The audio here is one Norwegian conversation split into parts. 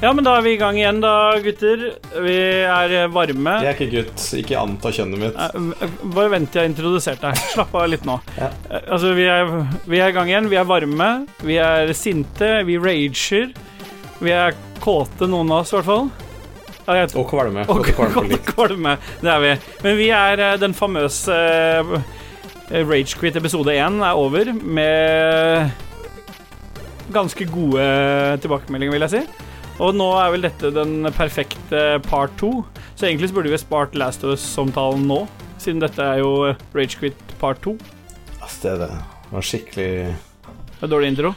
Ja, men da er vi i gang igjen, da, gutter. Vi er eh, varme. Jeg er ikke gutt. Ikke anta kjønnet mitt. Eh, Bare vent til jeg har introdusert deg. Slapp av litt nå. Ja. Eh, Altså, vi er, vi er i gang igjen. Vi er varme. Vi er sinte. Vi rager. Vi er kåte, noen av oss i hvert fall. Ja, jeg, Og kvalme. og Og kvalme kvalme. Det er vi. Men vi er eh, den famøse Ragequit episode 1 er over med ganske gode tilbakemeldinger, vil jeg si. Og nå er vel dette den perfekte part 2, så egentlig så burde vi spart Last of Us-omtalen nå, siden dette er jo Ragequit part 2. Altså, det, det var skikkelig Det var dårlig intro.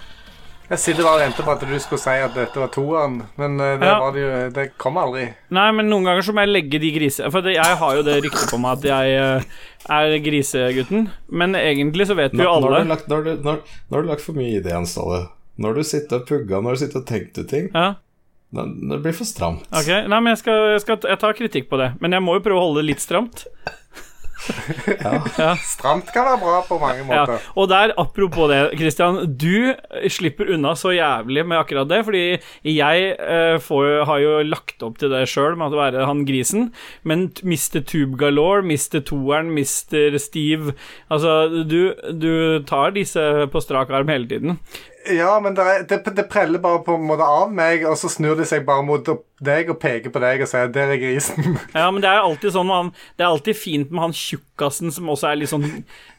Jeg sitter bare og venter på at du skulle si at dette var toeren, men eh, det, Ja. var det, jo, det kom aldri. Nei, men noen ganger så må jeg legge de grise... For jeg har jo det ryktet på meg at jeg eh, er grisegutten, men egentlig så vet vi jo jo nå, har alle du lagt, nå, har du, når, når du lagt for mye i det, Jens Ståle. Når du sitter og pugga, når du sitter og tenkt ut ting. Ja, Det, det blir for stramt. ok. Nei, men jeg, skal, jeg, skal, jeg tar kritikk på det. Men jeg må jo prøve å holde det litt stramt. Ja, Stramt kan være bra på mange Ja, måter. og der, apropos det, Christian. Du slipper unna så jævlig med akkurat det, fordi jeg eh, får, har jo lagt opp til det sjøl, med å være han grisen, men Mr. Tube Galore, Mr. Toeren, Mr. Steve Altså, du, du tar disse på strak arm hele tiden. Ja, men det, er, det, det preller bare på en måte av meg, og så snur de seg bare mot deg og peker på deg og sier 'der er grisen'. Ja, men det er alltid sånn han Det er alltid fint med han tjukkasen som også er litt sånn,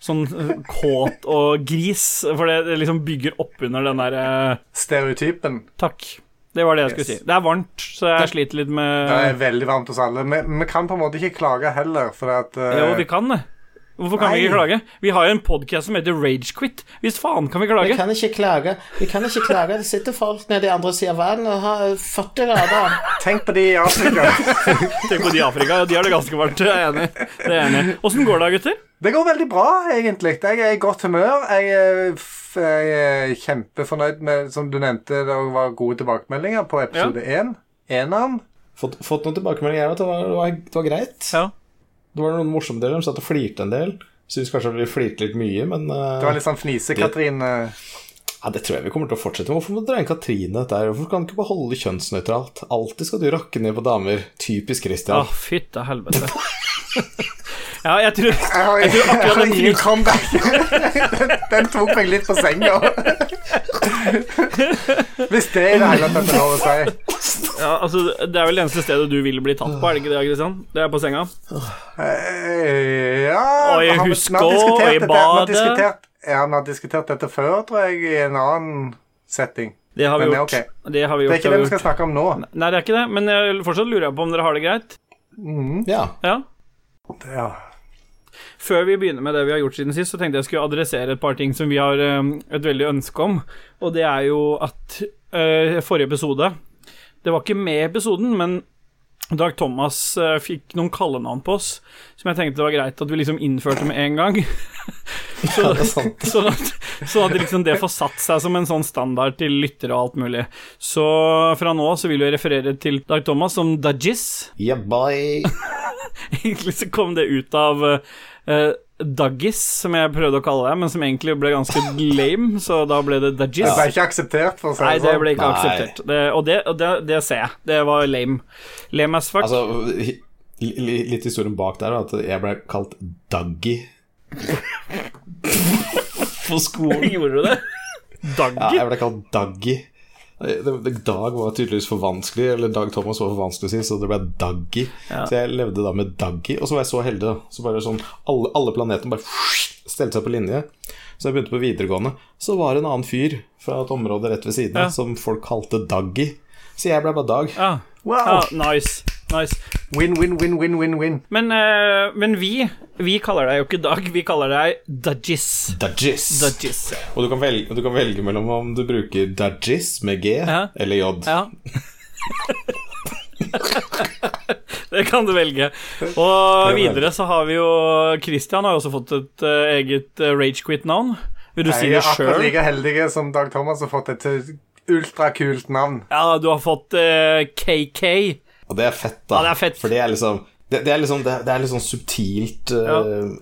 sånn eh, kåt og gris, for det, det liksom bygger opp under den der uh... Stereotypen. Takk. Det var det jeg skulle Yes. si. Det er varmt, så jeg sliter litt med Det er veldig varmt hos alle. Vi, vi kan på en måte ikke klage heller, for at uh... Jo, vi kan det. Hvorfor kan vi ikke klage? Vi har jo en podkast som heter Ragequit. Hvis faen kan vi klage. Vi kan ikke klage. Vi kan ikke klage. Det sitter folk nede i andre siden av verden og har 40 grader. Tenk på de i Afrika. Tenk på de i Afrika, de har det ganske varmt. Jeg er enig. Det er enig. Åssen går det, gutter? Det går veldig bra, egentlig. Jeg er i godt humør. Jeg er, f jeg er kjempefornøyd med, som du nevnte, det var gode tilbakemeldinger på episode én. Eneren. Fått, fått noen tilbakemeldinger jeg, at det det var, det var greit. Ja. Det var noen morsomme deler. De satt og flirte en del. Syns kanskje vi flirte litt mye, men uh, Det var litt sånn fnise-Katrine. ja, det tror jeg vi kommer til å fortsette med. Hvorfor må du dra inn Katrine dette her? Hvorfor kan du ikke bare holde kjønnsnøytralt? Alltid skal du rakke ned på damer. Typisk Å, Christian. fytte helvete. Ja, jeg tror Jeg har, Jeg tror akkurat jeg har den ingen comeback. den, den tok meg litt på senga. Hvis det er det hele tatt er lov å si. ja, altså, Det er vel det eneste stedet du vil bli tatt på, er det ikke det, Christian? Det er på senga? Eh, Ja Og i huska, og i badet. Ja, vi har diskutert dette før, tror jeg, i en annen setting. Det har vi Men det gjort. ok. Det har vi Det er ikke det vi skal snakke om nå. Nei, det er ikke det, men jeg, fortsatt lurer jeg på om dere har det greit. Ja. Ja. Ja. Før vi begynner med det vi har gjort siden sist, så tenkte jeg skulle adressere et par ting som vi har eh, et veldig ønske om. Og det er jo at uh, forrige episode Det var ikke med episoden, men Dag Thomas uh, fikk noen kallenavn på oss som jeg tenkte det var greit at vi liksom innførte med en gang. så, det er sant. sånn at, sånn at liksom det får satt seg som en sånn standard til lyttere og alt mulig. Så fra nå så vil vi referere til Dag Thomas som Dajis. Yeah, boy. Egentlig så kom det ut av uh, Duggies, som jeg prøvde å kalle det, men som egentlig ble ganske lame, så da ble det Duggies. Det ble ikke akseptert, for å si Nei, det det sånn. ble ikke Nei. akseptert. Det, og det, og det, det ser jeg. Det var lame. Lame as fuck. Altså, litt historien bak der at jeg ble kalt Duggy på skolen. Gjorde du det? Ja, jeg ble kalt Duggy. Dag var tydeligvis for vanskelig, eller Dag Thomas var for vanskelig å si, så det ble Daggy. Ja. Så jeg levde da med Daggy, og så var jeg så heldig, da. Så bare sånn Alle, alle planetene bare stelte seg på linje. Så jeg begynte på videregående. Så var det en annen fyr fra et område rett ved siden Ja. som folk kalte Daggy. Så jeg ble bare Dag. Ja. Wow. Nice. Nice. Win, win, win, win, win, win. Men, eh, men vi Vi kaller deg jo ikke Dag, vi kaller deg Dudgies. Dudgies. Dudgies. Og du kan, velge, du kan velge mellom om du bruker Dudgies med G Ja. eller J. Ja. det kan du velge. Og videre så har vi jo Christian har jo også fått et eh, eget uh, ragequit-navn. Vil du si Jeg det er akkurat sjøl? like heldig som Dag Thomas har fått et eh, ultrakult navn. Ja, du har fått eh, KK. Og det er fett, da. Ja, det er fett. For det er liksom det, det, er liksom, det, det er litt sånn subtilt uh, Ja.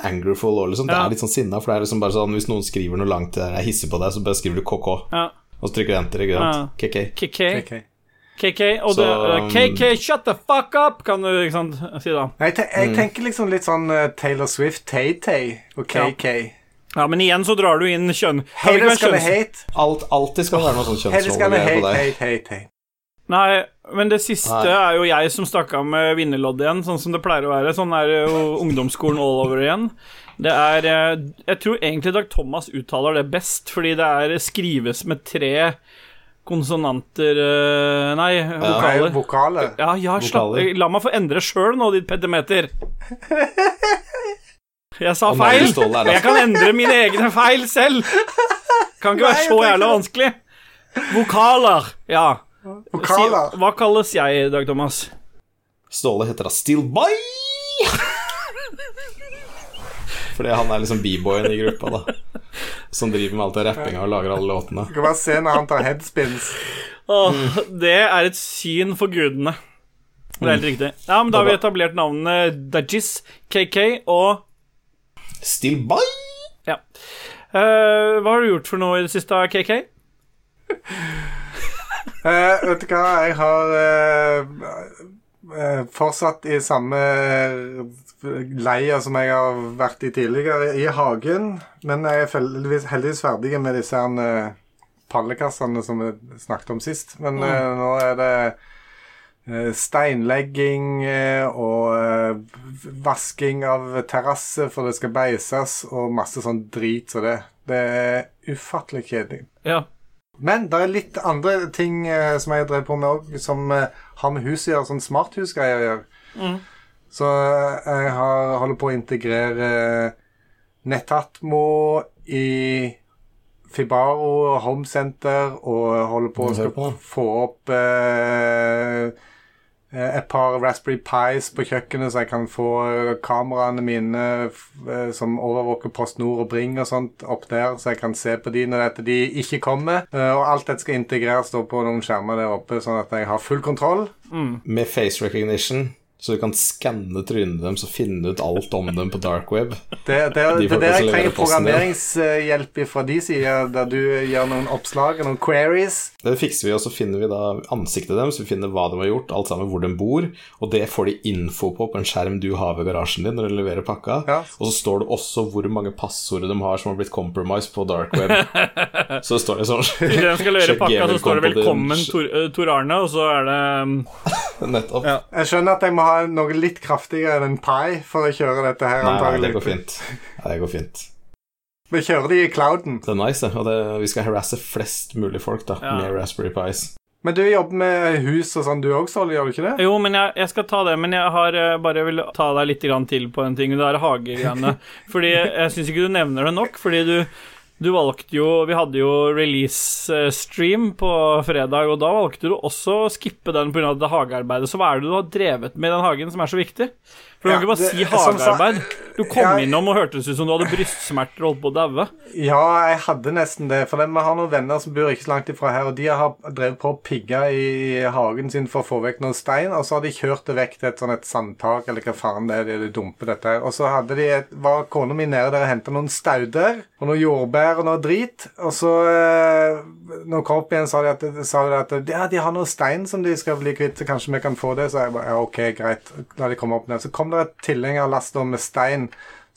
angerful og liksom. Det Ja. er litt sånn sinna, for det er liksom bare sånn hvis noen skriver noe langt der jeg hisser på deg, så bare skriver du KK, Ja. og så trykker du enter, ikke sant? Ja. KK. KK. KK, og det, Så, eh, KK, shut the fuck up, kan du liksom si da. Jeg, te jeg tenker liksom litt sånn uh, Taylor Swift, Tay-Tay og KK. Ja, men igjen så drar du inn kjønn. Haters gonna kjønns- hate. Alt, alltid skal være noe sånn hate, på deg. hate, hate, hate. Nei, men det siste Nei. er jo jeg som stakk av med vinnerloddet igjen, sånn som det pleier å være. Sånn er jo ungdomsskolen all over igjen. Det er eh, Jeg tror egentlig Dag Thomas uttaler det best, fordi det er skrives med tre konsonanter eh, Nei, Nei, vokaler. Vokale. Ja, ja, slapp La meg få endre sjøl nå, ditt petimeter. Jeg sa feil. Jeg kan endre mine egne feil selv. Kan ikke være så jævla vanskelig. Vokaler. Ja. Vokaler. Si, hva kalles jeg, Dag Thomas? Ståle heter da Still Boy! Fordi han er liksom b-boyen i gruppa, da. Som driver med alt det rappinga og lager alle låtene. Du kan bare se når han tar headspins. Åh, det er et syn for gudene. Det er helt riktig. Ja, men Da har vi etablert navnene Dajis, KK og Still Boy! Ja. Uh, hva har du gjort for noe i det siste, KK? Eh, vet du hva, jeg har eh, eh, fortsatt i samme leia som jeg har vært i tidligere, i hagen. Men jeg er heldigvis, ferdig med disse her, eh, pallekassene som vi snakket om sist. Men eh, nå er det steinlegging og vasking av terrasse for det skal beises, og masse sånn drit som det. Det er ufattelig kjedelig. Ja. Men det er litt andre ting eh, som jeg drev på med òg, som eh, har med hus å gjøre, sånn smarthusgreier å gjøre. Så eh, jeg har, holder på å integrere Netatmo Nettatmo i Fibaro Home Center og holder på å skal få opp eh, et par Raspberry Pis på kjøkkenet, så jeg kan få eh, kameraene mine eh, som overvåker Post Nord og Bring og sånt, opp der, så jeg kan se på de når de ikke kommer. Eh, Og alt dette skal integreres på noen skjermer der oppe, sånn at jeg har full kontroll. Med face recognition, så du kan skanne trynet deres og finne ut alt om dem på dark web. Det, det, det, De det det er der jeg trenger programmeringshjelp fra de sider, der du gjør noen oppslag og noen queries. Det fikser vi, og så finner vi da ansiktet deres, vi finner hva de har gjort, alt sammen hvor de bor, og det får de info på på en skjerm du har ved garasjen din når du leverer pakka. Ja. Og så står det også hvor mange passord de har som har blitt compromised på dark web. så står det sånn Hvis de skal levere pakka, så står det 'Velkommen. Tor, eh, Tor Arne', og så er det um, Nettopp. Ja. Jeg skjønner at jeg må ha noe litt kraftigere enn en pai for å kjøre dette her. Nei, nei, det går fint. Nei, det går fint. Vi kjører de i clouden. Det er nice. Og det, vi skal harasse flest mulig folk da, Ja. med Raspberry Pis. Men du jobber med hus og sånn, du òg, Solly, gjør du ikke det? Jo, men jeg, jeg skal ta det, men jeg har eh, bare vil ta deg litt grann til på en ting. Det er hagegreiene. Fordi jeg syns ikke du nevner det nok, fordi du du valgte jo Vi hadde jo release-stream på fredag, og da valgte du også å skippe den pga. det hagearbeidet. Så hva er det du har drevet med i den hagen som er så viktig? For du kan ikke bare si hagearbeid. Du kom Ja, innom og hørtes ut som du hadde brystsmerter og holdt på å daue. Ja, jeg hadde nesten det. For vi har noen venner som bor ikke så langt ifra her, og de har drevet på å pigge i hagen sin for å få vekk noen stein, og så har de kjørt det vekk til et sånn et sandtak, eller hva faen det er de dumper dette her. Og så hadde de et, var kona mi nede der og henta noen stauder og noen jordbær og noe drit, og så eh, når jeg kom opp igjen, sa de at, sa de at ja, de har noe stein som de skal bli kvitt, så kanskje vi kan få det. Så jeg bare ja, OK, greit. La de komme opp ned. Så kom det tilhengerlaster med stein.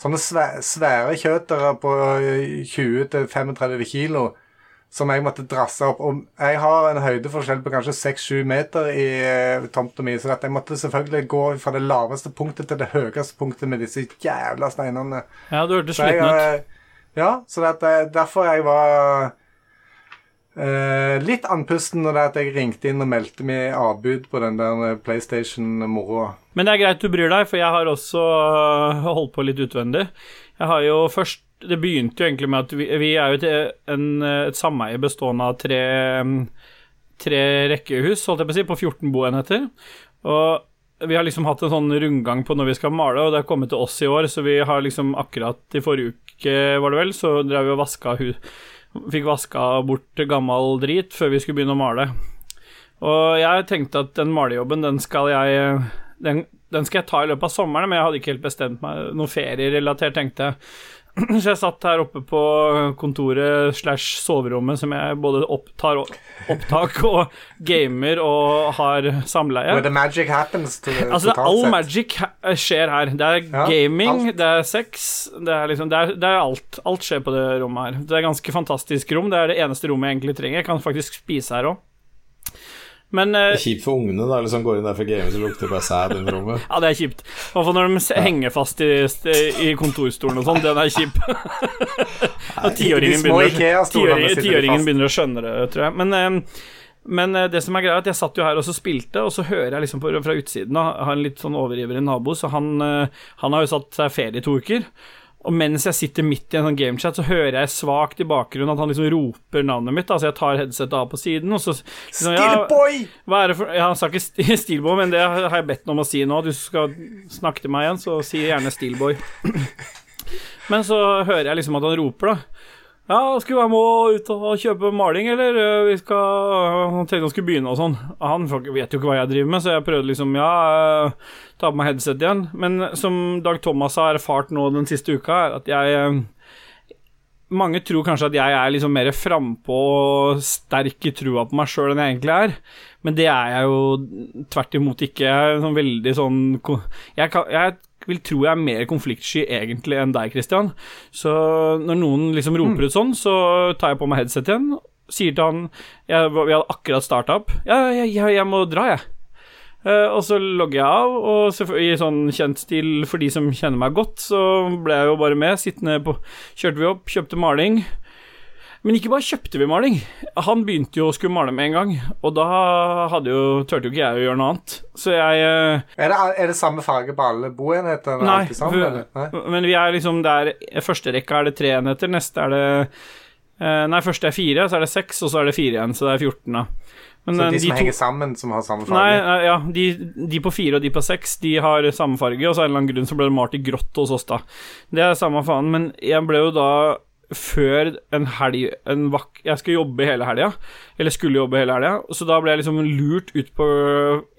Sånne svære kjøtere på eh, 20-35 kilo som jeg måtte drasse opp. Og jeg har en høydeforskjell på kanskje 6-7 meter i eh, tomta mi, så jeg måtte selvfølgelig gå fra det laveste punktet til det høyeste punktet med disse jævla steinene. Ja, du hørtes sliten ut. eh, ja, så det eh, derfor jeg var eh, litt andpusten når det at jeg ringte inn og meldte meg avbud på den der eh, PlayStation-moroa. Men det er greit du bryr deg, for jeg har også øh, holdt på litt utvendig. Jeg har jo først Det begynte jo egentlig med at vi, vi er jo et, en, et sameie bestående av tre, mm, tre rekkehus, holdt jeg på å si, på 14 boenheter. Og vi har liksom hatt en sånn rundgang på når vi skal male, og det har kommet til oss i år, så vi har liksom akkurat i forrige uke, var det vel, så drev vi og vaska hu... Fikk vaska bort gammel drit før vi skulle begynne å male. Og jeg tenkte at den malejobben, den skal jeg den, den skal jeg ta i løpet av sommeren, men jeg hadde ikke helt bestemt meg. Noe ferierelatert, tenkte jeg. Så jeg satt her oppe på kontoret slash soverommet, som jeg både opptar opptak og gamer og har samleie. Where the magic happens. To, Altså, det er all sett. magic skjer her. Det er Ja, gaming, alt. det er sex, det er liksom Det er, det er alt. Alt skjer på det rommet her. Det er ganske fantastisk rom. Det er det eneste rommet jeg egentlig trenger. Jeg kan faktisk spise her òg. Men eh, Det er kjipt for ungene, da. Liksom går inn der for gaming, så lukter det bare sæd under rommet. Ja, det er kjipt. I hvert fall når de henger fast i, i kontorstolen og sånn. Den er kjip. Tiåringen begynner, begynner å skjønne det, tror jeg. Men, eh, men eh, det som er greia, er at jeg satt jo her og så spilte, og så hører jeg liksom på, fra utsiden Jeg har en litt sånn overivrig nabo, så han, han har jo satt seg ferie i to uker. Og mens jeg sitter midt i en sånn gamechat, så hører jeg svakt i bakgrunnen at han liksom roper navnet mitt. Altså jeg tar headsetet av på siden, og så liksom, for Ja, han sa ikke st- Steelboy, men det har jeg bedt ham om å si nå. Du skal snakke til meg igjen, så si gjerne Steelboy. Men så hører jeg liksom at han roper, da. Ja, skulle jeg må ut og kjøpe maling, eller? Eh, Vi skal Han tenkte han skulle begynne og sånn. Han vet jo ikke hva jeg driver med, så jeg prøvde liksom Ja, eh, ta på meg headset igjen. Men som Dag Thomas har erfart nå den siste uka, er at jeg mange tror kanskje at jeg er liksom mer frampå og sterk i trua på meg sjøl enn jeg egentlig er, men det er jeg jo tvert imot ikke. Jeg er sånn veldig sånn Jeg, jeg vil tro jeg er mer konfliktsky egentlig enn deg, Christian. Så når noen liksom roper ut sånn, så tar jeg på meg headset igjen, sier til han jeg, Vi hadde akkurat starta opp. Ja, jeg, jeg, jeg må dra, jeg. Uh, og så logger jeg av, og i sånn kjent stil for de som kjenner meg godt, så ble jeg jo bare med. Sittende på Kjørte vi opp, kjøpte maling. Men ikke bare kjøpte vi maling. Han begynte jo å skulle male med en gang, og da hadde jo, turte jo ikke jeg å gjøre noe annet. Så jeg eh, Er det, er det samme farge på alle boenheter? Nei, sammen. Nei? men vi er liksom der Første rekka er det tre enheter, neste er det eh, Nei, første er fire, så er det seks, og så er det fire igjen, så det er 14, da. Men Så eh, de som to- henger sammen, som har samme farge? nei, ja, de, de på fire og de på seks, de har samme farge, og så av en eller annen grunn så ble det malt i grått hos oss, da. Det er samme faen, men jeg ble jo da før en helg en vak Jeg skulle jobbe hele helga, eller skulle jobbe hele helga, så da ble jeg liksom lurt ut på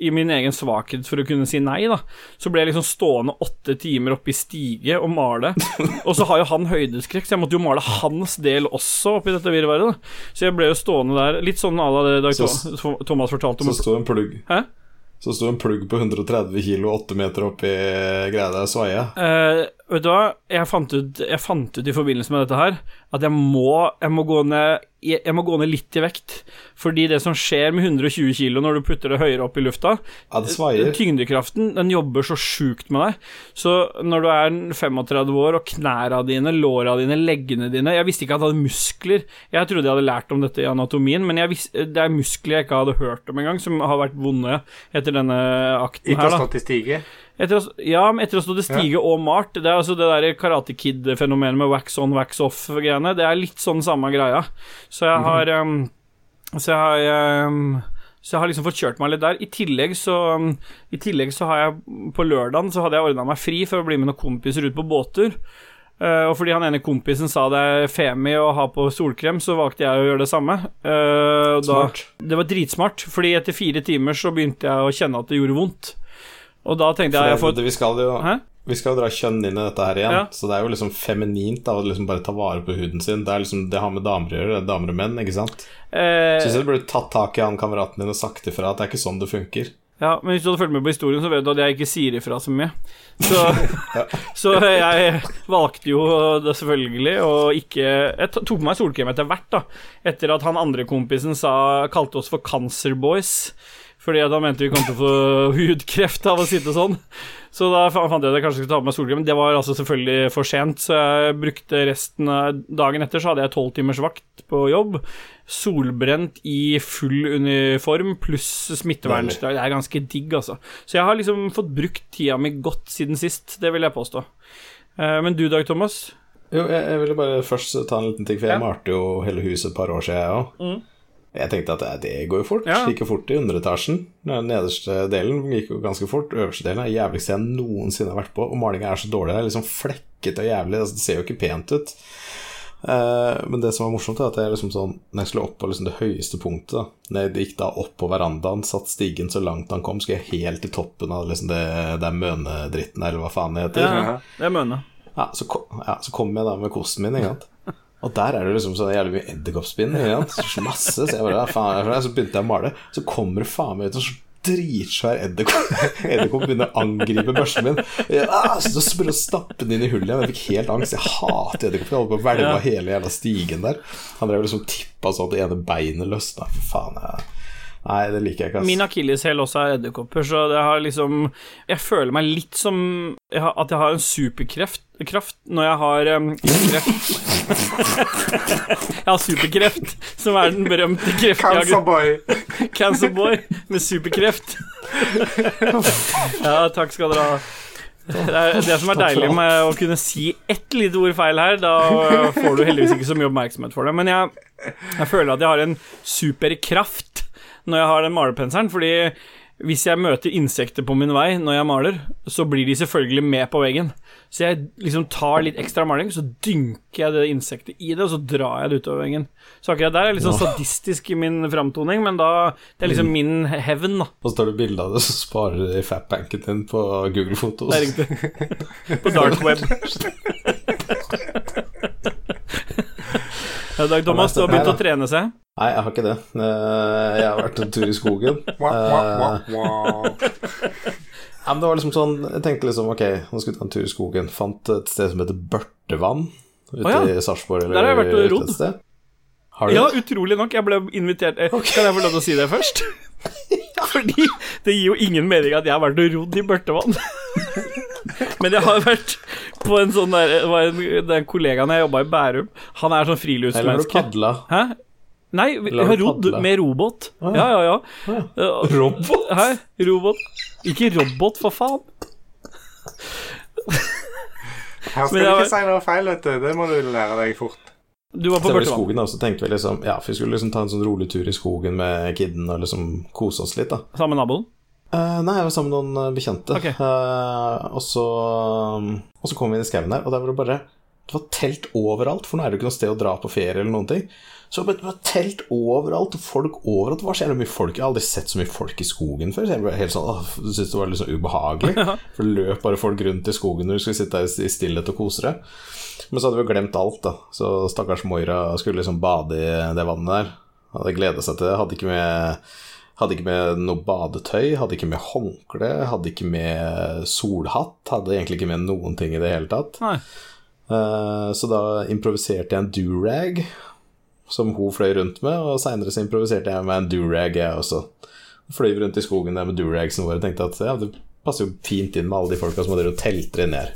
I min egen svakhet for å kunne si nei, da. Så ble jeg liksom stående åtte timer oppe i stige og male. Og så har jo han høydeskrekk, så jeg måtte jo male hans del også oppi dette virvaret, da. Så jeg ble jo stående der, litt sånn à la det Dag Thomas fortalte om. Så sto en plugg Hæ? Så sto en plugg på 130 kilo, 8 meter oppi greia der svaia. Uh, vet du hva, jeg fant, ut, jeg fant ut i forbindelse med dette her at jeg må, jeg må, gå, ned, jeg, må gå ned litt i vekt. Fordi det som skjer med 120 kilo når du putter det høyere opp i lufta Ja, det. Tyngdekraften den jobber så sjukt med deg. Så når du er 35 år, og knæra dine, låra dine, leggene dine Jeg visste ikke at jeg hadde muskler. Jeg trodde jeg hadde lært om dette i anatomien, men jeg vis, det er muskler jeg ikke hadde hørt om engang, som har vært vonde etter denne akten Ikke her. har da stått i stige? Etter å, ja, etter å stå til stige og Mart. Det er altså det der Karate Kid-fenomenet med wax on, wax off-greiene. Det er litt sånn samme greia. Så jeg har um, Så jeg har um, så jeg har liksom fått kjørt meg litt der. I tillegg så, i tillegg så har jeg På lørdagen så hadde jeg ordna meg fri for å bli med noen kompiser ut på båttur. Uh, og fordi han ene kompisen sa det er femi å ha på solkrem, så valgte jeg å gjøre det samme. Uh, da, det var dritsmart, fordi etter fire timer så begynte jeg å kjenne at det gjorde vondt. Og da tenkte jeg jeg får vi skal jo Hæ? Vi skal jo dra kjønn inn i dette her igjen, Ja. så det er jo liksom feminint da, å liksom bare ta vare på huden sin. Det er liksom, det har med damer å gjøre, det er damer og menn, ikke sant? eh, Syns du burde tatt tak i han kameraten din og sagt ifra at det er ikke sånn det funker. Ja, men hvis du hadde fulgt med på historien, så vet du at jeg ikke sier ifra så mye. Så, så jeg valgte jo det selvfølgelig å ikke Jeg tok på meg solkrem etter hvert, da. Etter at han andre kompisen sa, kalte oss for Cancer Boys. Fordi han mente vi kom til å få hudkreft av å sitte sånn. Så da fant jeg at jeg kanskje skulle ta på meg solkrem. Men det var altså selvfølgelig for sent, så jeg brukte resten av dagen etter så hadde jeg tolv timers vakt på jobb. Solbrent i full uniform pluss smittevernutstyr. Det er ganske digg, altså. Så jeg har liksom fått brukt tida mi godt siden sist, det vil jeg påstå. Eh, Men du, Dag Thomas? Jo, jeg, jeg ville bare først ta en liten ting, for jeg Ja. malte jo hele huset et par år siden, jeg òg. Jeg tenkte at det, det går jo fort. Ja. Gikk jo fort i underetasjen. Den nederste delen gikk jo ganske fort. Øverste delen er det jævligste jeg noensinne har vært på. Og malinga er så dårlig. Det er liksom flekkete og jævlig. Altså, det ser jo ikke pent ut. Eh, men det som var morsomt, er at jeg liksom sånn Når jeg skulle opp på liksom det høyeste punktet da Når jeg gikk da opp på verandaen, satt stigen så langt han kom, skulle jeg helt til toppen av liksom det, det er mønedritten, eller hva faen det heter. Ja, det er møne. Ja, så, kom, ja, så kom jeg da med kosten min, ikke sant. Og der er det liksom sånn jævlig mye edderkoppspinn. masse, så jeg bare, faen, er det? Så begynte jeg å male. Så kommer det faen meg ut en sånn dritsvær edderkopp Edderkopp begynner å angripe børsen min. Jeg, ah, så prøvde å stappe den inn i hullet igjen. Jeg fikk helt angst. Jeg hater edderkopper. Jeg holdt på å hvelve hele jævla stigen der. Han drev liksom tippa sånn at det ene beinet løsna. Fy faen. Jeg, nei, det liker jeg ikke. ass. Min akilleshæl også er edderkopper, så det har liksom Jeg føler meg litt som jeg har, at jeg har en superkreft kraft når jeg har um, kreft. jeg har superkreft, som er den berømte kreftjageren. Cancerboy. Cancerboy med superkreft. ja, takk skal dere ha. Det er det som er deilig med å kunne si ett lite ord feil her. Da får du heldigvis ikke så mye oppmerksomhet for det. Men jeg, jeg føler at jeg har en superkraft når jeg har den malerpenselen, fordi hvis jeg møter insekter på min vei når jeg maler, så blir de selvfølgelig med på veggen. Så jeg liksom tar litt ekstra maling, så dynker jeg det insektet i det, og så drar jeg det utover veggen. Så akkurat der er jeg litt sånn sadistisk i min framtoning, men da Det er liksom min hevn, da. Og så tar du bilde av det, så sparer du det i fatbanken din på Google Fotos. Det er riktig. På dark web. Ja, Dag Thomas, du har begynt å trene seg. Nei, jeg har ikke det. Eh, Jeg har vært en tur i skogen. Eh. Ja, men det var liksom sånn Jeg tenkte liksom ok, nå skal vi ta en tur i skogen. Fant et sted som heter Børtevann ute oh, ja. i Sarpsborg. Der har jeg vært og et rodd. sted. Har du Ja, det? utrolig nok. Jeg ble invitert eh, Kan jeg få lov til å si det først? Fordi det gir jo ingen mening at jeg har vært og rodd i Børtevann. Men jeg har vært på en sånn der det var en, Den kollegaen jeg jobba i Bærum, han er sånn Eller har du friluftsmenneske. padla? Hæ? Nei, jeg har rodd med robot Ja, ja, ja. Uh, Robot? Hæ? Robot? Ikke robot, for faen. Her skal du ikke si noe feil, vet du. Det må du lære deg fort. Du var på var i skogen og så tenkte vi liksom Ja, vi skulle liksom ta en sånn rolig tur i skogen med kidden og liksom kose oss litt, da. Sammen med naboen. Eh, nei, jeg var sammen med noen eh, bekjente. Okay. Uh, og, så, og så kom vi inn i skauen der, og der var det bare Det var telt overalt, for nå er det jo ikke noe sted å dra på ferie eller noen ting. Så det var telt overalt, folk overalt. Hva skjer? så mye folk. Jeg har aldri sett så mye folk i skogen før. Så jeg ble helt sånn, åh, syntes det var litt sånn ubehagelig. For det løp bare folk rundt i skogen når du skulle sitte der i stillhet og kose deg. Men så hadde vi glemt alt, da. Så stakkars Moira skulle liksom bade i det vannet der. Hadde gleda seg til det. Hadde ikke med hadde ikke med noe badetøy, hadde ikke med håndkle, hadde ikke med solhatt. Hadde egentlig ikke med noen ting i det hele tatt. Eh, så da improviserte jeg en durag som hun fløy rundt med, og seinere så improviserte jeg med en durag, jeg også. Fløy rundt i skogen der med duragsene våre og tenkte at ja, det passer jo fint inn med alle de folka som hadde telter inni her.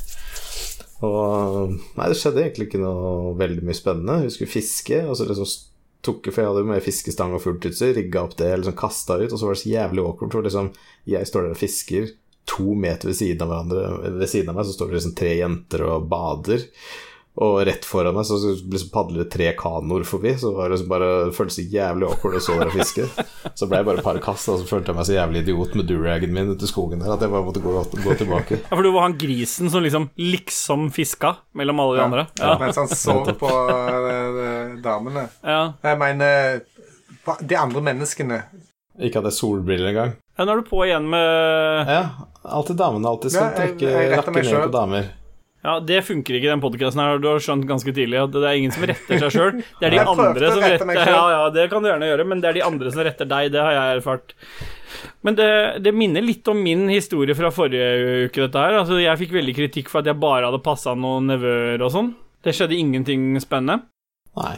Og nei, det skjedde egentlig ikke noe veldig mye spennende. Hun skulle fiske, og så liksom tok For jeg hadde jo med fiskestang og fullt utstyr, rigga opp det, liksom kasta ut, og så var det så jævlig awkward, for liksom Jeg står der og fisker, to meter ved siden av hverandre Ved siden av meg så står det liksom tre jenter og bader. Og rett foran meg så liksom padler det tre kanoer forbi, så var det liksom bare, det føltes så jævlig awkward å stå der og fiske. Så ble jeg bare et par kast, og så følte jeg meg så jævlig idiot med duragen min ute i skogen der at jeg bare måtte gå, gå tilbake. Ja, for du var han grisen som liksom liksom fiska mellom alle de andre? Ja. Mens han så på eh, damene. ja. Jeg mener de andre menneskene. Ikke hadde jeg solbriller engang. ja nå er du på igjen med Ja, alltid damene. Alltid skal Ja, jeg- trekke jeg rakke ned på damer. Ja, det funker ikke i den podkasten her. Du har skjønt ganske tidlig at det er ingen som retter seg sjøl. Det er de andre som retter. Ja, ja, det kan du gjerne gjøre, men det er de andre som retter deg. Det har jeg erfart. Men det, det minner litt om min historie fra forrige uke, dette her. Altså, jeg fikk veldig kritikk for at jeg bare hadde passa noen nevøer og sånn. Det skjedde ingenting spennende. Nei.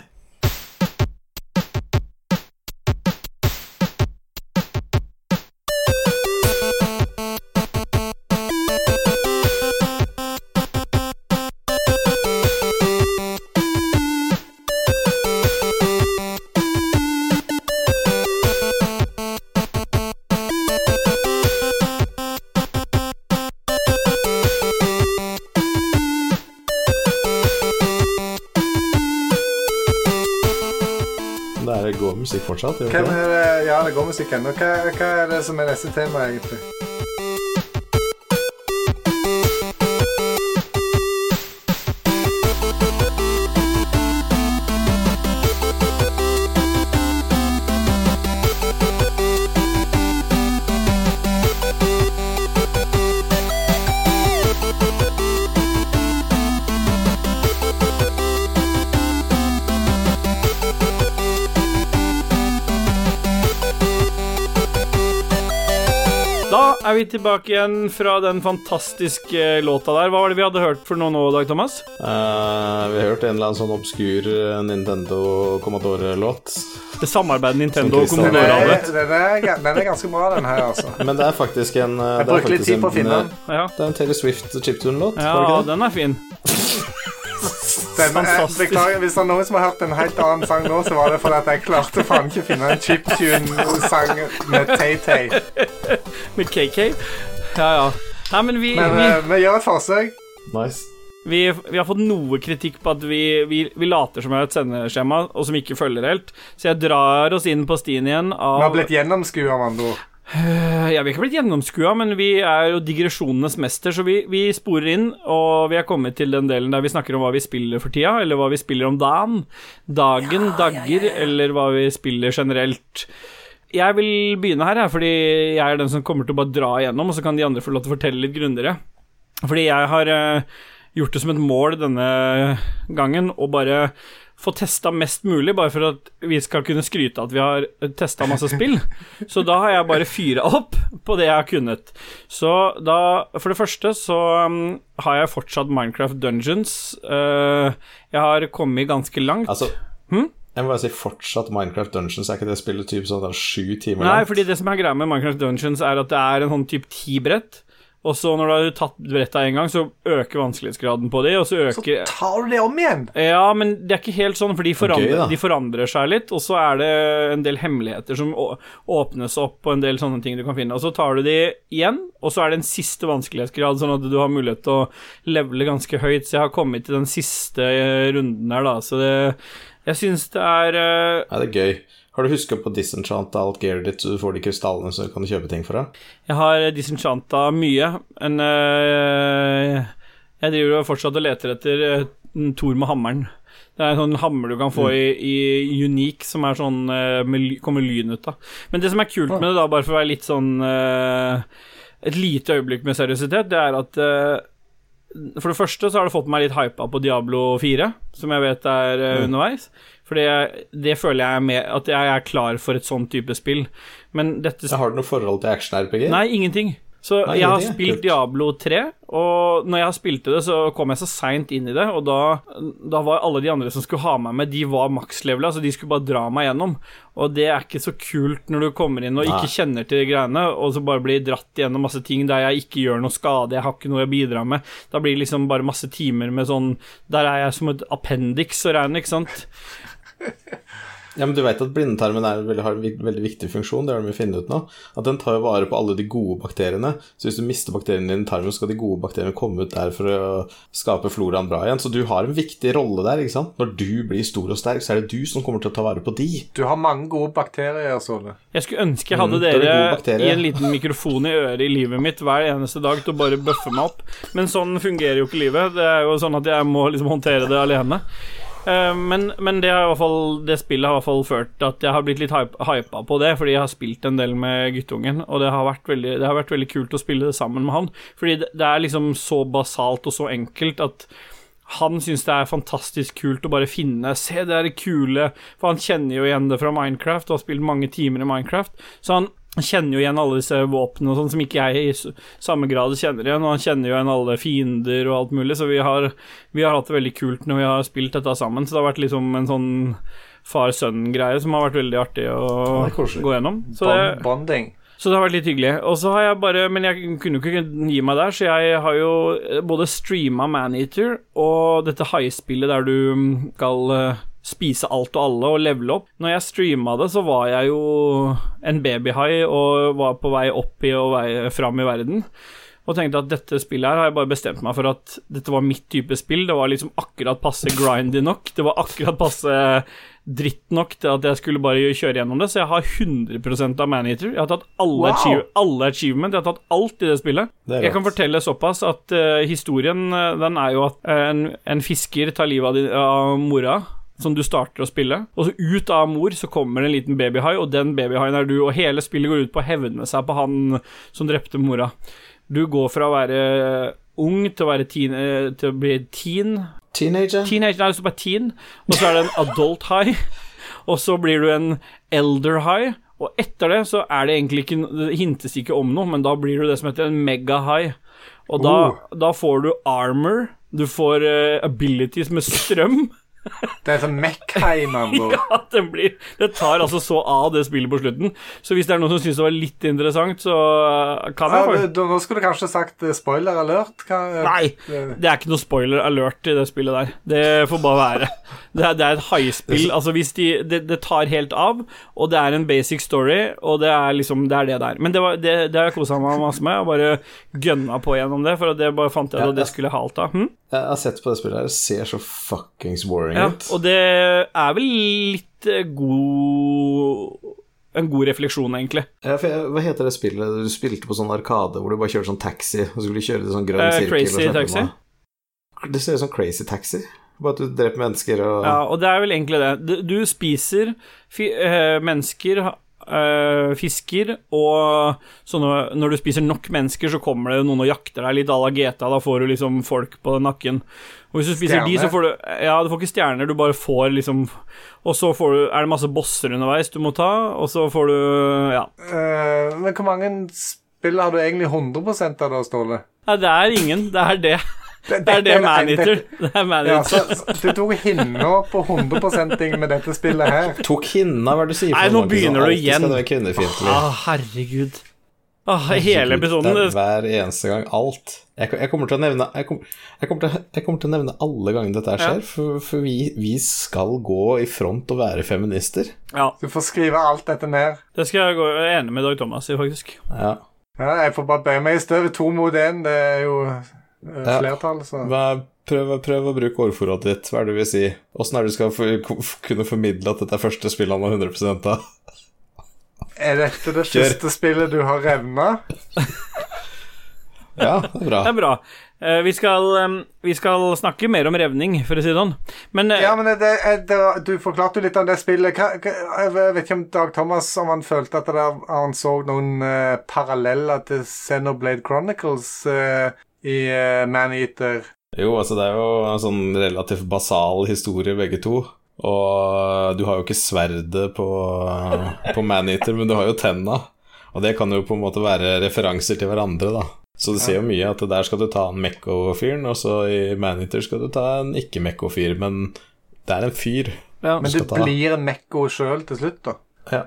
Det Hvem er det? Ja, det går musikk ennå. Hva, hva er det som er neste tema, egentlig? Er vi tilbake igjen fra den fantastiske låta der. Hva var det vi hadde hørt for noe nå, Dag Thomas? Uh, vi har hørt en eller annen sånn obskur eh, Nintendo Commodore-låt. Det samarbeidet Nintendo og Commodore er, hadde. den, er, den er ganske bra, den her, altså. Men det er faktisk en eh, Jeg det er brukte litt tid på å finne eh, den. Ja. Det er en Taylor Swift chiptune-låt, ja, den er fin. Den er, Fantastisk. beklager, hvis det er noen som har hørt en helt annen sang nå, så var det fordi at jeg klarte faen ikke å finne en chiptune-sang med Tay-Tay. Med KK. Ja, ja. Nei, men vi, Men vi, eh, vi gjør et forsøk. Nice. vi, vi har fått noe kritikk på at vi, vi, vi later som vi har et sendeskjema, og som ikke følger helt. Så jeg drar oss inn på stien igjen Vi har blitt gjennomskua, med andre ord. Eh, Ja, vi har ikke blitt gjennomskua, men vi er jo digresjonenes mester, så vi, vi sporer inn, og vi er kommet til den delen der vi snakker om hva vi spiller for tida, eller hva vi spiller om dagen, dagen, dagger, eller hva vi spiller generelt. Jeg vil begynne her, fordi jeg er den som kommer til å bare dra igjennom, og så kan de andre få lov til å fortelle litt grundigere. Fordi jeg har eh, gjort det som et mål denne gangen å bare få testa mest mulig, bare for at vi skal kunne skryte at vi har testa masse spill. Så da har jeg bare fyra opp på det jeg har kunnet. Så da For det første så um, har jeg fortsatt Minecraft Dungeons. Eh, jeg har kommet ganske langt. Altså Hm? Jeg må bare si fortsatt Minecraft Dungeons. Er ikke det spillet typ sånn sju timer langt? Nei, fordi det som er greia med Minecraft Dungeons, er at det er en sånn type ti brett. Og så når du har tatt bretta en gang, så øker vanskelighetsgraden på de, og så Så tar du det om igjen. Ja, men det er ikke helt sånn, for de forandrer, okay, de forandrer seg litt, og så er det en del hemmeligheter som åpnes opp, og en del sånne ting du kan finne. Og så tar du de igjen, og så er det en siste vanskelighetsgrad, sånn at du har mulighet til å levele ganske høyt. Så jeg har kommet til den siste eh, runden her, da, så det Jeg syns det er eh, Nei, det er gøy. Har du huska på disenchanta alt gearet ditt, så du får de krystallene, så du kan kjøpe ting for det? Jeg har disenchanta mye, men eh, jeg driver jo fortsatt og leter etter uh, Thor med hammeren. Det er en sånn hammer du kan få i, i Unique, som er sånn eh, med kommer lyn ut av. Men det som er kult med det, da, bare for å være litt sånn eh, Et lite øyeblikk med seriøsitet, det er at eh, for det første så har det fått meg litt hypa på Diablo 4, som jeg vet er eh, underveis. For det, det føler jeg med At jeg er klar for et sånn type spill. Men dette Så har du noe forhold til action-RPG? Nei, ingenting. Så Nei, jeg har ingenting, spilt. Diablo 3, og når jeg har spilt det, så kom jeg så seint inn i det, og da, da var alle de andre som skulle ha meg med, de var makslevela, så de skulle bare dra meg gjennom. Og det er ikke så kult når du kommer inn og Nei. ikke kjenner til de greiene, og så bare blir dratt gjennom masse ting der jeg ikke gjør noe skade, jeg har ikke noe jeg bidrar med. Da blir det liksom bare masse timer med sånn Der er jeg som et appendix å regne, ikke sant? Ja, men du vet at blindetarmen er, veldig, har en veldig viktig funksjon, det har de funnet ut nå. At den tar jo vare på alle de gode bakteriene. Så hvis du mister bakteriene dine i tarmen, så skal de gode bakteriene komme ut der for å skape floraen bra igjen. Så du har en viktig rolle der, ikke sant. Når du blir stor og sterk, så er det du som kommer til å ta vare på de. Du har mange gode bakterier, Såle. Jeg skulle ønske jeg hadde Mm, er det dere i en liten mikrofon i øret i livet mitt hver eneste dag til å bare bøffe meg opp. Men sånn fungerer jo ikke livet. Det er jo sånn at jeg må liksom håndtere det alene. Eh, Men, men det, fall, det spillet har i hvert fall ført at jeg har blitt litt hypa på det, fordi jeg har spilt en del med guttungen, og det har vært veldig, har vært veldig kult å spille det sammen med han. Fordi det, det er liksom så basalt og så enkelt at han syns det er fantastisk kult å bare finne Se, det er det kule For han kjenner jo igjen det fra Minecraft og har spilt mange timer i Minecraft. Så han kjenner jo igjen alle disse våpnene og sånn som ikke jeg i samme grad kjenner igjen. Og han kjenner jo igjen alle fiender og alt mulig, så vi har, vi har hatt det veldig kult når vi har spilt dette sammen. Så det har vært liksom en sånn far-sønn-greie som har vært veldig artig å gå gjennom. Så det, bonding. så det har vært litt hyggelig. Og så har jeg bare Men jeg kunne jo ikke gi meg der, så jeg har jo både streama Maneater og dette haispillet der du mm, skal eh, spise alt og alle og levele opp. Når jeg streama det, så var jeg jo en babyhai og var på vei opp i og vei fram i verden. Og tenkte at dette spillet her har jeg bare bestemt meg for at dette var mitt type spill. Det var liksom akkurat passe grindy nok. Det var akkurat passe dritt nok til at jeg skulle bare kjøre gjennom det. Så jeg har 100% av Maneater. Jeg har tatt alle, Wow. achieve, alle achievement. Jeg har tatt alt i det spillet. Det Jeg kan fortelle såpass at uh, historien eh, den er jo at eh, en, en fisker tar livet av, din, av mora som du starter å spille, og så ut av mor så kommer det en liten babyhai, og den babyhaien er du, og hele spillet går ut på å hevne seg på han som drepte mora. Du går fra å være ung til å være teen, eh, til å bli teen, Teenager? Teenager, nei, så bare teen, og så er det en adult high, og så blir du en elder high, Og etter det så er det egentlig ikke Det hintes ikke om noe, men da blir du det som heter en mega high. Og da, Oh. da får du armor, du får uh, abilities med strøm. Det er sånn Meckheim, med. Ja, den blir, det tar altså så av det spillet på slutten. Så hvis det er noen som syns det var litt interessant, så eh, kan jeg Ja, Nå skulle du kanskje sagt eh, spoiler alert. Hva- Nei, eh, det er ikke noe spoiler alert i det spillet der. Det får bare være. Det er, det er et haispill. Altså, hvis de det, det tar helt av, og det er en basic story, og det er liksom Det er det der. Men det, var, det, det har jeg kosa meg masse med, og bare gønna på gjennom det, for det bare fant jeg ut at det skulle jeg ha alt av. Hm? Jeg har sett på det spillet her, det ser så fuckings boring Ja, ut. og det er vel litt eh, god En god refleksjon, egentlig. Ja, jeg, hva heter det spillet du spilte på sånn arkade hvor du bare kjørte sånn taxi, og skulle kjøre til sånn grønn Eh, sirkel Crazy Taxi? Det ser ut som Crazy Taxi. Bare at du dreper mennesker og Ja, og det er vel egentlig det. Du, spiser eh, mennesker, eh, fisker, og sånne, når du spiser nok mennesker, så kommer det noen og jakter deg litt à la GTA. Da får du liksom folk på nakken. Og hvis du spiser de, så får du Ja, du får ikke stjerner, du bare får liksom Og så får du, er det masse bosser underveis du må ta, og så får du Ja. Uh, men hvor mange spill har du egentlig 100 av da, Ståle? Nei, det er ingen. Det er det. Det, Det er det Maneater. Det er Ja, Maneater. så du tok hinna på 100 med dette spillet her. Tok hinna, hva er det du sier? Nei, nå begynner du igjen. Å. Ah, herregud. Ah, hele episoden. Det er hver eneste gang. Alt. Jeg, jeg kommer til å nevne jeg kommer, jeg, kommer til, jeg kommer til å nevne alle gangene dette her Ja. skjer, for, for vi, vi skal gå i front og være feminister. Ja, Du får skrive alt dette ned. det skal jeg gå enig med Dag Thomas i, faktisk. Ja. Ja, jeg får bare bøye meg i støvet. To mot én, det er jo Ja. flertall, så prøv, prøv å bruke ordforrådet ditt. Hva er det du vil si? Åssen er det du skal for, kunne formidle at dette er første spillet han har 100 av? Er dette det Kjør. første spillet du har revna? Ja, det er bra. Det er bra. Eh, vi, skal, eh, vi skal snakke mer om revning, for å si det sånn. Men eh, Ja, men det, det, det, du forklarte jo litt om det spillet. Hva, hva, jeg vet ikke om Dag Thomas om han følte at det der, han så noen eh, paralleller til Xenoblade Chronicles eh, i uh, Maneater. Jo, altså det er jo en sånn relativt basal historie, begge to. Og du har jo ikke sverdet på, på Maneater, men du har jo tenna. Og det kan jo på en måte være referanser til hverandre, da. Så det sier jo mye at der skal du ta en Mekko-fyren, og så i Maneater skal du ta en ikke-Mekko-fyr, men det er en fyr. ja. Men du det blir en Mekko sjøl til slutt, da. Ja.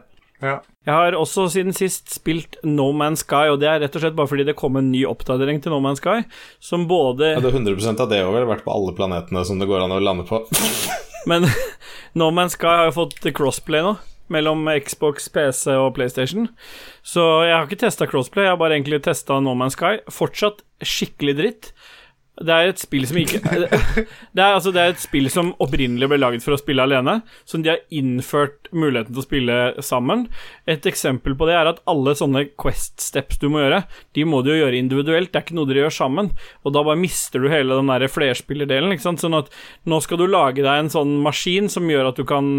Ja. Jeg har også siden sist spilt No Man's Sky, og det er rett og slett bare fordi det kom en ny oppdatering til No Man's Sky, som både Ja, det er 100% av det òg, vel? Vært på alle planetene som det går an å lande på. Men No Man's Sky har jo fått crossplay nå, mellom Xbox, PC og PlayStation. Så jeg har ikke testa crossplay, jeg har bare egentlig testa No Man's Sky. Fortsatt skikkelig dritt. Det er et spill som ikke Det er, altså, det er et spill som opprinnelig ble laget for å spille alene, som de har innført muligheten til å spille sammen. Et eksempel på det er at alle sånne Quest steps du må gjøre, de må du jo gjøre individuelt, det er ikke noe dere gjør sammen. Og da bare mister du hele den der flerspillerdelen, ikke sant. Sånn at nå skal du lage deg en sånn maskin som gjør at du kan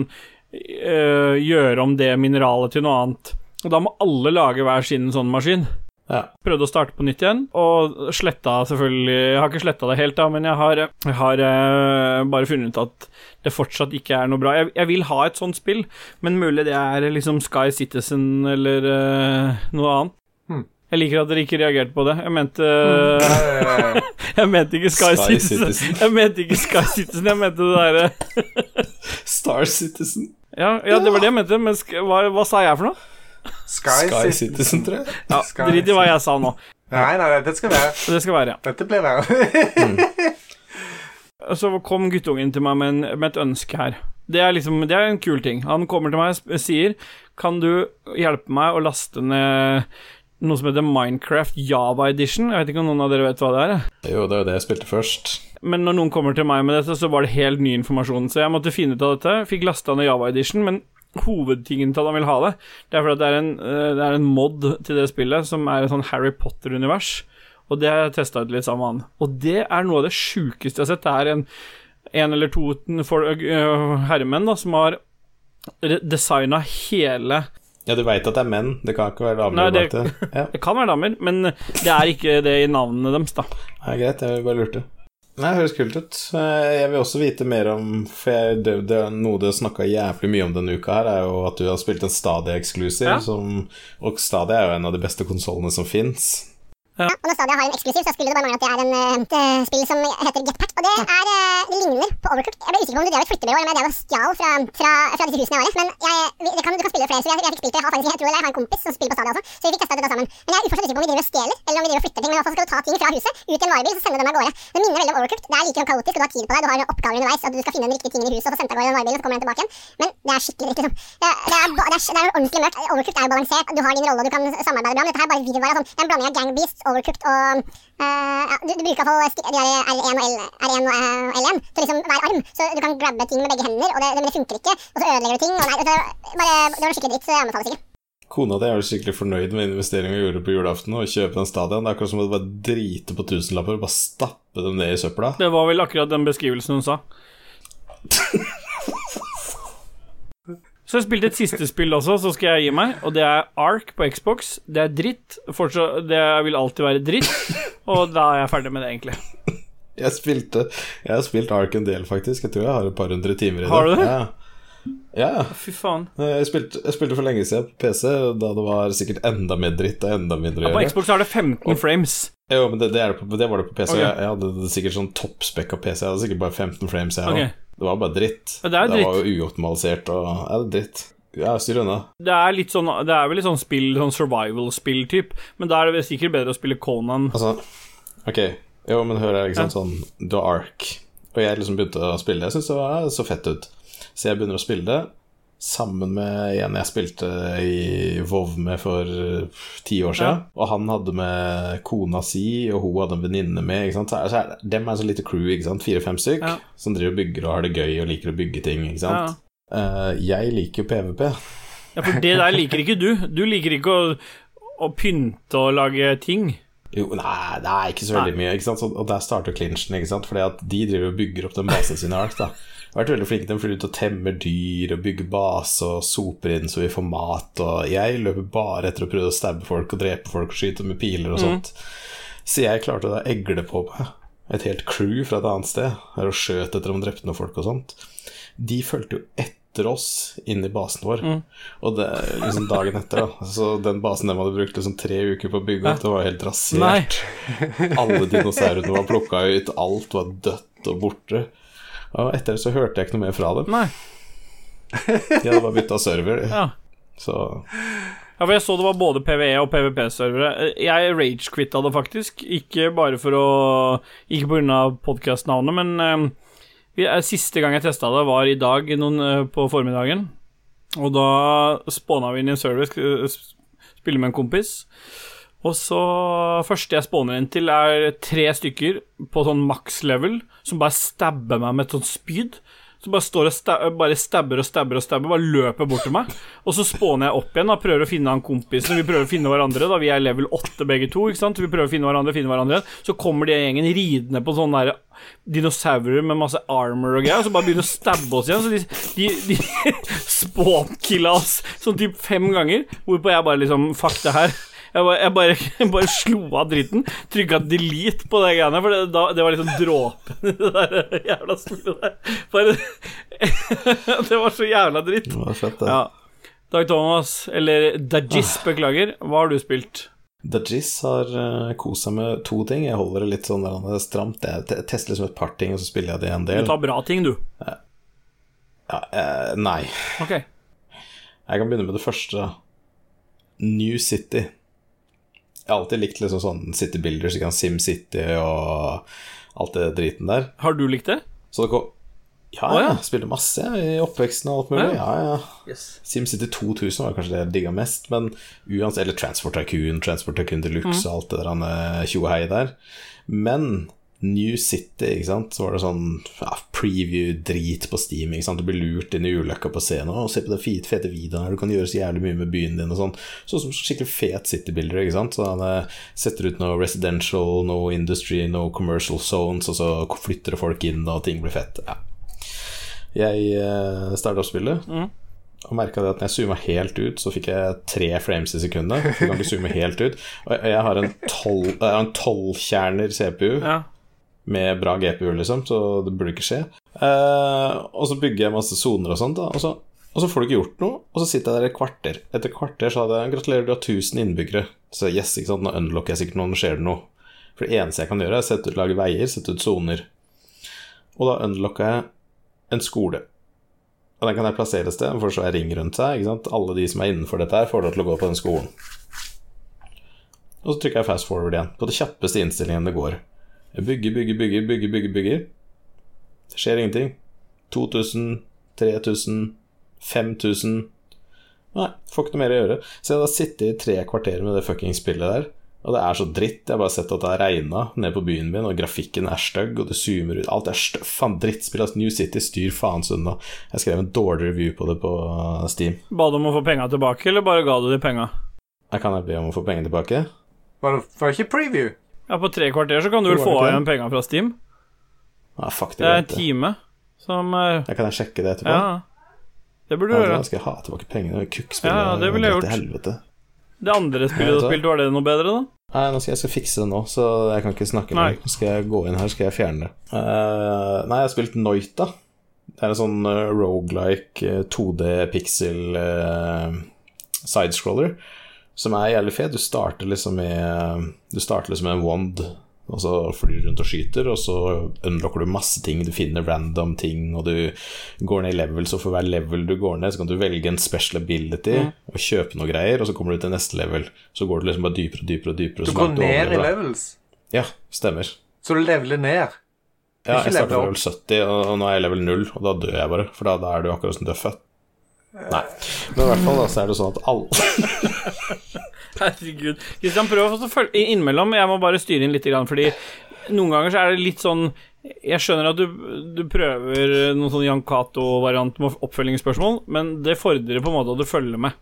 øh, gjøre om det mineralet til noe annet. Og da må alle lage hver sin sånn maskin. Ja. Prøvde å starte på nytt igjen, og sletta selvfølgelig Jeg har ikke sletta det helt, da, men jeg har, jeg har uh, bare funnet ut at det fortsatt ikke er noe bra. Jeg, jeg vil ha et sånt spill, men mulig det er liksom Sky Citizen eller uh, noe annet. Hmm. Jeg liker at dere ikke reagerte på det. Jeg mente Eh, Jeg mente ikke Sky, Sky Citizen. Citizen. Jeg mente ikke Sky Citizen, jeg mente det derre Star Citizen. ja, ja, det var det jeg mente, men sk hva, hva sa jeg for noe? Sky, Sky. Citizen, tror jeg. Ja, Sky Drit i hva jeg sa nå. Nei, nei, det skal være Det skal være, ja. Dette blir det. Så kom guttungen til meg med, en, med et ønske her. Det er liksom, det er en kul ting. Han kommer til meg og sier Kan du hjelpe meg å laste ned noe som heter Minecraft Java Edition? Jeg vet ikke om noen av dere vet hva det er? Jo, det er jo det jeg spilte først. Men når noen kommer til meg med dette, så var det helt ny informasjon. Så jeg måtte finne ut av dette. Fikk lasta ned Java Edition, men hovedtingen til at han vil ha det, det er fordi det er en, eh, det er en mod til det spillet som er et sånn Harry Potter-univers. Og det har jeg testa ut litt sammen med han. Og det er noe av det sjukeste jeg har sett. Det er en, en eller to for, øh, herremenn da, som har designa hele Ja, du veit at det er menn, det kan ikke være damer Nei, det- bak det. Ja, Det kan være damer, men det er ikke det i navnene deres, da. er greit, jeg bare lurte. Nei, det høres kult ut. Eh, Jeg vil også vite mer om For jeg, det, det noe du har snakka jævlig mye om denne uka, her er jo at du har spilt en Stadia Exclusive. Ja. Som, og Stadia er jo en av de beste konsollene som fins. Ja, og når Stadia har en eksklusiv, så skulle det bare mangle at det er en et et spill som heter Jetpack. Og det, er, eh, det ligner på Overcooked. Jeg ble usikker på om du drev et flyttebyrå eller om jeg drev og stjal fra, fra, fra disse husene jeg var i. Men jeg, det kan, du kan spille flere, så jeg, jeg fikk spilt det. Jeg har faktisk, jeg tror jeg har en kompis som spiller på Stadia også, så vi fikk testa dette sammen. Men jeg er fortsatt usikker på om vi driver og stjeler, eller om vi driver og flytter ting. Men i hvert fall skal du ta ting fra huset, ut i en varebil, så sender du dem av gårde. Det minner veldig om Overcooked. Det er like kaotisk, og du har tid på deg, du har oppgaver underveis, at du skal finne den riktige tingen i huset, og så sender du av gårde den varebilen, og så kommer den tilbake igjen. Men det er skikkelig dritt, liksom. Det, det, er, det, er, det er ordentlig mørkt. Overcooked er jo balansert, du har din rolle, og du kan samarbeide bra, men dette her er bare virvar av sånn. Det er en blanding av Gang Beasts, Overcooked og uh, ja, du, du bruker i hvert fall de her R1 og L, R1 og eh, L1 til liksom hver arm, så du kan grabbe ting med begge hender, og det, det, men det funker ikke, og så ødelegger du ting, og nei, det, bare, det var skikkelig dritt, så jeg anbefaler ikke. Kona di er vel skikkelig fornøyd med investeringen vi gjorde på julaften, og kjøpe den stadion. Det er akkurat som å bare drite på tusenlapper og bare stappe dem ned i søpla. Det var vel akkurat den beskrivelsen hun sa. Så jeg spilte et siste spill også, så skal jeg gi meg, og det er Ark på Xbox. Det er dritt. Fortsatt, det vil alltid være dritt, og da er jeg ferdig med det, egentlig. Jeg spilte Jeg har spilt Ark en del, faktisk. Jeg tror jeg har et par hundre timer i det. Har du det? Ja. ja. Fy faen. Jeg spilte, jeg spilte for lenge siden på PC, da det var sikkert enda mer dritt og enda mindre å På. Xbox er det 15 frames. Jo, men det, det, det, på, det var det på PC. Okay. Jeg, jeg hadde sikkert sånn toppspekka PC. Jeg hadde sikkert bare 15 frames. Jeg, òg. også. Det var bare dritt. Det er det var jo uoptimalisert og Ja, det er dritt. Ja, styr unna. Det er litt sånn Det er vel litt sånn spill, sånn survival-spill-typ, men da er det sikkert bedre å spille Conan. Altså, ok Jo, men hør her, ikke sant, sånn The Ark Og jeg liksom begynte å spille det Jeg synes det var så fett ut Så jeg begynner å spille det Sammen med en jeg spilte i Vov med for eh, ti år siden Og han hadde med kona si Og hun hadde en venninne med ikke sant? Så er, så er, Dem er så lite crew, Fire-fem stykk Ja. Som driver og bygger og har det gøy Og liker å bygge ting, ikke sant Eh, Jeg liker jo PvP Ja, for det der liker ikke du. Du liker ikke å, å pynte og lage ting. Jo, nei, det er ikke så veldig mye. Og der starter clinchen, ikke sant? Fordi at de driver og bygger opp den basen sin i Ark. da vært veldig flinke. til å fly ut og temmer dyr og bygge base og soper inn så vi får mat. Og jeg løper bare etter å prøve å stabbe folk og drepe folk og skyte med piler og sånt. Så jeg klarte å egle på meg et helt crew fra et annet sted. Og skjøt etter om drepte noen folk og sånt. De fulgte jo etter oss inn i basen vår. Og det liksom dagen etter, da. Så den basen de hadde brukt liksom tre uker på å bygge opp, det var helt rasert. Alle dinosaurene var plukka ut, alt var dødt og borte. Og etter det så hørte jeg ikke noe mer fra dem. Nei. De hadde bare bytta server. Ja. Så Ja, for jeg så det var både PVE og PVP-servere. Jeg rage-quitta det faktisk, ikke bare for å Ikke av podkast-navnet, men eh, siste gang jeg testa det, var i dag noen, eh, på formiddagen. Og da spåna vi inn i en server, sk- spille med en kompis. Og så Første jeg spawner inn til, er tre stykker på sånn maks level som bare stabber meg med et sånt spyd. Som bare står og sta bare stabber og stabber og stabber, bare løper bort til meg. Og så spåner jeg opp igjen og prøver å finne han kompisen. Vi prøver å finne hverandre, da vi er level 8 begge to. ikke sant? Vi prøver å finne hverandre, finne hverandre. Så kommer de gjengen ridende på sånne der dinosaurer med masse armor og greier, og så bare begynner å stabbe oss igjen. Så de, de, de spawnkilla oss sånn typ fem ganger, hvorpå jeg bare liksom Fuck det her. Jeg bare, jeg bare, jeg bare slo av dritten, trykka delete på det greiene, for det, da, det var liksom dråpen i det der jævla spillet der. Bare, det var så jævla dritt. det var fett, det. Ja. Dag Thomas, eller Dajis, beklager, hva har du spilt? Dajis har uh, kost seg med to ting. Jeg holder det litt sånn stramt. Jeg te- tester liksom et par ting, og så spiller jeg det en del. Du tar bra ting, du. Ja, uh, nei. Okay. Jeg kan begynne med det første. New City. Jeg har alltid likt liksom sånn City Builders, ikke sant, SimCity og alt det driten der. Har du likt det? Så det kom Ja, oh, ja. jeg spilte masse i oppveksten og alt mulig. Ja, ja. SimCity 2000 var kanskje det jeg digga mest, men uansett Eller Transport Tycoon, Transport Tycoon Deluxe og alt det der han, eh, tjohei der. Men New City, ikke sant, så var det sånn ja, preview-drit på Steam. ikke sant, Du blir lurt inn i ulykka på scenen. Og se på den fete, videoen her, du kan gjøre så jævlig mye med byen din og sånn. Sånn som skikkelig fet citybilder, ikke sant. Så han eh, setter ut noe residential, no industry, no commercial zones, og så flytter folk inn, og ting blir fett. Ja. Jeg uh, starta opp spillet. Og merka at når jeg zooma helt ut, så fikk jeg tre frames i sekundet. Du kan ikke zoome helt ut. Og jeg har en tolv- jeg har en tolvkjerner CPU Ja. Med bra GPU, liksom, så det burde ikke skje. Eh, og så bygger jeg masse soner og sånt, da, og så, og så får du ikke gjort noe, og så sitter jeg der et kvarter. Etter kvarter så hadde jeg Gratulerer, du har 1000 innbyggere. Så yes, ikke sant, nå unlocker jeg sikkert noe, nå skjer det noe. For det eneste jeg kan gjøre, er å sette ut, lage veier, sette ut soner. Og da unlocka jeg en skole. Og den kan jeg plassere et sted, for så jeg ring rundt seg. Ikke sant? Alle de som er innenfor dette her, får lov til å gå på den skolen. Og så trykker jeg fast forward igjen, på det kjappeste innstillingen det går. Jeg bygger, bygger, bygger, bygger, bygger, bygger. Det skjer ingenting. 2000, 3000, 5000 Nei, får ikke noe mer å gjøre. Så jeg har sittet i tre kvarter med det fuckings spillet der. Og det er så dritt. Jeg har bare sett at det har regna ned på byen min, og grafikken er stygg, og det zoomer ut Alt er stø... Faen, drittspill. Altså, New City, styr faens unna. Jeg skrev en dårlig review på det på Steam. Ba du om å få penga tilbake, eller bare ga du de penga? Jeg kan jeg be om å få pengene tilbake? Var det, var det ikke preview? Ja, på tre kvarter så kan du vel få igjen penga fra Steam. Nei, fuck, det Det er en time som uh... Kan jeg sjekke det etterpå? Ja. Det burde du gjøre. da skal jeg ha tilbake pengene. Kukkspill. Ja, det ville jeg gjort. helvete. Det andre spillet du har spilte, var det noe bedre, da? Nei, nå skal jeg skal fikse det nå, så jeg kan ikke snakke mer. Nå skal jeg gå inn her, skal jeg fjerne det. Uh, nei, jeg har spilt Noita. Det er en sånn uh, rogelike 2D pixel uh, sidescroller som er jævlig fet. Du starter liksom med Du starter liksom med en wand, og så flyr du rundt og skyter, og så unlocker du masse ting. Du finner random ting, og du går ned i level, så for hver level du går ned, så kan du velge en special ability og kjøpe noe greier, og så kommer du til neste level. Så går du liksom bare dypere og dypere og dypere. Du går ned i levels, Ja, stemmer. så du leveler ned. Ja, jeg starta level 70, og og nå er jeg level 0, og da dør jeg bare. For da, da er du akkurat som du er født. Nei. Men i hvert fall da, så er det sånn at alle Herregud. Kristian, prøv å følge innimellom. Jeg må bare styre inn litt, fordi noen ganger så er det litt sånn Jeg skjønner at du, du prøver noen sånn Jan Cato-variant med oppfølgingsspørsmål, men det fordrer på en måte at du følger med.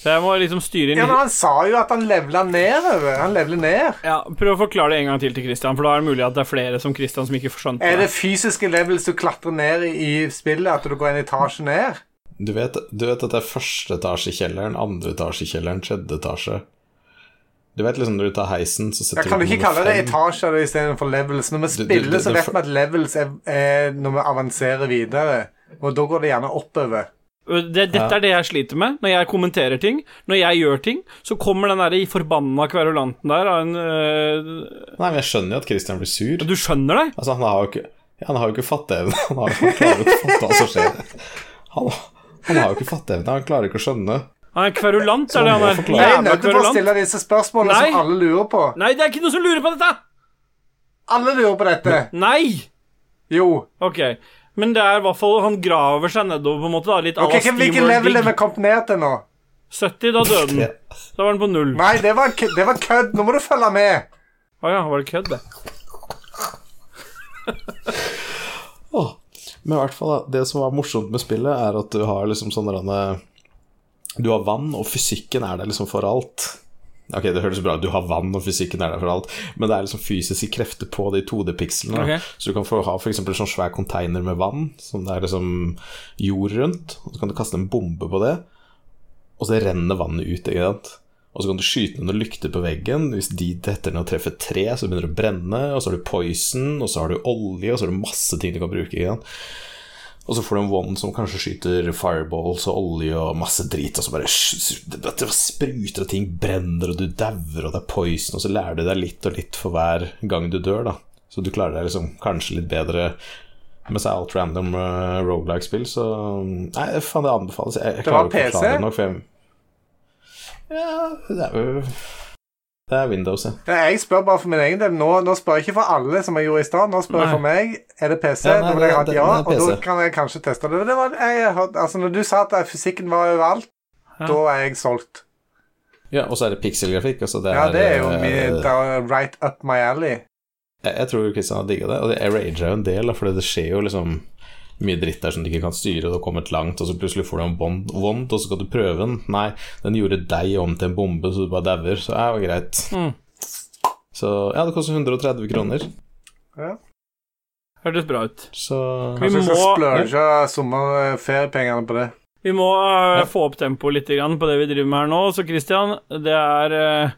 Så jeg må liksom styre inn Ja, men Han sa jo at han levela nedover. Han leveler ned. Ja, Prøv å forklare det en gang til til Christian, for da er det mulig at det er flere som Christian som ikke skjønte Er det. det fysiske levels du klatrer ned i i spillet? At du går en etasje ned? Du vet, du vet at det er første etasje i kjelleren, andre etasje i kjelleren, tredje etasje Du vet liksom når du tar heisen, så setter du kan du ikke kalle det etasjer istedenfor levels? Når vi Du- du- spiller, du- så vet vi at levels er, er når vi avanserer videre. Og da går det gjerne oppover. det dette Ja. er det jeg sliter med når jeg kommenterer ting. Når jeg gjør ting, så kommer den der forbanna kverulanten der av en øh, Nei, men jeg skjønner jo at Christian blir sur. Du skjønner det? Altså, han har jo ikke ja, Han har jo ikke fatteevne. Han, har- jo ikke klart å fatte hva som skjer. Han, han har jo ikke fatteevne. Han klarer ikke å skjønne. Han er kverulant, er det han han er. Jeg er nødt til å stille disse spørsmålene Nei. som alle lurer på. Nei, det er ikke noen som lurer på dette! Alle lurer på dette. Nei! Jo. Ok, men det er i hvert fall Han graver seg nedover, på en måte. da Litt okay, Ok, hvilken- level er vi kommet ned til nå? 70, da døde den. Da var den på null. Nei, det var, det var kødd. Nå må du følge med. Å ja, var det kødd, det? Åh. Men i hvert fall, det som var morsomt med spillet, er at du har liksom sånne Du har vann, og fysikken er der liksom for alt. Ok, det høres bra ut, du har vann, og fysikken er der for alt, men det er liksom fysiske krefter på de 2D-pikslene. Okay. Så du kan få ha f.eks. en sånn svær container med vann, som det er liksom jord rundt, og så kan du kaste en bombe på det, og så renner vannet ut, ikke sant. Og så kan du skyte noen lykter på veggen. Hvis de detter ned og treffer tre, så begynner det å brenne. Og så har du poison, og så har du olje, og så har du masse ting du kan bruke. igjen. Og så får du en one som kanskje skyter fireballs og olje og masse drit, og så bare spruter, og ting brenner, og du dauer, og det er poison, og så lærer du deg litt og litt for hver gang du dør, da. Så du klarer deg liksom kanskje litt bedre med seg alt random uh, rogelike-spill, så Nei, faen, det anbefales. Jeg, jeg klarer ikke å PC? forklare det nok, for jeg Ja, det er jo Det er Windows, ja. Jeg spør bare for min egen del. Nå, nå spør jeg ikke for alle, som jeg gjorde i stad. Nå spør jeg for meg. Er det PC? Ja, nei, da vil jeg ha ja, det og da kan jeg kanskje teste det. det var, jeg, altså, når du sa at fysikken var overalt, Ja. da er jeg solgt. Ja, Og så er det pikselgrafikk. Altså Ja, det er jo eh, min, er right up my alley. Jeg, jeg tror Kristian har digga det, og det, jeg rager jo en del, for det skjer jo liksom mye dritt der som du ikke kan styre, og du har kommet langt, og så plutselig får du en bond, vondt, og så skal du prøve den. Nei, den gjorde deg om til en bombe, så du bare dauer. Så det var greit. Mm. Så ja, det koster 130 kroner. Ja. Hørtes bra ut. Så Vi Kanskje vi skal må- splurge sommerferiepengene på det. Vi må uh, Ja. få opp tempoet litt grann på det vi driver med her nå. Så Christian, det er øh,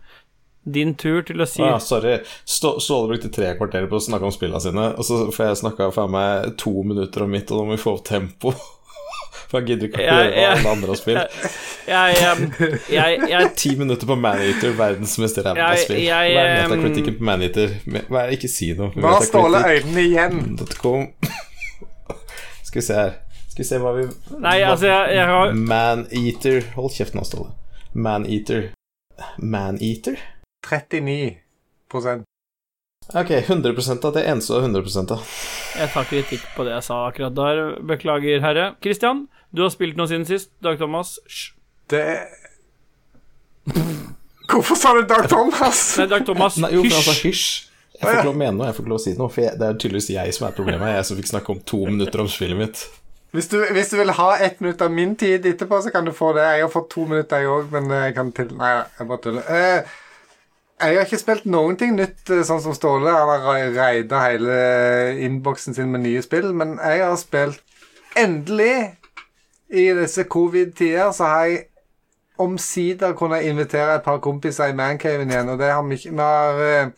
din tur til å si Ja, sorry. Stå- Ståle brukte tre kvarter på å snakke om spillene sine, og så får jeg snakka faen meg to minutter om mitt, og da må vi få opp tempo. For jeg gidder ikke å høre hva alle andre har spilt. Jeg, jeg, jeg, jeg Ti minutter på Maneater, verdens mest ræva spill. jeg, Hva er metakritikken på Maneater? Hva er Ikke si noe. Nå ståler Ståle øynene igjen. Skal vi se her. Skal vi se hva vi Nei, altså, jeg, jeg har Maneater Hold kjeft nå, Ståle. Maneater. Maneater? 39% Ok, 100% av det eneste og 100 av. Jeg tar kritikk på det jeg sa akkurat der. Beklager, herre. Christian, du har spilt noe siden sist. Dag Thomas. Hysj. Det Hvorfor sa du Dag Thomas? Nei, Dag Thomas, Nei, jo, han sa hysj. hysj. Jeg får ikke lov å mene noe, jeg får ikke lov å si noe, for jeg, det er tydeligvis jeg som er problemet. Jeg som fikk snakke om to minutter om spillet mitt. Hvis du, hvis du vil ha ett minutt av min tid etterpå, så kan du få det. Jeg har fått to minutter, jeg òg, men jeg kan til Nei, jeg bare tuller. Eh, jeg har ikke spilt noen ting nytt, eh, sånn som Ståle. Han har ra- raida hele innboksen sin med nye spill, men jeg har spilt Endelig, i disse covid-tider, så har jeg omsider kunnet invitere et par kompiser i Mancaven igjen, og det har vi ikke Vi har eh,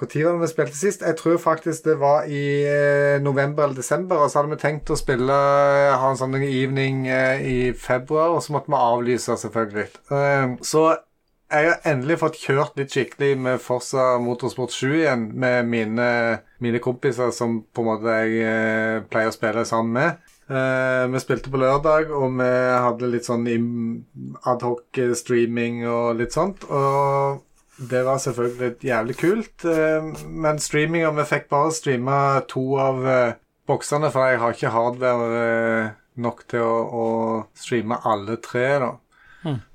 når var det vi spilte sist? Jeg tror faktisk det var i eh, november eller desember. Og så hadde vi tenkt å spille ha en sånn evening eh, i februar, og så måtte vi avlyse, selvfølgelig. Eh, så jeg har endelig fått kjørt litt skikkelig med Forsa Motorsport 7 igjen med mine, mine kompiser som på en måte jeg eh, pleier å spille sammen med. Eh, vi spilte på lørdag, og vi hadde litt sånn adhoc-streaming og litt sånt. Og det var selvfølgelig jævlig kult. eh, Men streaminga Vi fikk bare streama to av eh, boksene, for jeg har ikke hardware eh, nok til å, å streame alle tre, da.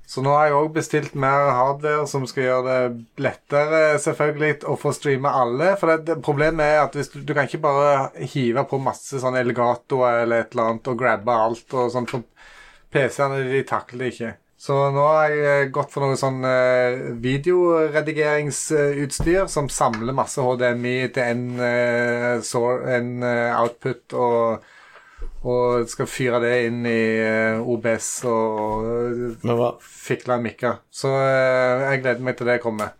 Så nå har jeg òg bestilt mer hardware som skal gjøre det lettere selvfølgelig å få streame alle. For det, problemet er at du, du kan ikke bare hive på masse sånn Elgatoer eller et eller annet og grabbe alt og sånt. For PC-ene de takler det ikke. Så nå har jeg eh, gått for noe sånn eh, videoredigeringsutstyr som samler masse HDMI til sor- eh, output og, og skal fyre det inn i eh, OBS og fikle en mikker. Så eh, jeg gleder meg til det kommer.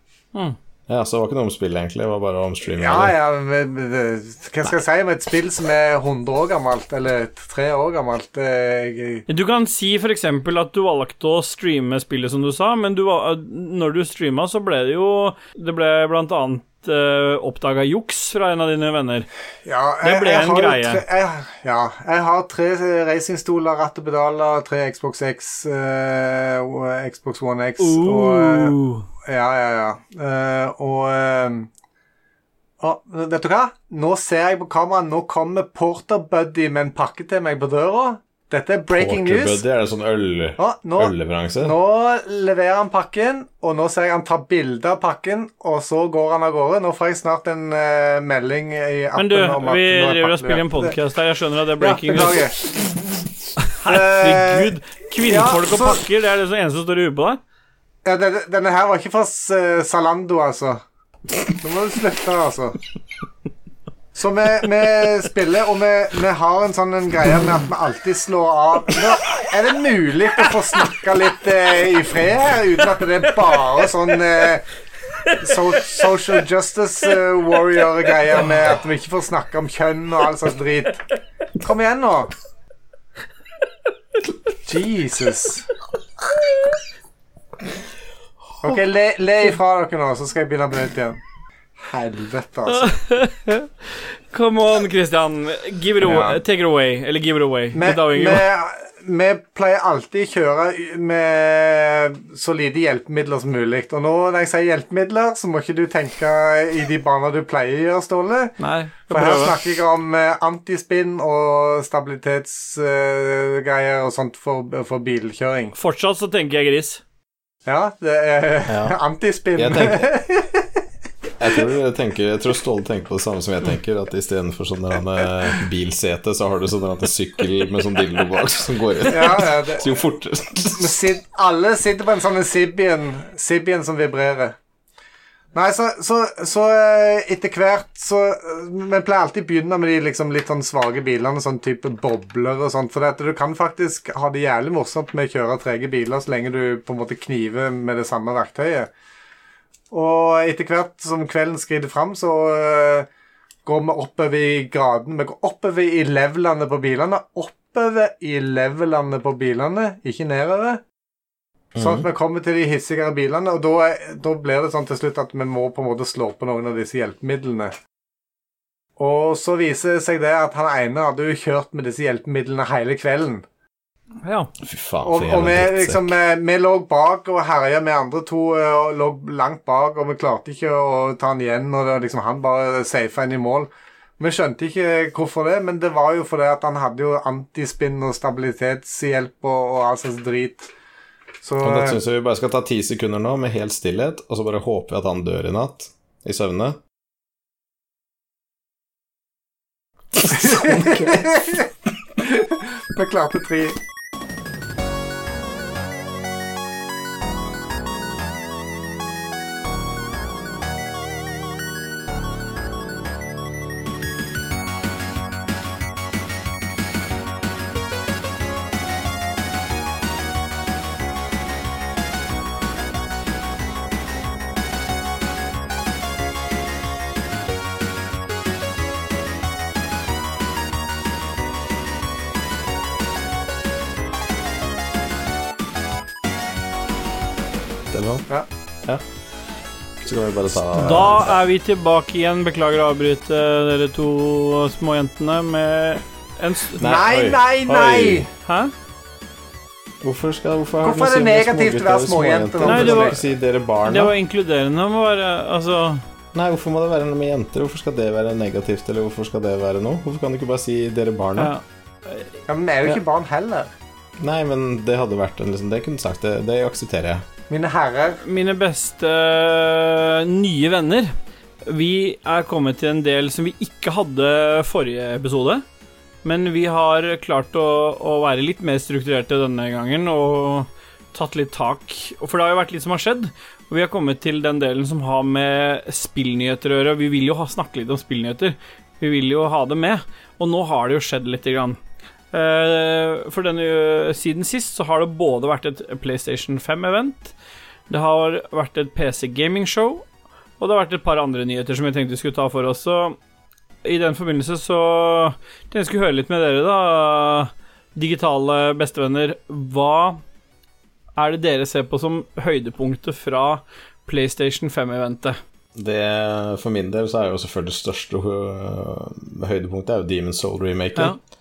Ja, så det var ikke noe om spill, egentlig. Det var bare om streaming. Ja, ja, men, men, hva skal jeg si med et spill som er 100 år gammelt, eller tre år gammelt? Jeg, Du kan si f.eks. at du valgte å streame spillet, som du sa, men du, når du streama, så ble det jo Det ble blant annet uh, oppdaga juks fra en av dine venner. Ja, Det ble jeg en har greie. Tre, jeg, ja, jeg har tre racingstoler, ratt og pedaler, tre Xbox X eh, og Xbox One X og eh, Uh. Ja, ja, ja. Eh, og eh, å, Vet du hva? Nå ser jeg på kameraet. Nå kommer Porter Buddy med en pakke til meg på døra. Dette er breaking news. Er det sånn øl, nå, ølleveranse? nå leverer han pakken, og nå ser jeg han tar bilde av pakken, og så går han av gårde. Nå får jeg snart en uh, melding i appen Men du, om at vi er driver og spiller en podkast her. Jeg skjønner at det er Ja, breaking news. Herregud. Kvinnfolk ja, og pakker, det er det som eneste som står i huet på deg? Ja, denne, her var ikke fra Salando, Zalando, altså. Nå må du slutte, altså. Så vi, vi spiller, og vi, vi har en sånn en greie med at vi alltid slår av Nå, Er det mulig å få snakka litt eh, i fred her, uten at det er bare sånn eh, so, social justice uh, warrior-greier med at vi ikke får snakke om kjønn og all slags drit? Kom igjen, nå. Jesus. OK, le, le ifra dere nå, så skal jeg begynne på nytt igjen. Helvete, altså. Come on, Christian. Give it away. Ja. Take it away. Eller give it away. Vi, pleier alltid å kjøre med så lite hjelpemidler som mulig. Og nå når jeg sier hjelpemidler, så må ikke du tenke i de baner du pleier å gjøre, Ståle. Nei, For her snakker jeg om eh, antispinn og stabilitetsgreier og sånt for, for bilkjøring. Fortsatt så tenker jeg gris. Ja, det er Ja. antispinn. Jeg Jeg tror, jeg, tenker, jeg tror Ståle tenker på det samme som jeg tenker, at istedenfor sånn eh, bilsete, så har du sånn sykkel med sånn dildo bak som går inn. ja, ja, det, Så jo fortere alle sitter på en sånn Sibien, Sibien som vibrerer. Nei, så, så, så eh, etter hvert så eh, Vi pleier alltid å begynne med de liksom litt sånn svake bilene, sånn type bobler og sånt. For at du kan faktisk ha det jævlig morsomt med å kjøre trege biler så lenge du på en måte kniver med det samme verktøyet. Og etter hvert som kvelden skrider fram, så eh, går vi oppover i graden. Vi går oppover i levelene på bilene. Oppover i levelene på bilene, ikke nedover. Sånn at vi kommer til de hissigere bilene, og da, da blir det sånn til slutt at vi må på en måte slå på noen av disse hjelpemidlene. Og så viser det seg det at han ene hadde jo kjørt med disse hjelpemidlene hele kvelden. Ja. Fy faen, Og, og vi, liksom, vi, vi lå bak og herja med andre to eh, og lå langt bak, og vi klarte ikke å ta han igjen, og det, liksom, han bare safa inn i mål. Vi skjønte ikke hvorfor det, men det var jo fordi at han hadde jo antispinn og stabilitetshjelp og, og all slags drit. Så Og Dette syns jeg vi bare skal ta ti sekunder nå med helt stillhet, og så bare håper vi at han dør i natt. I søvne. vi klarte tre. Eller noe. Ja. ja. Så kan vi bare ta Da er vi tilbake igjen. Beklager å avbryte dere to småjentene med en s Nei, nei, nei! Hæ? Hvorfor, skal, hvorfor, Hvorfor er det negativt å være småjenter? Nei, det var- si dere barna? Det var inkluderende. å være Altså Nei, hvorfor må det være noe med jenter? Hvorfor skal det være negativt, eller hvorfor skal det være noe? Hvorfor kan du ikke bare si dere barna? ja. Ja, men vi er jo ikke barn heller. Nei, men det hadde vært en liksom Det kunne sagt, det, det aksepterer jeg. Mine herrer. Mine beste øh, nye venner. Vi er kommet til en del som vi ikke hadde forrige episode. Men vi har klart å, å være litt mer strukturerte denne gangen og tatt litt tak. For det har jo vært litt som har skjedd. Og vi har kommet til den delen som har med spillnyheter å gjøre. Vi vil jo ha, snakke litt om spillnyheter. Vi vil jo ha det med. Og nå har det jo skjedd lite grann. Eh, for denne, siden sist så har det både vært et PlayStation 5-event, det har vært et PC gaming-show, og det har vært et par andre nyheter som jeg tenkte vi skulle ta for oss. Så i den forbindelse så tenkte jeg skulle høre litt med dere, da, digitale bestevenner. Hva er det dere ser på som høydepunktet fra PlayStation 5-eventet? Det, for min del så er jo selvfølgelig det største øh, høydepunktet er jo Demon's Soul-remaken. Ja.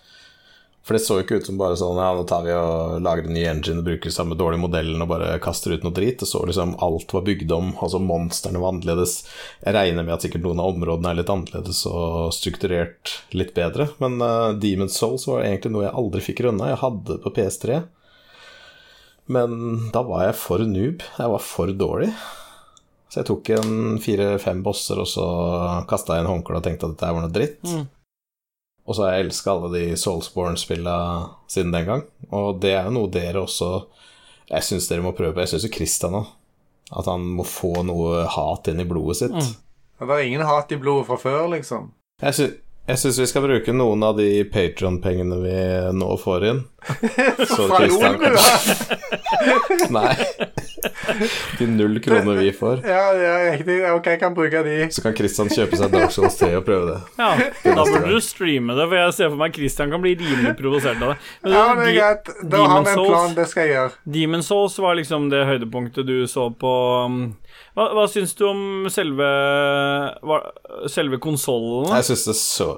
For det så jo ikke ut som bare sånn Ja, nå tar vi og lager en ny engine og bruker samme dårlige modellen og bare kaster ut noe drit. Det så liksom alt var bygd om, altså monstrene var annerledes. Jeg regner med at sikkert noen av områdene er litt annerledes og strukturert litt bedre. Men uh, Demon's Souls var egentlig noe jeg aldri fikk runda. Jeg hadde på PS3. Men da var jeg for noob. Jeg var for dårlig. Så jeg tok en fire-fem bosser, og så kasta jeg en håndkle og tenkte at dette var noe dritt. Mm. Og så har jeg elska alle de Soulsborne-spilla siden den gang. Og det er jo noe dere også Jeg syns dere må prøve på. Jeg syns jo Christian òg. At han må få noe hat inn i blodet sitt. Mm. Det er ingen hat i blodet fra før, liksom. Jeg sy jeg syns vi skal bruke noen av de Patron-pengene vi nå får inn. Så Kristian kan Nei. De null kroner vi får. Ja, ja, riktig. Ok, jeg kan bruke de. Så kan Kristian kjøpe seg Dark Souls 3 og prøve det. Ja, da burde du streame det, for jeg ser for meg Kristian kan bli rimelig provosert av det. Men Ja, det er greit. Da har vi en plan. Det skal jeg gjøre. Demon Souls var liksom det høydepunktet du så på um, Hva, hva syns du om selve hva, Selve konsollen? Jeg syns det så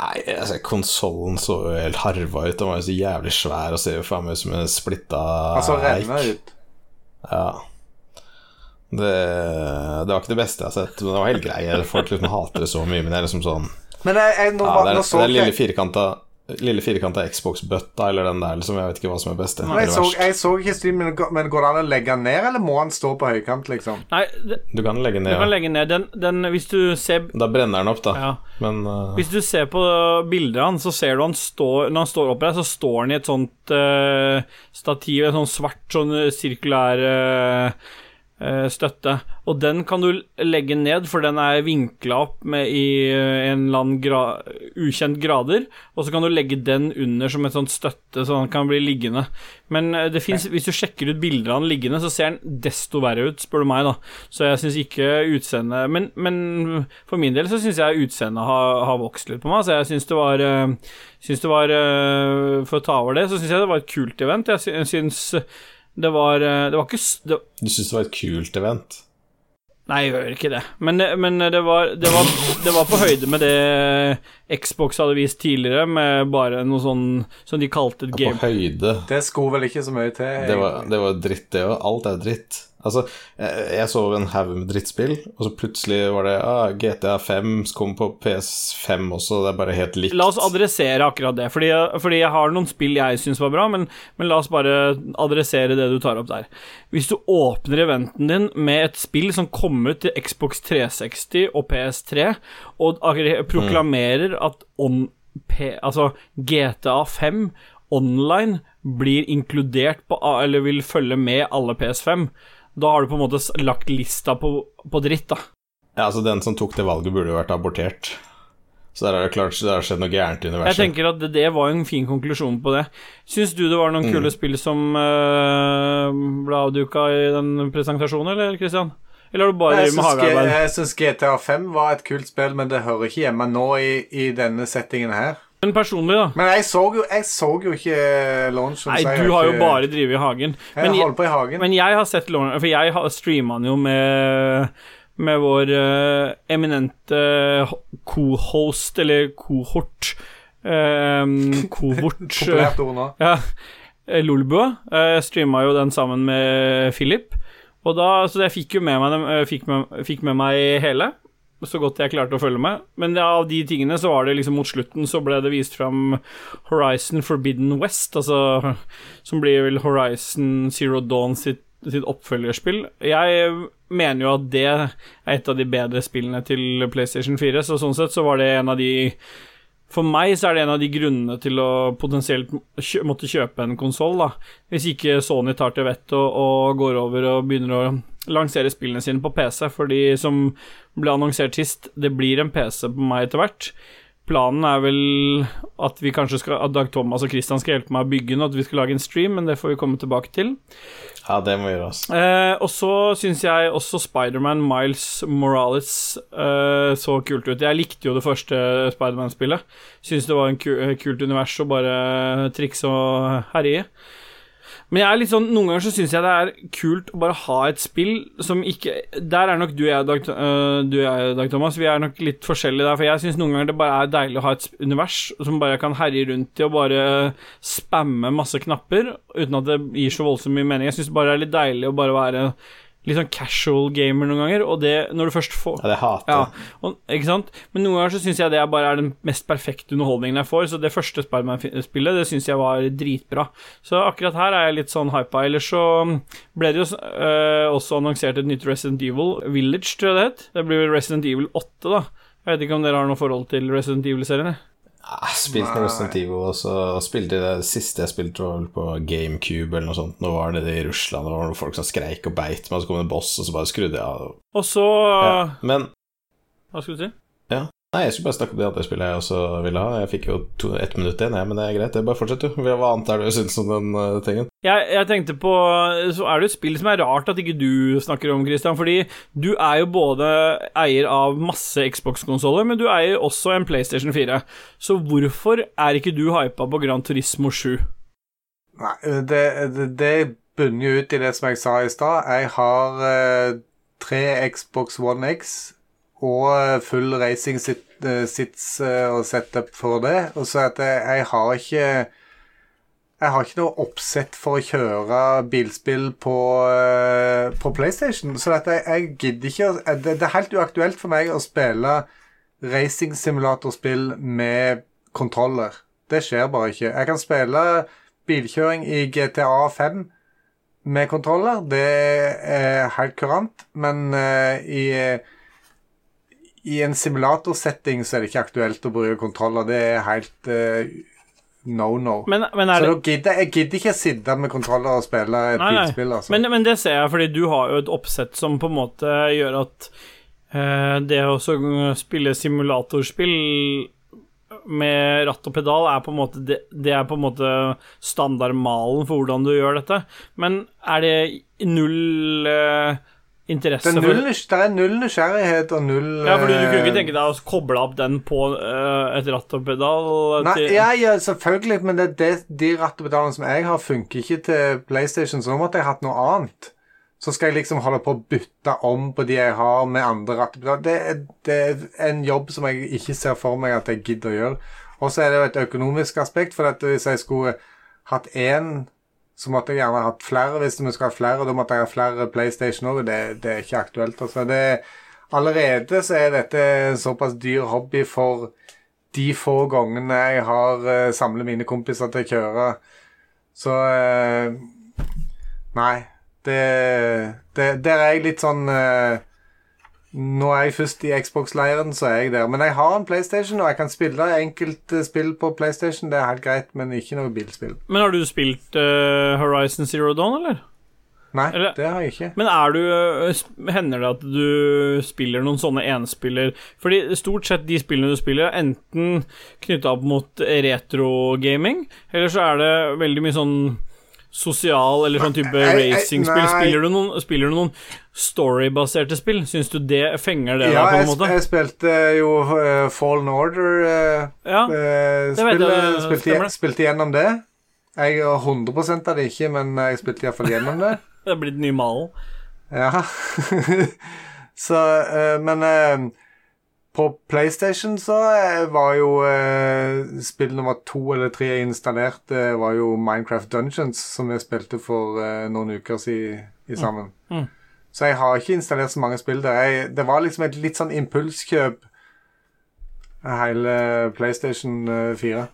Nei, altså, konsollen så jo helt harva ut. Den var jo så jævlig svær og ser jo faen meg ut som en splitta Altså eik. renne ut. Ja. Det, det var ikke det beste jeg har sett, men det var helt greie Folk liksom hater det så mye, men det er liksom sånn Men jeg, jeg, nå, ja, Det er så den lille firkanta Lille firkanta Xbox-bøtta eller den der, liksom. Jeg vet ikke hva som er best. Nei, jeg så, jeg så ikke streamen, men går det an å legge den ned, eller må han stå på høykant, liksom? Nei, det, Du kan legge du ned, kan ja. legge ned den, den Hvis du ser Da brenner den opp, da. ja, Men uh, Hvis du ser på bildet hans, så ser du han står Når han står oppreist, så står han i et sånt uh, stativ, et sånt svart, sånn sirkulær eh, støtte. Og den kan du legge ned, for den er vinkla opp med i eh, en eller annen gra ukjent grader. Og så kan du legge den under som et sånt støtte, så den kan bli liggende. Men eh, det finnes, hvis du sjekker ut bilder av den liggende, så ser den desto verre ut, spør du meg, da. Så jeg syns ikke utseendet men, men for min del så syns jeg utseendet har, har vokst litt på meg. Så jeg syns det var eh, Syns det var eh, For å ta over det, så syns jeg det var et kult event. Jeg synes jeg syns det var eh, Det var ikke det, Du syns det var et kult event? Nei, jeg gjør ikke det. Men, men det, var, det, var, det var på høyde med det Xbox hadde vist tidligere, med bare noe sånn som de kalte et På game. høyde. Det skulle vel ikke så mye til. Det var, det var dritt, det òg. Alt er dritt. Altså, jeg, så en haug med drittspill, og så plutselig var det ah, GTA 5 som kom på PS5 også, det er bare helt likt. La oss adressere akkurat det, fordi, fordi jeg har noen spill jeg syns var bra, men, men la oss bare adressere det du tar opp der. Hvis du åpner eventen din med et spill som kom ut til Xbox 360 og PS3, og proklamerer proklamerer at on, P, altså GTA 5 online blir inkludert på, eller vil følge med alle PS5, da har du på en måte lagt lista på, på dritt, da. Ja, altså, den som tok det valget, burde jo vært abortert. Så der er det klart det har skjedd noe gærent i universet. Jeg tenker at det, det var en fin konklusjon på det. Syns du det var noen Mm. kule spill som uh, ble avduka i den presentasjonen, eller Christian? Eller har du bare med hagearbeid? jeg syns GTA 5 var et kult spill, men det hører ikke hjemme nå i, i denne settingen her. Men personlig, da? Men jeg så jo, jeg så jo ikke launchen. Nei, du har jo bare drevet i hagen. Jeg Men jeg, på i hagen. men jeg har sett Lorne, For jeg streama den jo med med vår uh, eminente co-host, eller cohort um, Kohort. Populært ord nå. Ja, eh, Lolbua. Jeg streama jo den sammen med Philip. Og da, så jeg fikk jo med meg, dem- eh, fikk med, fikk med meg hele, så godt jeg klarte å følge med. Men av de tingene så var det liksom mot slutten så ble det vist fram Horizon Forbidden West, altså som blir vel Horizon Zero Dawn sitt, sitt oppfølgerspill. Jeg mener jo at det er et av de bedre spillene til PlayStation 4, så sånn sett så var det en av de for meg så er det en av de grunnene til å potensielt måtte kjøpe en konsoll, da. Hvis ikke Sony tar til vettet og, og går over og begynner å lansere spillene sine på PC, fordi som ble annonsert sist, det blir en PC på meg etter hvert. Planen er vel at vi kanskje skal At Dag Thomas og Christian skal hjelpe meg å bygge den, og at vi skal lage en stream, men det får vi komme tilbake til. Ja, det må gjøres. Eh, og så syns jeg også Spiderman Miles Morales eh, så kult ut. Jeg likte jo det første Spiderman-spillet. Syns det var en ku kult univers å bare trikse og herje i. Men jeg er litt sånn, noen ganger så syns jeg det er kult å bare ha et spill som ikke Der er nok du og jeg, Dag, øh, du og jeg, Dag Thomas, vi er nok litt forskjellige der. For jeg syns noen ganger det bare er deilig å ha et univers som bare kan herje rundt i og bare spamme masse knapper uten at det gir så voldsomt mye mening. Jeg syns bare det er litt deilig å bare være litt sånn casual gamer noen ganger, og det når du først får Ja, det hater ja, jeg. og, ikke sant? Men noen ganger så syns jeg det bare er den mest perfekte underholdningen jeg får. Så det første Spiderman-spillet, det syns jeg var dritbra. Så akkurat her er jeg litt sånn hypa. Ellers så ble det jo øh, også annonsert et nytt Resident Evil Village, tror jeg det het. Det blir Resident Evil 8, da. Jeg vet ikke om dere har noe forhold til Resident Evil-serien? Jeg? spilte Spilt Resident Evil, og så spilte jeg det siste jeg spilte, var vel på GameCube eller noe sånt. Nå var det i Russland, det var noen folk som skreik og beit meg, så kom det en boss, og så bare skrudde jeg av. Og så Ja. Men Hva skulle du si? Nei, jeg skulle bare snakke om det andre spillet jeg også ville ha. Jeg fikk jo to, ett minutt igjen, jeg, men det er greit. Det er bare fortsett, du. Hva annet er det du syns om den uh, tingen? Jeg, jeg tenkte på Så er det jo et spill som er rart at ikke du snakker om, Christian. Fordi du er jo både eier av masse Xbox-konsoller, men du eier også en PlayStation 4. Så hvorfor er ikke du hypa på Gran Turismo 7? Nei, det, det, det bunner jo ut i det som jeg sa i stad. Jeg har uh, tre Xbox One X og eh, full racing sit, eh, sits eh, og setup for det. Og så at jeg, har ikke jeg har ikke noe oppsett for å kjøre bilspill på, på PlayStation. Så at jeg, gidder ikke det, det er helt uaktuelt for meg å spille racing-simulatorspill med kontroller. Det skjer bare ikke. Jeg kan spille bilkjøring i GTA 5 med kontroller. Det er helt kurant. Men i, i en simulatorsetting så er det ikke aktuelt å bruke kontroller. Det er helt uh, no no. Men, men Så det gidder, jeg gidder ikke sitte med kontroller og spille et bilspill, altså. men, men det ser jeg, fordi du har jo et oppsett som på en måte gjør at uh, det å spille simulatorspill med ratt og pedal er på en måte det, det er på en måte standardmalen for hvordan du gjør dette. Men er det null eh, interesse det, er null, for det er null nysgjerrighet og null Ja, for du kunne eh, ikke tenke deg å koble opp den på uh, et ratt og pedal? Nei, til- ja, ja, selvfølgelig, men det, det, de rattepedalene som jeg har, funker ikke til PlayStation, så nå måtte jeg hatt noe annet. Så skal jeg liksom holde på å bytte om på de jeg har med andre rattepedaler. Det, er- det er en jobb som jeg ikke ser for meg at jeg gidder å gjøre. Og så er det jo et økonomisk aspekt, for at hvis jeg skulle hatt én, så måtte jeg gjerne hatt flere. Hvis vi skulle ha flere, da måtte jeg ha flere PlayStation òg, det, det er ikke aktuelt. Altså. Det, allerede så er dette en såpass dyr hobby for de få gangene jeg har uh, samlet mine kompiser til å kjøre. Så uh, Nei. Det, det Der er jeg litt sånn eh, Nå er jeg først i Xbox-leiren, så er jeg der. Men jeg har en PlayStation, og jeg kan spille enkelte spill på PlayStation. Det er helt greit, men ikke noe bilspill. Men har du spilt uh, Horizon Zero Dawn, eller? Nei, Eller- det har jeg ikke. Men er du øh, Hender det at du spiller noen sånne enspiller Fordi stort sett de spillene du spiller, er enten knytta opp mot retrogaming, eller så er det veldig mye sånn sosial eller sånn type racingspill. Spiller du noen, spiller du noen storybaserte spill? Syns du det fenger det Ja, da, på en måte? jeg spilte jo uh, Fallen Order. Uh, Ja, eh, Det vet jeg, spilte, spilte gjennom det. Jeg har 100 av det ikke, men jeg spilte iallfall gjennom det. det er blitt ny malen. Ja. så eh, Men eh, på PlayStation så eh, var jo eh, spill nummer to eller tre jeg installerte, var jo Minecraft Dungeons, som jeg spilte for eh, noen uker siden i sammen. Mm. Så jeg har ikke installert så mange spill der. Jeg, det var liksom et litt sånn impulskjøp, hele PlayStation eh, 4.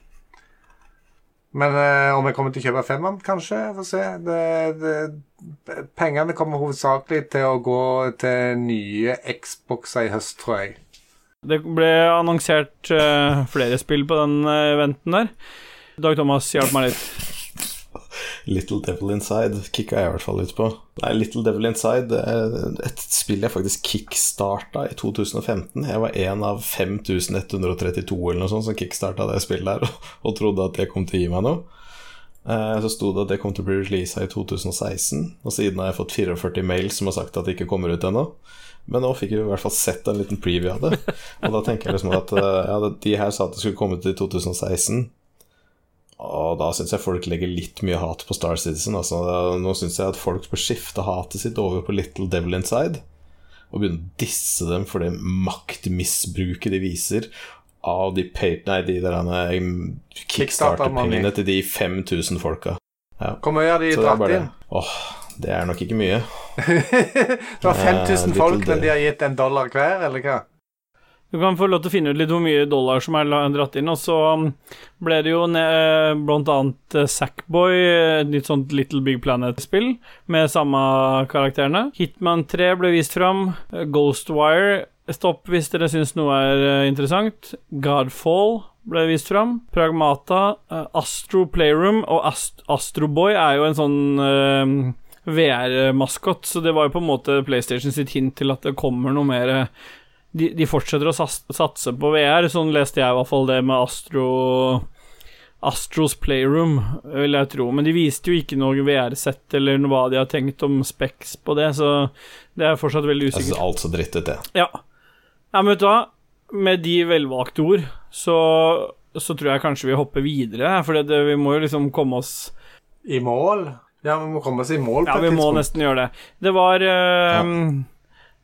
Men eh, om jeg kommer til å kjøpe femmeren, kanskje? Jeg får se. Det, det, pengene kommer hovedsakelig til å gå til nye Xboxer i høst, tror jeg. Det ble annonsert uh, flere spill på den øh, eventen der. Dag Thomas, hjelp meg litt. Little Devil Inside kicka jeg i hvert fall ut på. Nei, Little Devil Inside er et spill jeg faktisk kickstarta i 2015. Jeg var en av 5132 eller noe sånt som kickstarta det spillet der, og trodde at det kom til å gi meg noe. Eh, Så sto det at det kom til å bli releasa i 2016, og siden har jeg fått 44 mails som har sagt at det ikke kommer ut ennå. Men nå fikk vi i hvert fall sett en liten preview av det, og da tenker jeg liksom at eh, ja, de her sa at det skulle komme ut i 2016. Og da syns jeg folk legger litt mye hat på Star Citizen. Altså, nå syns jeg at folk bør skifte hatet sitt over på Little Devil Inside. Og begynne å disse dem for det maktmisbruket de viser av de, nei, de Kickstarter-money. kickstarter-pengene til de 5000 folka. Hvor mye har de dratt inn? Åh, det er nok ikke mye. Det var 5000 Eh, folk, men de har gitt en dollar hver, eller hva? Du kan få lov til å finne ut litt hvor mye dollar som er dratt inn, og så um, ble det jo ne- blant annet eh, Sackboy, et nytt sånt Little Big Planet-spill, med samme karakterene. Hitman 3 ble vist fram. eh, Ghostwire Stopp hvis dere syns noe er eh, interessant. Godfall ble vist fram. Pragmata. eh, Astro Playroom og Ast Astroboy er jo en sånn eh, VR-maskot, så det var jo på en måte PlayStation sitt hint til at det kommer noe mer eh, de, de fortsetter å satse på VR, sånn leste jeg i hvert fall det med Astro Astros Playroom, vil jeg tro. Men de viste jo ikke noe VR-sett eller noe hva de har tenkt om Specs på det, så det er fortsatt veldig Jeg usikkert. alt så drittet, det. Ja. ja, men vet du hva? Med de velvalgte ord, så, så tror jeg kanskje vi hopper videre, for det, vi må jo liksom komme oss I mål? Ja, vi må komme oss i mål Ja, vi må nesten gjøre det. Det var eh,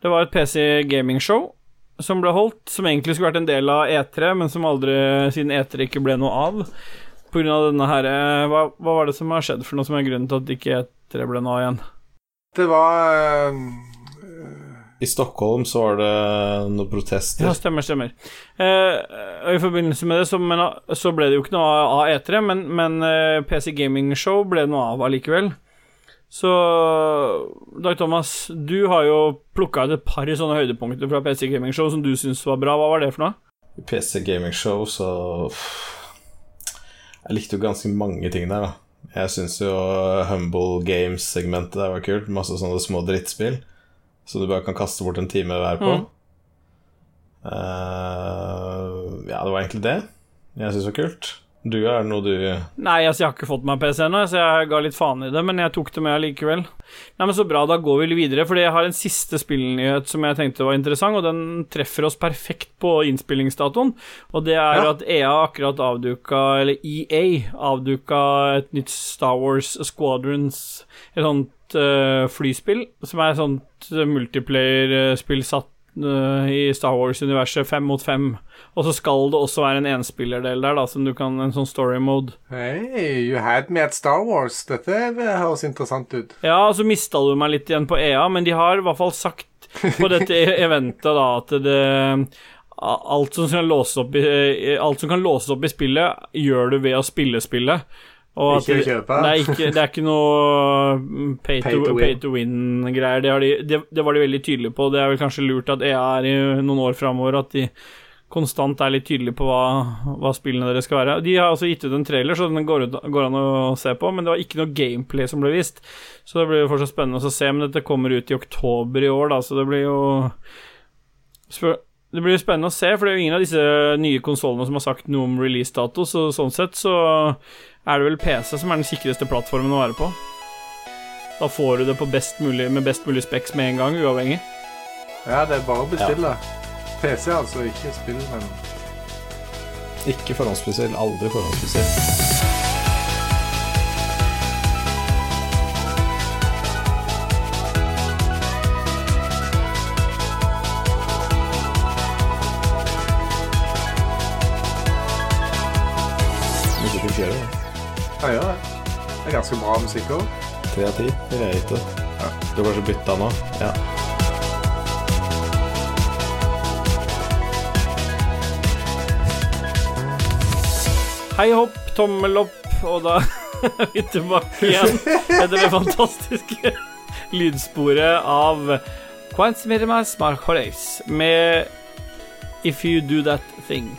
Det var et PC gaming-show som ble holdt, som egentlig skulle vært en del av E3, men som aldri, siden E3 ikke ble noe av, på grunn av denne her eh, hva, hva var det som har skjedd for noe som er grunnen til at ikke E3 ble noe av igjen? Det var eh, I Stockholm så var det noen protester. Ja, stemmer, stemmer. Eh, I forbindelse med det så, men, så ble det jo ikke noe av E3, men, men eh, PC Gaming Show ble noe av allikevel. Så Dag Thomas, du har jo plukka ut et par sånne høydepunkter fra PC Gaming Show som du syns var bra. Hva var det for noe? PC Gaming Show, så Jeg likte jo ganske mange ting der, da. Jeg syns jo Humble Games-segmentet der var kult. Masse sånne små drittspill. Så du bare kan kaste bort en time hver på. Mm. Uh, ja, det var egentlig det jeg syns var kult. Du, er det noe du Nei, altså, jeg har ikke fått meg PC ennå, så jeg ga litt faen i det, men jeg tok det med allikevel. Nei, men Så bra, da går vi videre, fordi jeg har en siste spillnyhet som jeg tenkte var interessant, og den treffer oss perfekt på innspillingsdatoen. Og det er Ja. at EA akkurat avduka, eller EA avduka et nytt Star Wars Squadrons, et sånt eh, flyspill, som er et sånt uh, multiplayer-spill satt uh, i Star Wars-universet, fem mot fem. Og så skal det også være en enspillerdel der, da, som du kan En sånn story mode. Hey, you had me at Star Wars. Dette høres interessant ut. Ja, og så mista du meg litt igjen på EA, men de har i hvert fall sagt på dette e- eventet da at det Alt som i, alt som kan låses opp i spillet, gjør du ved å spille spillet. Ikke å kjøpe. det, er ikke, det er ikke noe mm, pay to, Pay to win-greier. win-greier. Det, de, det, det var de veldig tydelige på. Det er vel kanskje lurt at EA er i noen år framover, at de konstant er litt tydelige på hva, hva spillene deres skal være. De har altså gitt ut en trailer, så den går, ut, går an å se på, men det var ikke noe gameplay som ble vist. Så det blir jo fortsatt spennende å se, men dette kommer ut i oktober i år, da, så det blir jo spør det blir spennende å se, for det er jo ingen av disse nye konsollene som har sagt noe om releasedato, så sånn sett så er det vel PC som er den sikreste plattformen å være på. Da får du det på best mulig, med best mulig speks med en gang, uavhengig. Ja, det er bare å bestille. PC, altså, ikke spill, men Ikke forhåndsbestill. Aldri forhåndsbestill. Gjør det. Det er ganske bra musikk òg. Tre av ti vil jeg gitt det. Du har kanskje bytta nå? Ja. Hei hopp, tommel opp, og da er vi tilbake igjen etter det fantastiske lydsporet av Quants Mirimas Marjoleis med If You Do That Thing.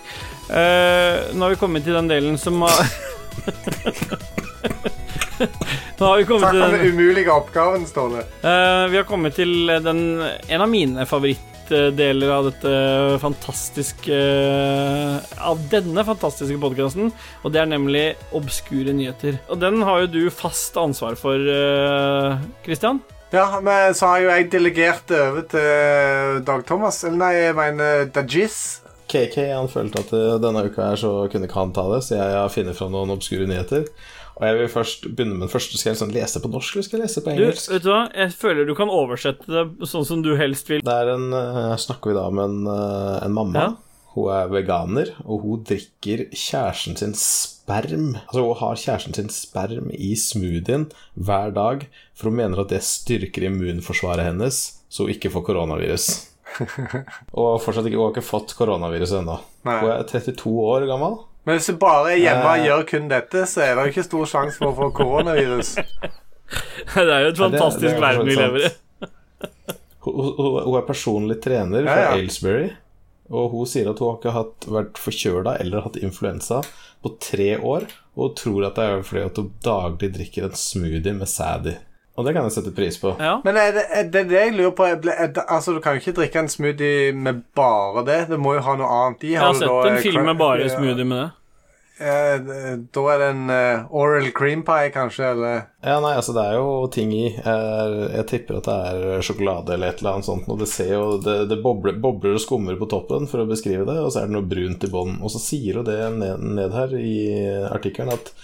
Uh, nå har vi kommet til den delen som har Nå har vi kommet Takk for den umulige oppgaven, står det. Eh, vi har kommet til den, en av mine favorittdeler av dette fantastiske Av denne fantastiske podkasten, og det er nemlig obskure nyheter. Og den har jo du fast ansvar for, uh, Christian. Ja, men så har jo jeg delegert det over til Dag Thomas. Eller nei, jeg mener Dajis. KK han følte at eh, denne uka her så kunne ikke han ta det, så jeg har funnet fram noen obskure nyheter. Og jeg vil først begynne med den første. Skal jeg sånn lese på norsk, eller skal jeg lese på engelsk? Du, vet du hva? Jeg føler du kan oversette det sånn som du helst vil. Det er en, eh, snakker vi da om en, eh, en mamma. Ja. Hun er veganer, og hun drikker kjæresten sin sperm. Altså Hun har kjæresten sin sperm i smoothien hver dag, for hun mener at det styrker immunforsvaret hennes, så hun ikke får koronavirus. og fortsatt ikke, hun har ikke fått koronaviruset ennå. Hun er 32 år gammel. Men hvis du bare er hjemme og Eh. gjør kun dette, så er det jo ikke stor sjanse for å få koronavirus. Det er jo et Ja, det- det fantastisk er verden vi lever i. Hun, er personlig trener Ja, for ja. Aylesbury. Og hun sier at hun har ikke hatt, vært forkjøla eller hatt influensa på tre år. Og hun tror at det er fordi at hun daglig drikker en smoothie med sæd i. Og det kan jeg sette pris på. Ja. Men er det, er det det jeg lurer på er, ble- er det, Altså, Du kan jo ikke drikke en smoothie med bare det. Det må jo ha noe annet i. Jeg har du sett en eh, film med bare smoothie med det. eh, Da er det en uh, oral cream pie, kanskje, eller Ja, nei, altså det er jo ting i. Jeg, jeg tipper at det er sjokolade eller et eller annet sånt. Og det ser jo Det, det bobler, bobler og skummer på toppen, for å beskrive det, og så er det noe brunt i bånn. Og så sier jo det ned, ned her i artikkelen at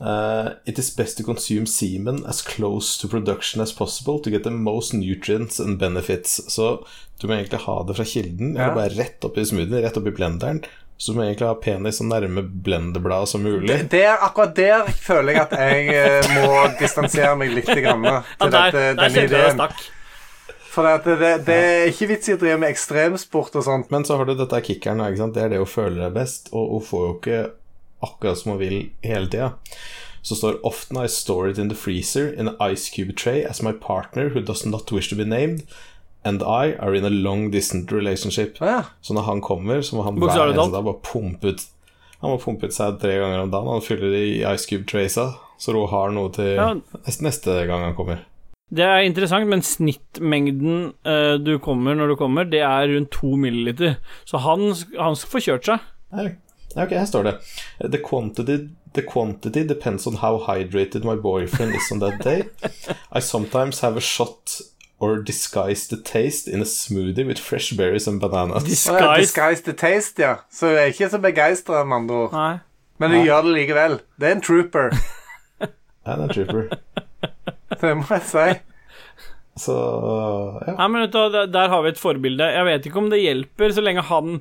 Uh, it is best to consume semen as close to production as possible to get the most nutrients and benefits. Så du må egentlig ha det fra kilden, Ja. eller bare rett oppi smoothien, rett oppi blenderen. Så du må egentlig ha penis så nærme blenderbladet som mulig. Det er Akkurat der føler jeg at jeg eh, må distansere meg litt grann, Ja, til der, dette, denne det ideen. For det, det, det er ikke vits i å drive med ekstremsport og sånt. Men så har du dette er kickeren, ikke sant? det er det å føle deg best, og hun får jo ikke akkurat som hun vil hele tida. Så står often I store it in the freezer in an ice cube tray as my partner who does not wish to be named and I are in a long distant relationship. Ah, ja. Så når han kommer, så må han hver eneste dag bare pumpe ut Han må pumpe ut sæd tre ganger om dagen. Han fyller i Ice Cube traysa, så hun har noe til Ja. neste gang han kommer. Det er interessant, men snittmengden uh, du kommer når du kommer, det er rundt to milliliter. Så han, han skal få kjørt seg. Nei, Ok, her står det the quantity, the quantity depends on how hydrated my boyfriend is on that day. I sometimes have a shot or disguise the taste in a smoothie with fresh berries and bananas. Å ja, Disguise. Disguise the taste, ja. Så jeg er ikke så begeistra, med andre ord. Nei. Men du gjør det likevel. Det er en trooper. Ja, det er en trooper. Det må jeg si. Så ja. Nei, men vet du, der har vi et forbilde. Jeg vet ikke om det hjelper så lenge han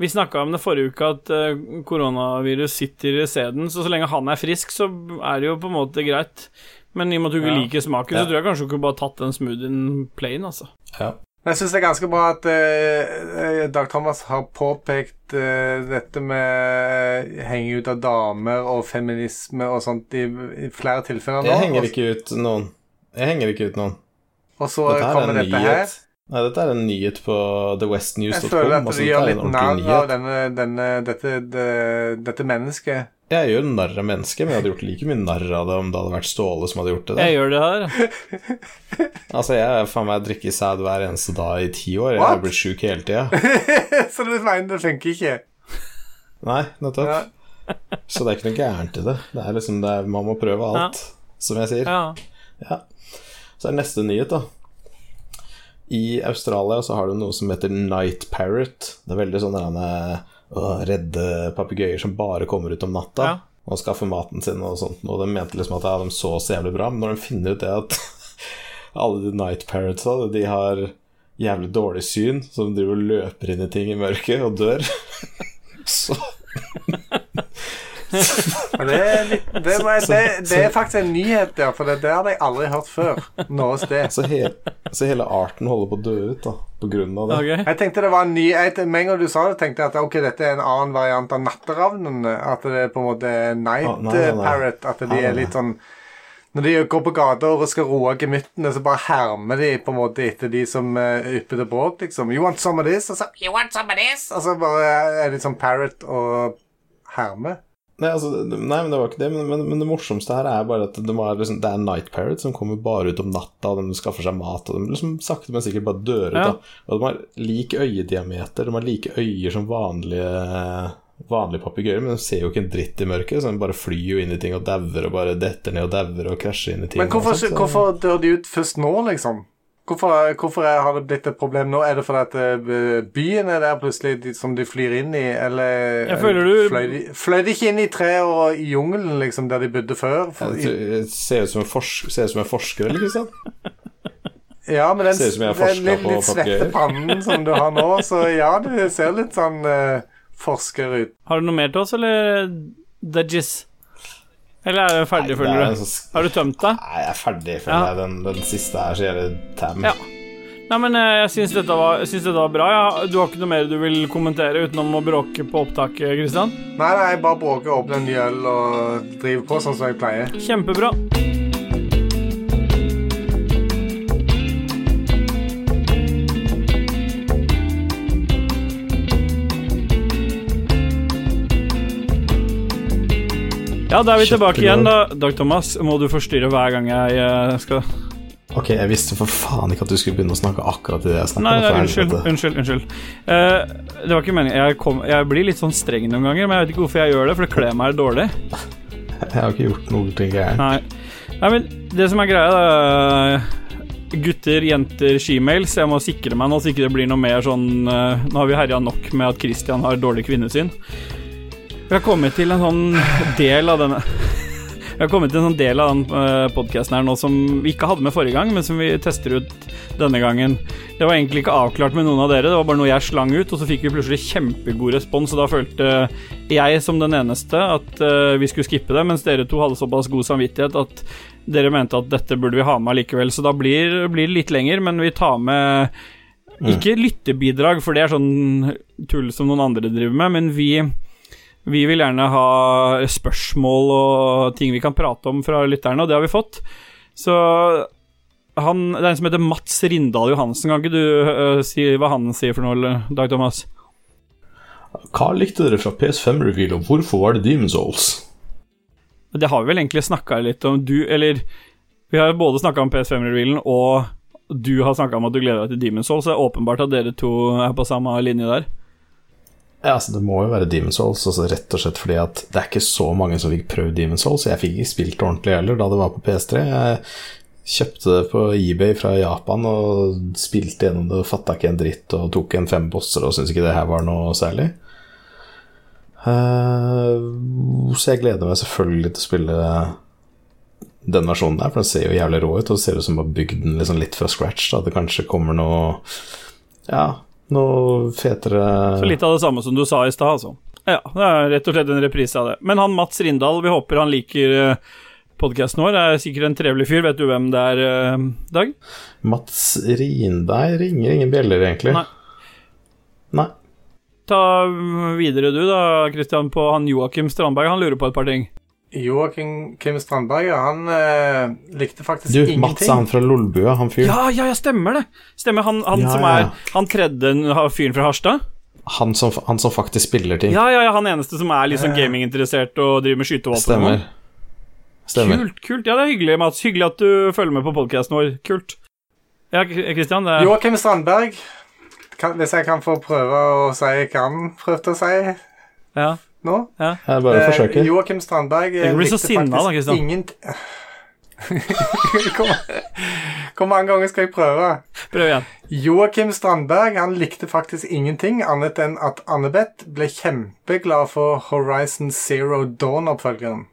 Vi snakka om det forrige uke, at eh, koronavirus sitter i sæden. Så så lenge han er frisk, så er det jo på en måte greit. Men i og med at du ikke Ja. liker smaken, Ja. så tror jeg kanskje du kunne bare tatt den smoothien plain, altså. ja. Jeg syns det er ganske bra at uh, Dag Thomas har påpekt uh, dette med henge ut av damer og feminisme og sånt i, i flere tilfeller nå. Jeg henger ikke ut noen. Jeg henger ikke ut noen. Og så Dette er kommer dette her. Nei, dette er en nyhet på thewestnews.com. Jeg føler at altså, du gjør litt en narr av denne, denne, dette, det, dette mennesket. Jeg gjør narr av mennesket, men jeg hadde gjort like mye narr av det om det hadde vært Ståle som hadde gjort det. Jeg gjør det her. Altså, jeg faen meg drikker sæd hver eneste dag i ti år. Jeg har blitt sjuk hele tida. så du mener det funker ikke? Nei, nettopp. Ja. Så det er ikke noe gærent i det. Det er liksom, det er, Man må prøve alt, som jeg sier. Ja. Så er neste nyhet, da. I Australia så har du noe som heter night parrot. Det er veldig sånn derre redde papegøyer som bare kommer ut om natta Ja. og skaffer maten sin og sånt. Og de mente liksom at ja, de så så jævlig bra, men når de finner ut det at alle de night parrotsa, de har jævlig dårlig syn, så de driver og løper inn i ting i mørket og dør, så Men Det er, litt, det, må jeg, det, det er faktisk en nyhet, der, for det, det hadde jeg aldri hørt før. Noe sted. Så, he, så hele arten holder på å dø ut, da, på grunn av det. Ok. Jeg tenkte det var en ny jeg, Med en gang du sa det, tenkte jeg at ok, dette er en annen variant av natteravnene. At det er på en måte night Ah, nei, nei, nei. parrot. At de Nei, nei, er litt sånn Når de går på gata og skal roe gemyttene, så bare hermer de på en måte etter de som uh, ypper til bråk, liksom. You want some of this? Og så, you want some of this? Og så bare er de sånn parrot og hermer. Nei, altså, nei, men det var ikke det. Men, men, men det morsomste her er bare at de har liksom, det er night parrot som kommer bare ut om natta, og de skaffer seg mat, og de liksom sakte, men sikkert bare dør ut. Ja. Da. Og de har lik øyediameter, de har like øyer som vanlige Vanlige papegøyer, men de ser jo ikke en dritt i mørket, så de bare flyr jo inn i ting og dauer og bare detter ned og dauer og krasjer inn i ting. Men hvorfor, sånt, så- hvorfor dør de ut først nå, liksom? Hvorfor, hvorfor er, har det blitt et problem nå? Er det fordi at eh, byen er der plutselig de, som de flyr inn i, eller Jeg føler du- fløy, de, fløy de ikke inn i treet og i jungelen, liksom, der de bodde før? For, Jeg jeg Ser ut som en, forsk som en forsker, eller, Kristian? ja, men den, den litt, på litt svette pannen som du har nå, så ja, du ser litt sånn uh, forsker ut. Har du noe mer til oss, eller Dudgies? Eller er du ferdig, Det er føler du? Så... Har du tømt deg? Nei, jeg er ferdig, føler Ja. jeg. Den, den siste her, så gjør det tam. Ja. Nei, men eh, jeg syns dette, var- dette var bra. Ja. Du har ikke noe mer du vil kommentere utenom å bråke på opptaket, Kristian? Nei, nei, jeg bare bråker, opp en ny øl og driver på sånn som jeg pleier. Kjempebra. Ja, da er vi tilbake igjen, da. Dag Thomas, må du forstyrre hver gang jeg eh, skal Ok, jeg visste for faen ikke at du skulle begynne å snakke akkurat i det jeg snakket Nei, om. unnskyld. Unnskyld. unnskyld uh, Det var ikke meningen. Jeg, kom, jeg blir litt sånn streng noen ganger, men jeg vet ikke hvorfor jeg gjør det, for det kler meg dårlig. Jeg har ikke gjort noe gærent. Nei. Nei, men det som er greia, da Gutter, jenter, shemales. Jeg må sikre meg nå så ikke det blir noe mer sånn uh, Nå har vi herja nok med at Christian har dårlig kvinnesyn. Vi har kommet til en sånn del av denne Vi har kommet til en sånn del av den uh, podkasten her nå som vi ikke hadde med forrige gang, men som vi tester ut denne gangen. Det var egentlig ikke avklart med noen av dere, det var bare noe jeg slang ut, og så fikk vi plutselig kjempegod respons, og da følte jeg som den eneste at eh, vi skulle skippe det, mens dere to hadde såpass god samvittighet at dere mente at dette burde vi ha med likevel. Så da blir, blir det litt lenger, men vi tar med ikke lyttebidrag, for det er sånn tull som noen andre driver med, men vi vi vil gjerne ha spørsmål og ting vi kan prate om fra lytterne, og det har vi fått. Så han, det er en som heter Mats Rindal Johansen. Kan ikke du uh, si hva han sier for noe, Dag Thomas? Hva likte dere fra PS5-reveal, og hvorfor var det Demon's Souls? Det har vi vel egentlig snakka litt om. Du, eller Vi har både snakka om PS5-revealen, og du har snakka om at du gleder deg til Demon's Souls. Det er åpenbart at dere to er på samme linje der. Ja, altså Det må jo være Demon's Souls, altså rett og slett fordi at det er ikke så mange som fikk prøvd Demon's Souls. Jeg fikk ikke spilt ordentlig heller da det var på PS3. Jeg kjøpte det på eBay fra Japan og spilte gjennom det, fatta ikke en dritt og tok en fem bosser og syntes ikke det her var noe særlig. Eh, så jeg gleder meg selvfølgelig til å spille den versjonen der, for den ser jo jævlig rå ut, og det ser ut som å ha bygd den liksom litt fra scratch. Da. Det kanskje kommer noe Ja, noe fetere Så litt av det samme som du sa i stad, altså. Ja, det er rett og slett en reprise av det. Men han Mats Rindal, vi håper han liker podkasten vår. Er sikkert en trevlig fyr. Vet du hvem det er, eh, Dag? Mats Rindal ringer ingen bjeller, egentlig. Nei. Nei. Ta videre du, da, Christian, på han Joakim Strandberg. Han lurer på et par ting. Joakim Kim Strandberg, han eh, likte faktisk Du, ingenting. Mats er han fra Lolbua, han fyren. Ja, ja, ja, stemmer det! Stemmer. Han, han Ja, som ja, er ja. Han tredje fyren fra Harstad? Han, som, han som faktisk spiller ting. Ja, ja, ja, han eneste som er liksom gaminginteressert og driver med skytevåpen. Stemmer. sånn. Stemmer. Kult, kult. Ja, det er hyggelig, Mats. Hyggelig at du følger med på podkasten vår. Kult. Ja, Kristian, det er Joakim Strandberg, kan, hvis jeg kan få prøve å si hva han prøvde å si ja. Nå Jeg bare Eh, forsøker. Joakim Strandberg Jeg blir så likte sinna da, Kristian. ingen- Hvor hvor mange ganger skal jeg prøve? Prøv igjen. Joakim Strandberg han likte faktisk ingenting annet enn at Annebeth ble kjempeglad for Horizon Zero Dawn-oppfølgeren.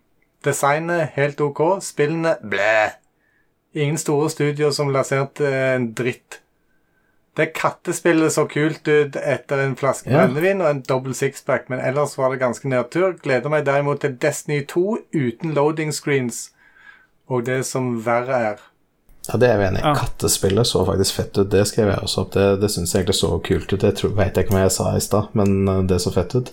Designet helt ok, spillene blæ. Ingen store studier som lanserte en dritt. Det kattespillet så kult ut etter en flaske Ja. brennevin og en dobbel sixpack, men ellers var det ganske nedtur. Gleder meg derimot til Destiny 2 uten loading screens og det som verre er. Ja, det er vi enig i. Ja. Kattespillet så faktisk fett ut. Det skrev jeg også opp. Det, det syns jeg egentlig så kult ut. Det tror- vet jeg ikke om jeg sa i stad, men uh, det så fett ut.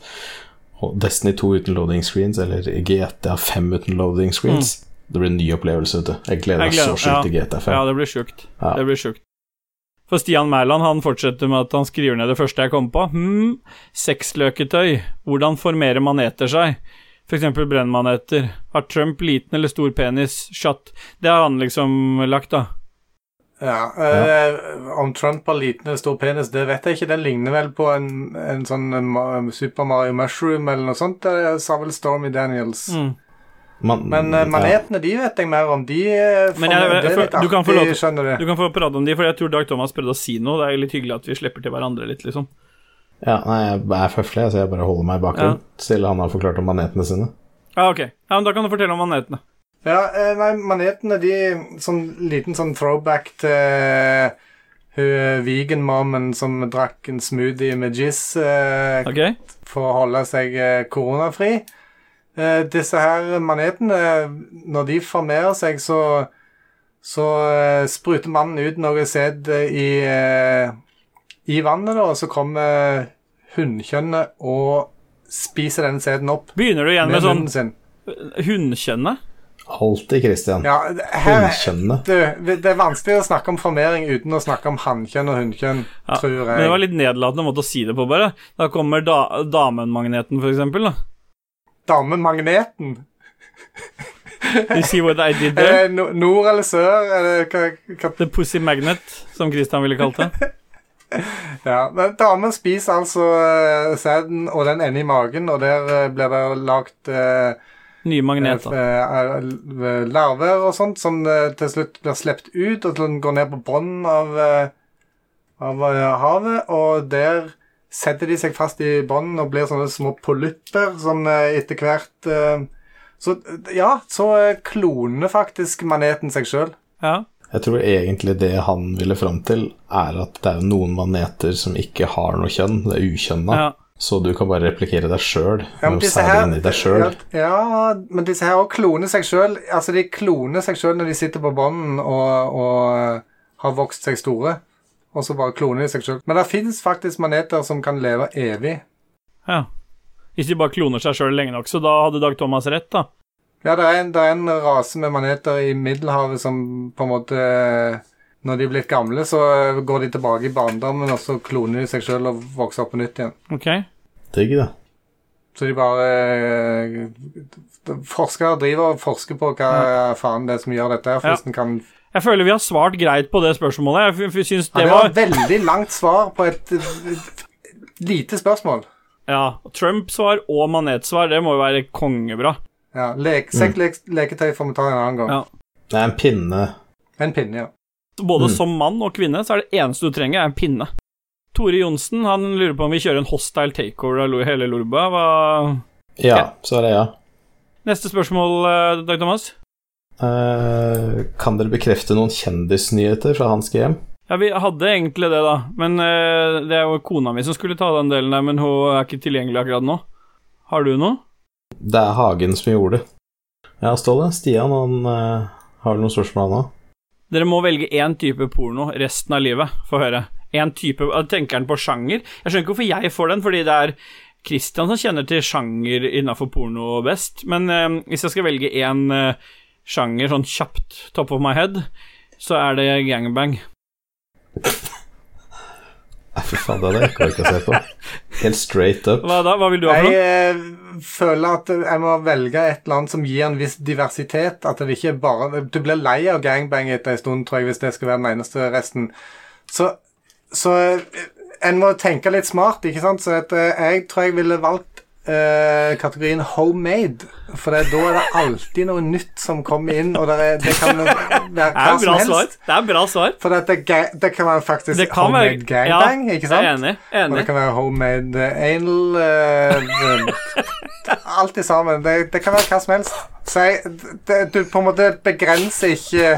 Og Destiny 2 uten loading screens, eller GTA 5 uten loading screens. Det blir en ny opplevelse, vet du. Jeg gleder meg så sjukt til GTA 5. Ja, det blir sjukt. Ja. Det blir sjukt. For Stian Mæland han fortsetter med at han skriver ned det første jeg kom på. Hm, sexløketøy. Hvordan formerer maneter seg? Eksempel brennmaneter. Har Trump liten eller stor penis? Shot. Det har han liksom lagt, da. Ja, øh, Om Trump har liten eller stor penis, det vet jeg ikke. Den ligner vel på en, en sånn en Super Mario Mushroom eller noe sånt. Det sa vel Stormy Daniels. Mm. Man, Men eh, ja. manetene, de vet jeg mer om. De eh, Men jeg- det er for- du kan få lov Du kan få prate om de, for jeg tror Dag Thomas prøvde å si noe. Det er litt hyggelig at vi slipper til hverandre litt, liksom. Ja, nei, jeg er føflig, så jeg bare holder meg i bakgrunnen Ja. til han har forklart om manetene sine. Ja, ok. Ja, men Da kan du fortelle om manetene. Ja, eh, nei, manetene, de Sånn liten sånn throwback til uh, hun vegan-mommen som drakk en smoothie med jizz eh, Ok? for å holde seg eh, koronafri. Eh, disse her manetene, når de formerer seg, så, så eh, spruter mannen ut noe sæd i, eh, i vannet, da, og så kommer hunnkjønnet og spiser den sæden opp Begynner du igjen med med sånn hunnkjønnet? Alltid Christian. Ja, Hunnkjønnet. det er vanskelig å snakke om formering uten å snakke om hannkjønn og hunnkjønn, Ja, tror jeg. Men det var litt nedlatende måte å si det på, bare. Da kommer da damenmagneten, for eksempel. da. Damemagneten. You see what I did there? Eh, no- nord eller sør? Eller The pussy magnet, som Christian ville kalt det. Ja, men Damen spiser altså uh, sæden, og den ender i magen, og der uh, blir det lagt uh, Nye magneter. larver og sånt, som til slutt blir sluppet ut, og til den går ned på bunnen av, av havet, og der setter de seg fast i bånd og blir sånne små polypper som eh, etter hvert eh, Så ja, så eh, kloner faktisk maneten seg sjøl. Ja. Jeg tror egentlig det han ville fram til, er at det er noen maneter som ikke har noe kjønn. Det er ukjønna. ja. Så du kan bare replikere deg sjøl. Ja, deg sjøl. ja, men disse her òg kloner seg sjøl. Altså, de kloner seg sjøl når de sitter på bånden og, og har vokst seg store. Og så bare kloner de seg sjøl. Men det fins faktisk maneter som kan leve evig. ja. Hvis de bare kloner seg sjøl lenge nok, så da hadde Dag Thomas rett, da. Ja, det er, en, det er en rase med maneter i Middelhavet som på en måte Når de er blitt gamle, så går de tilbake i barndommen, og så kloner de seg sjøl og vokser opp på nytt igjen. Ok? Digg, det. Så de bare eh, Forskere driver og forsker på hva faen det er som gjør dette. her, for Ja. den kan Jeg føler vi har svart greit på det spørsmålet. Jeg f- det, ja, det var et veldig langt svar på et lite spørsmål. Ja. Trump-svar og manetsvar, det må jo være kongebra. Ja, lek, Sekk lek, leketøy får vi ta en annen gang. Ja. Det er en pinne. En pinne, ja. Både Mm. som mann og kvinne så er det eneste du trenger, er en pinne. Tore Johnsen han lurer på om vi kjører en hostile takeover av hele Lorba. Hva Ja, så er det ja. Neste spørsmål, eh, Dag Thomas? Eh, kan dere bekrefte noen kjendisnyheter fra Hans GM? Ja, vi hadde egentlig det, da. Men uh, det er jo kona mi som skulle ta den delen der, men hun er ikke tilgjengelig akkurat nå. Har du noe? Det er Hagen som gjorde det. Ja, Ståle. Stian, han uh, har vel noen spørsmål, han òg? Dere må velge én type porno resten av livet. Få høre. Én type Tenker han på sjanger? Jeg skjønner ikke hvorfor jeg får den, fordi det er Christian som kjenner til sjanger innafor porno best. Men hvis jeg skal velge én sjanger sånn kjapt, top of my head, så er det gangbang. Fy faen, det hadde jeg ikke orka se på. Helt straight up. Hva da? Hva vil du ha for Jeg noe? eh, føler at jeg må velge et eller annet som gir en viss diversitet. At det ikke bare Du blir lei av gangbang etter en stund, tror jeg, hvis det skal være den eneste resten. Så, så eh, en må tenke litt smart, ikke sant? Så at, eh, jeg tror jeg ville valgt eh, kategorien homemade. For det, da er det alltid noe nytt som kommer inn, og det, er, det kan være hva som svar. helst. Det er bra svar. For det, det kan være faktisk Det kan være homemade gangbang, ja, ikke sant? Jeg er enig. Og det kan være homemade eh, anal eh, Alt i sammen. Det, det kan være hva som helst. Så jeg, det, du på en måte begrenser ikke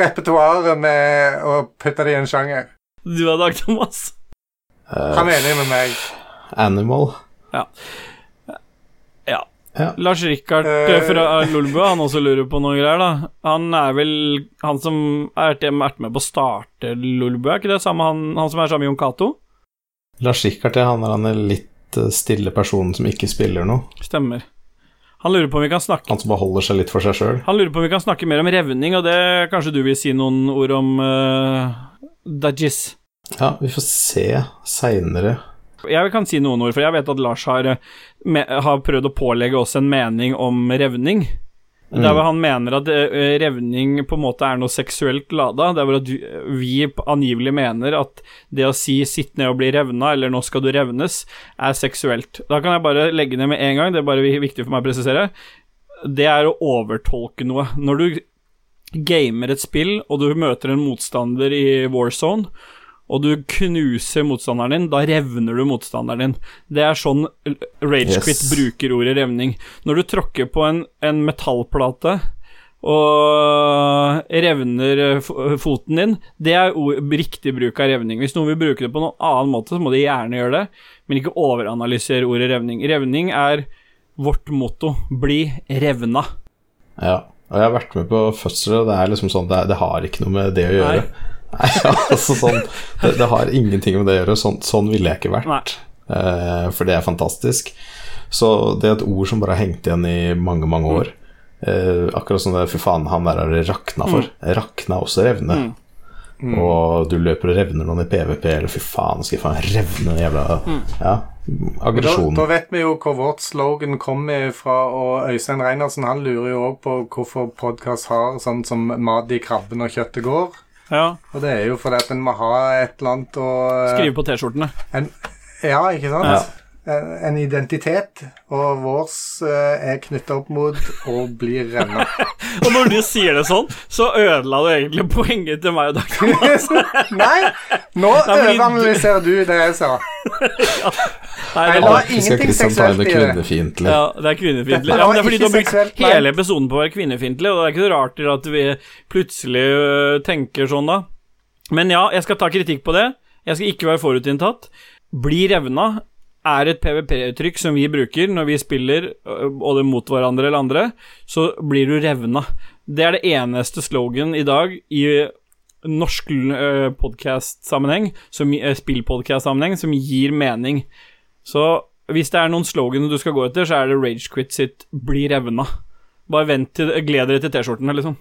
repertoaret med å putte det i en sjanger. Du er Dag Thomas. Han er enig med meg. Animal. Ja. Ja. Ja. Lars Rikard Eh. eh, fra Lolbø, han også lurer på noe greier, da. Han er vel han som er vært med på å starte Lolbø, er ikke det samme han, han som er sammen med Jon Cato? Lars Rikard, ja, han er han en litt eh, stille personen som ikke spiller noe. Stemmer. Han lurer på om vi kan snakke Han som bare holder seg litt for seg sjøl. Han lurer på om vi kan snakke mer om revning, og det kanskje du vil si noen ord om, uh, Dajis? Ja, vi får se seinere. Jeg kan si noen ord, for jeg vet at Lars har, har prøvd å pålegge oss en mening om revning. Mm. Der hvor han mener at eh, revning på en måte er noe seksuelt lada. Der hvor at vi angivelig mener at det å si 'sitt ned og bli revna', eller 'nå skal du revnes', er seksuelt. Da kan jeg bare legge ned med en gang, det er bare viktig for meg å presisere. Det er å overtolke noe. Når du gamer et spill, og du møter en motstander i Warzone, og du knuser motstanderen din, da revner du motstanderen din. Det er sånn Ragequit Yes. bruker ordet revning. Når du tråkker på en, en metallplate og revner foten din, det er riktig bruk av revning. Hvis noen vil bruke det på noen annen måte, så må de gjerne gjøre det, men ikke overanalysere ordet revning. Revning er vårt motto. Bli revna. Ja. Og jeg har vært med på fødsler, og det er liksom sånn Det, det har ikke noe med det å gjøre. Nei, altså sånn det, det har ingenting med det å gjøre. Sånn, sånn ville jeg ikke vært. Nei. Eh, for det er fantastisk. Så det er et ord som bare har hengt igjen i mange, mange år. Eh, akkurat som det Fy faen, han der har det rakna for. Rakna også revne. Mm. Og du løper og revner noen i PVP, eller fy faen, skal jeg faen revne den jævla Ja, Da, aggresjon. da vet vi jo hvor vårt slogan kommer fra, og Øystein Reinersen han lurer jo òg på hvorfor podkast har sånn som mat i krabben og kjøttet går. Ja. Og det er jo fordi at en må ha et eller annet å Skrive på T-skjortene. Ja, ikke sant? Ja. En, en identitet, og vårs eh, er knytta opp mot å bli renna. Og når du sier det sånn, så ødela du egentlig poenget til meg og Dag Thomas. Nei, nå Nei, overanalyserer du det jeg sa. Nei, Nei, det var, ingenting seksuelt i det. ja, det er kvinnefiendtlig. Ja, men det er fordi du har brukt hele episoden på å være kvinnefiendtlig, og det er ikke så rart at vi plutselig øh, tenker sånn, da. Men ja, jeg skal ta kritikk på det. Jeg skal ikke være forutinntatt. Bli revna er et PVP-uttrykk som vi bruker når vi spiller, både og det mot hverandre eller andre, så blir du revna. Det er det eneste slogan i dag i norsk uh, podkast-sammenheng, som- eh, spillpodkast-sammenheng, som gir mening. Så hvis det er noen slogan du skal gå etter, så er det Ragequit sitt 'Bli revna'. Bare vent til Gled dere til T-skjortene, liksom.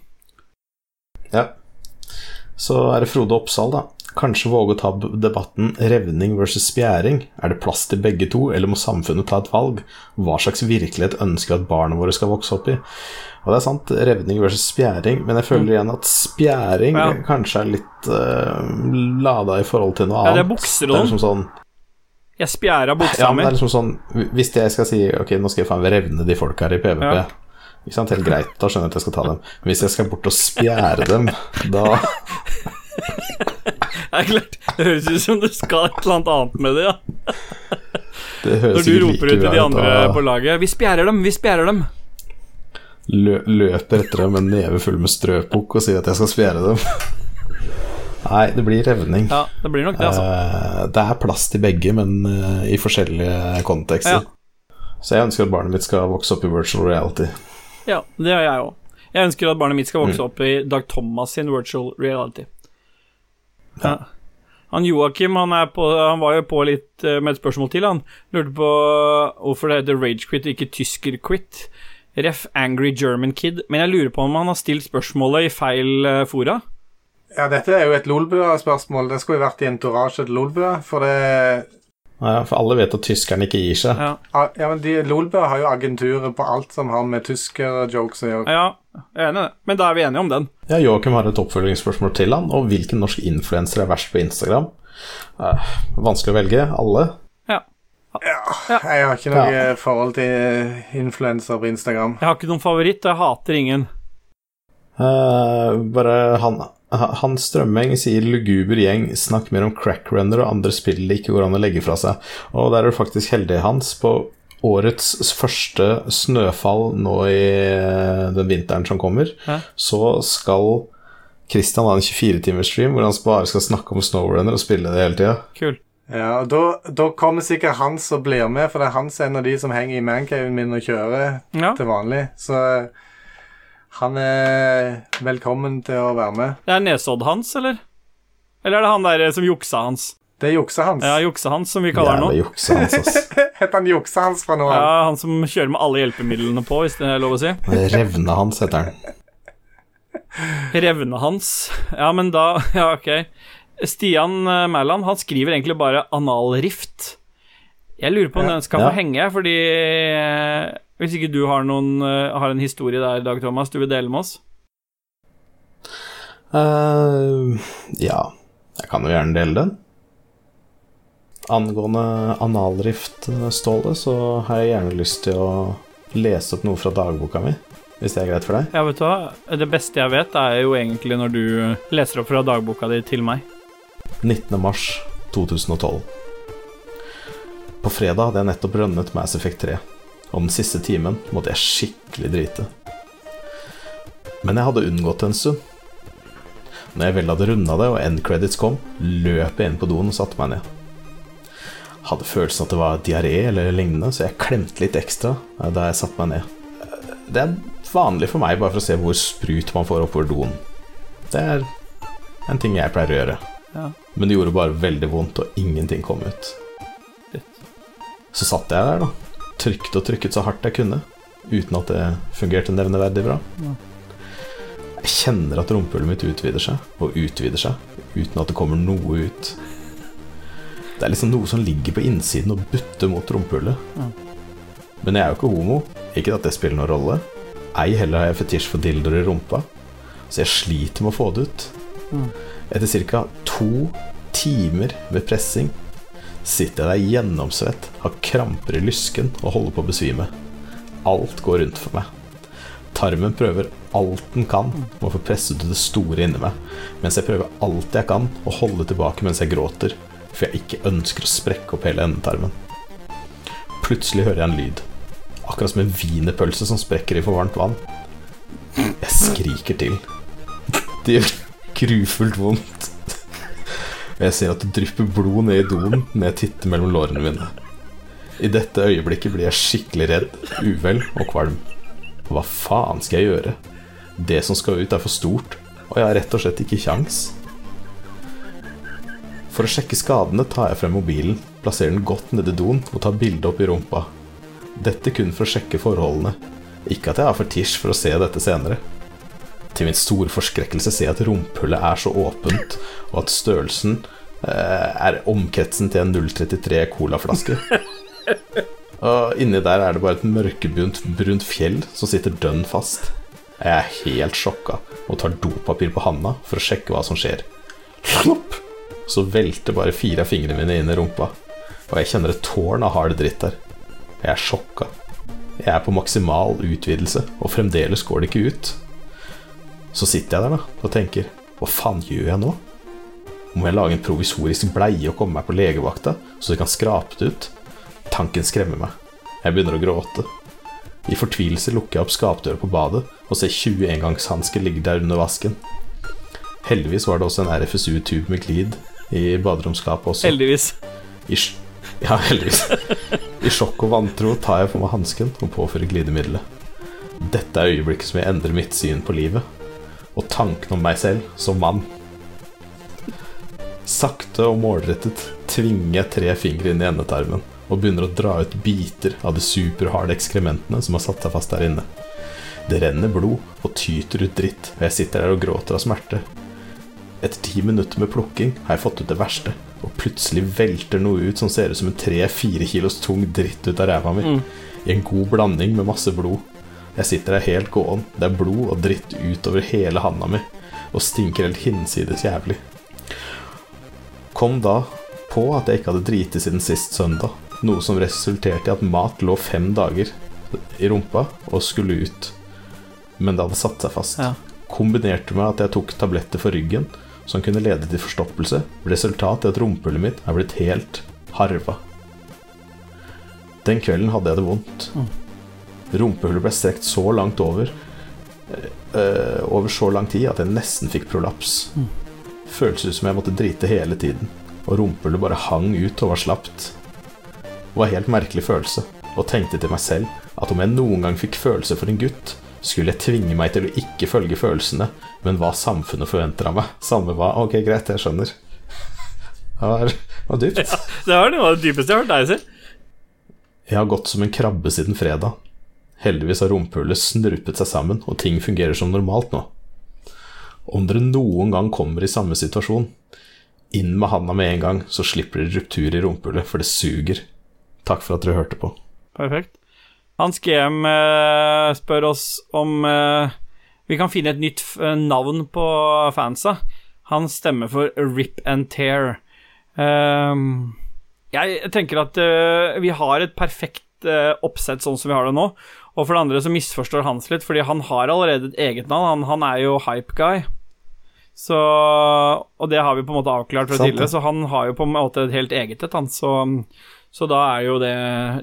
Ja. Så er det Frode Oppsal, da. Kanskje våge å ta debatten revning versus spjæring. Er det plass til begge to, eller må samfunnet ta et valg? Hva slags virkelighet ønsker vi at barna våre skal vokse opp i? Og det er sant, revning versus spjæring, men jeg føler igjen at spjæring Ja. kanskje er litt uh, lada i forhold til noe Ja, annet. det er bukser og Det er sånn. liksom sånn Jeg spjæra buksa ja, mi. liksom sånn Hvis jeg skal si Ok, nå skal jeg faen revne de folka her i PVP Ja. Ikke sant, helt greit, da skjønner jeg at jeg skal ta dem Men hvis jeg skal bort og spjære dem Da Det er klart, det høres ut som du skal et eller annet annet med det, ja. Det høres Når du roper ut til de andre da på laget 'Vi spjærer dem, vi spjærer dem'. lø Løper etter dem med en neve full med strøpukk Og sier at jeg skal spjære dem Nei, det blir revning Ja, det blir nok det, altså. Eh, Det er plass til begge, men eh, i forskjellige kontekster Så jeg ønsker at barnet mitt skal vokse opp i virtual reality Ja, det gjør jeg òg. Jeg ønsker at barnet mitt skal Mm. vokse opp i Dag Thomas sin virtual reality. Ja. Han Joakim han, på, han var jo på litt eh, med et spørsmål til. Han lurte på hvorfor det heter Ragequit og ikke Tyskerquit. Ref. Angry German Kid. Men jeg lurer på om han har stilt spørsmålet i feil eh, fora. Ja, dette er jo et Lolbua-spørsmål. Det skulle jo vært i entourage til Lolbua, for det for alle vet at tyskerne ikke gir seg Ja, Ah, Ja, men de, Lolbø har jo agenturer på alt som har med tyskerjokes å gjøre. ja jeg er enig i det. Men da er vi enige om den. Ja, Joakim har et oppfølgingsspørsmål til han Og hvilken norsk influenser er verst på Instagram? Uh, vanskelig å velge, alle Ja. ja. Jeg har ikke noe forhold til influenser på Instagram. Jeg har ikke noen favoritt, og jeg hater ingen. Uh, bare han Hans Strømmeng sier luguber gjeng, snakk mer om crackrunner og andre spill det ikke går an å legge fra seg. Og der er du faktisk heldig, Hans. På årets første snøfall nå i eh, den vinteren som kommer, Hæ? så skal Christian ha en 24-timers-stream hvor han bare skal snakke om snowrunner og spille det hele tida. Kul. Ja, da, da kommer sikkert Hans og blir med, for det er Hans en av de som henger i mancaven min og kjører Ja. til vanlig. Så han er velkommen til å være med. Det er Nesodd hans, eller? Eller er det han der eh, som juksa hans? Det er juksa hans. Ja, juksa hans, som vi kaller han nå. Juksa hans, ass. Heter han juksa hans fra nå av? Ja, han som kjører med alle hjelpemidlene på, hvis det er lov å si. Revne hans, heter han. Revne hans. Ja, men da Ja, ok. Stian eh, Mæland, han skriver egentlig bare analrift. Jeg lurer på om Ja. den skal Ja. få henge, fordi eh, Hvis ikke du har, noen, eh, har en historie der, Dag Thomas, du vil dele med oss? Uh, ja, jeg kan jo gjerne dele den. Angående analrift, eh, Ståle, så har jeg gjerne lyst til å lese opp noe fra dagboka mi, hvis det er greit for deg. Ja, vet du hva? Det beste jeg vet, er jo egentlig når du leser opp fra dagboka di til meg. 19. mars 2012. På fredag hadde jeg nettopp rønnet Mass Effect 3, og den siste timen måtte jeg skikkelig drite. Men jeg hadde unngått det en stund. Når jeg vel hadde runda det og end credits kom, løp jeg inn på doen og satte meg ned. Hadde følelsen at det var diaré eller lignende, så jeg klemte litt ekstra eh, da jeg satte meg ned. Det er vanlig for meg bare for å se hvor sprut man får oppover doen. Det er en ting jeg pleier å gjøre. Ja. Men det gjorde bare veldig vondt, og ingenting kom ut. Så satt jeg der, da. Trykte og trykket så hardt jeg kunne, uten at det fungerte nevneverdig bra. Jeg kjenner at rumpehullet mitt utvider seg, og utvider seg, uten at det kommer noe ut. Det er liksom noe som ligger på innsiden og butter mot rumpehullet. Men jeg er jo ikke homo, ikke at det spiller noen rolle. Ei heller har jeg fetisj for dildoer i rumpa, så jeg sliter med å få det ut. Etter ca. to timer med pressing sitter jeg der gjennomsvett, har kramper i lysken og holder på å besvime. Alt går rundt for meg. Tarmen prøver alt den kan å få presset ut det store inni meg, mens jeg prøver alt jeg kan å holde tilbake mens jeg gråter, for jeg ikke ønsker å sprekke opp hele endetarmen. Plutselig hører jeg en lyd, akkurat som en wienerpølse som sprekker i for varmt vann. Jeg skriker til. Det gjør grufullt vondt. Og jeg ser at det drypper blod ned i doen når jeg titter mellom lårene mine. I dette øyeblikket blir jeg skikkelig redd, uvel og kvalm. Hva faen skal jeg gjøre? Det som skal ut, er for stort, og jeg har rett og slett ikke kjangs. For å sjekke skadene tar jeg frem mobilen, plasserer den godt nedi doen og tar bilde opp i rumpa. Dette kun for å sjekke forholdene. Ikke at jeg har fetisj for å se dette senere. Til min store forskrekkelse ser jeg at rumpehullet er så åpent, og at størrelsen eh, er omkretsen til en 033 colaflaske. Og inni der er det bare et mørkebrunt brunt fjell som sitter dønn fast. Jeg er helt sjokka og tar dopapir på handa for å sjekke hva som skjer. Slopp! Så velter bare fire av fingrene mine inn i rumpa, og jeg kjenner et tårn av hard dritt der. Jeg er sjokka. Jeg er på maksimal utvidelse, og fremdeles går det ikke ut. Så sitter jeg der da og tenker hva faen gjør jeg nå? Må jeg lage en provisorisk bleie og komme meg på legevakta, så de kan skrape det ut? Tanken skremmer meg. Jeg begynner å gråte. I fortvilelse lukker jeg opp skapdøra på badet og ser 20 engangshansker ligge der under vasken. Heldigvis var det også en RFSU-tube med glid i baderomsskapet også. Heldigvis. I ja, heldigvis. I sjokk og vantro tar jeg på meg hansken og påfører glidemiddelet. Dette er øyeblikket som jeg endrer mitt syn på livet, og tanken om meg selv som mann. Sakte og målrettet tvinger jeg tre fingre inn i endetarmen og begynner å dra ut biter av de superharde ekskrementene som har satt seg fast der inne. Det renner blod og tyter ut dritt, og jeg sitter der og gråter av smerte. Etter ti minutter med plukking har jeg fått ut det verste, og plutselig velter noe ut som ser ut som en tre-fire kilos tung dritt ut av ræva mi. I en god blanding med masse blod. Jeg sitter der helt gåen. Det er blod og dritt utover hele handa mi, og stinker helt hinsides jævlig. Kom da på at jeg ikke hadde driti siden sist søndag, noe som resulterte i at mat lå fem dager i rumpa og skulle ut, men det hadde satt seg fast. Ja. Kombinerte med at jeg tok tabletter for ryggen, som kunne lede til forstoppelse, Resultatet er at rumpehullet mitt er blitt helt harva. Den kvelden hadde jeg det vondt. Rumpehullet ble strekt så langt over uh, over så lang tid at jeg nesten fikk prolaps. Føltes ut som jeg måtte drite hele tiden, og rumpehullet bare hang ut og var slapt. Det var en helt merkelig følelse, og tenkte til meg selv at om jeg noen gang fikk følelse for en gutt, skulle jeg tvinge meg til å ikke følge følelsene, men hva samfunnet forventer av meg. Samme hva. Ok, greit, jeg skjønner. Det var, var dypt. Det var noe av det dypeste jeg har hørt deg si. Jeg har gått som en krabbe siden fredag. Heldigvis har rumpehullet snurpet seg sammen, og ting fungerer som normalt nå. Om dere noen gang kommer i samme situasjon, inn med handa med en gang, så slipper dere ruptur i rumpehullet, for det suger. Takk for at dere hørte på. Perfekt. Hans GM eh, spør oss om eh, vi kan finne et nytt f navn på fansa. Han stemmer for Rip and Tear. Ehm, jeg tenker at eh, vi har et perfekt eh, oppsett sånn som vi har det nå. Og for det andre så misforstår Hans litt, fordi han har allerede et eget navn. Han, han er jo hype guy. Så, og det har vi på en måte avklart fra tidligere, så han har jo på en måte et helt eget et, han. Så, så da er jo det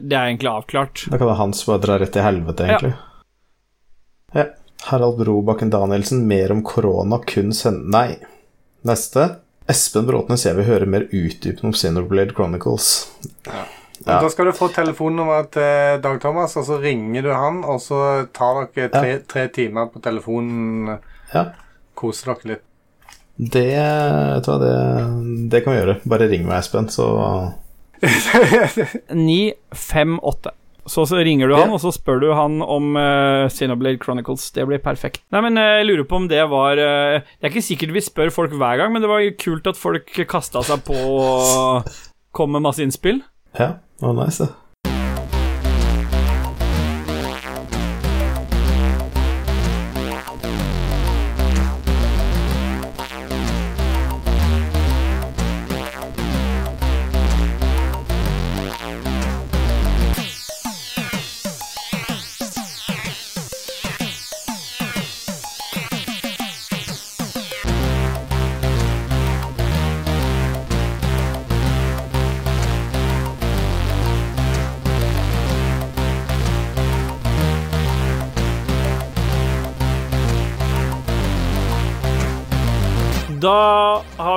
Det er egentlig avklart. Da kan det Hans bare dra rett til helvete, egentlig. Ja. Harald Brobakken Danielsen, mer om korona, kun send... Nei. Neste. Espen Bråtnes, jeg vil høre mer utdypende om Xenoblade Chronicles. Ja. Da skal du få telefonnummeret til Dag Thomas, og så ringer du han, og så tar dere tre, tre timer på telefonen. Ja. Koser dere litt. Det, vet du hva, det, det kan vi gjøre. Bare ring meg, Espen, så 958. Så, så ringer du han, og så spør du han om uh, Xenoblade Chronicles. Det blir perfekt. Nei, men eh, jeg lurer på om det var uh, Det er ikke sikkert vi spør folk hver gang, men det var kult at folk kasta seg på og kom med masse innspill. Ja, det var nice,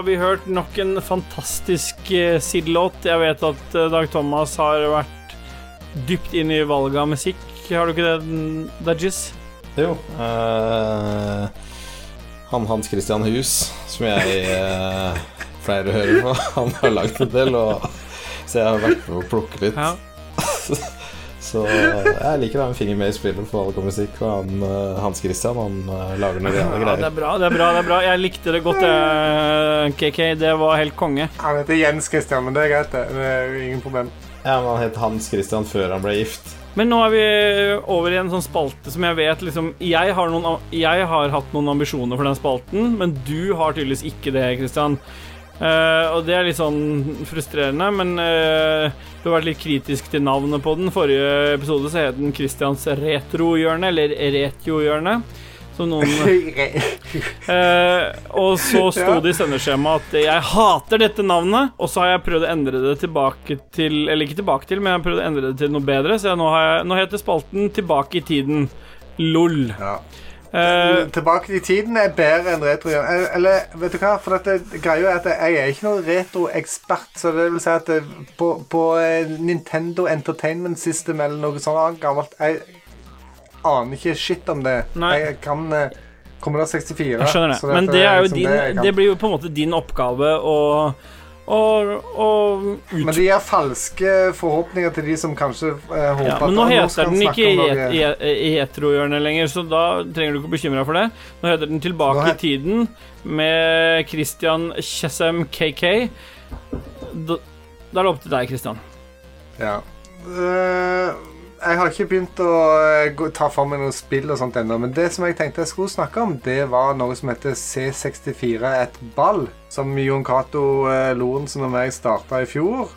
vi hørt nok en fantastisk uh, Sid-låt. Jeg vet at eh, Dag Thomas har vært dypt inn i valget av musikk. Har du ikke det, Dajis? Jo. Uh, han Hans Christian Hus, som jeg uh, pleier å høre på, han har lagd en del, og, så jeg har vært med å plukke litt. Ja. Så jeg liker å ha en finger med i spillet for alle musikk, og han, eh, Hans Christian han eh, lager noen greier. Ja, det er bra, det er bra. det er bra Jeg likte det godt, jeg, KK. Det var helt konge. Han heter Jens Christian, men det er greit, det. Det er ingen problem. Ja, men Han het Hans Christian før han ble gift. Men nå er vi over i en sånn spalte som jeg vet liksom Jeg har, noen, jeg har hatt noen ambisjoner for den spalten, men du har tydeligvis ikke det, Christian. Eh, og det er litt sånn frustrerende, men uh, du har vært litt kritisk til navnet på den. Forrige episode så het den Christians retrohjørne, eller retiohjørne, Som noen uh, og så sto det i sendeskjemaet at jeg hater dette navnet, og så har jeg prøvd å endre det tilbake til Eller ikke tilbake til, men jeg har prøvd å endre det til noe bedre, så jeg, nå, har jeg, nå heter spalten Tilbake i tiden. LOL. Ja. Eh, Tilbake til tiden er bedre enn retro. Eller, eller, vet du hva? For dette, greia er at jeg er ikke noen retroekspert. Så det vil si at det, på, på eh, Nintendo Entertainment System eller noe sånt gammelt Jeg aner ikke shit om det. Nei. Jeg kan Kommer Commodore 64. jeg skjønner det. så Men det er jo liksom din det. Det blir jo på en måte din oppgave å og ut... Men det gir falske forhåpninger til de som kanskje eh, håper Ja, at men nå «Å, heter den ikke i heter et- heterohjørnet lenger, så da trenger du ikke å bekymre deg for det. Nå heter den Tilbake i tiden med Christian Chessem KK. Da, da er det opp til deg, Christian. Ja. Eh, jeg har ikke begynt å eh, ta for meg noen spill og sånt ennå, men det som jeg tenkte jeg skulle snakke om, det var noe som heter C64 et ball, som Jon Cato uh, Lorentzen og meg starta i fjor.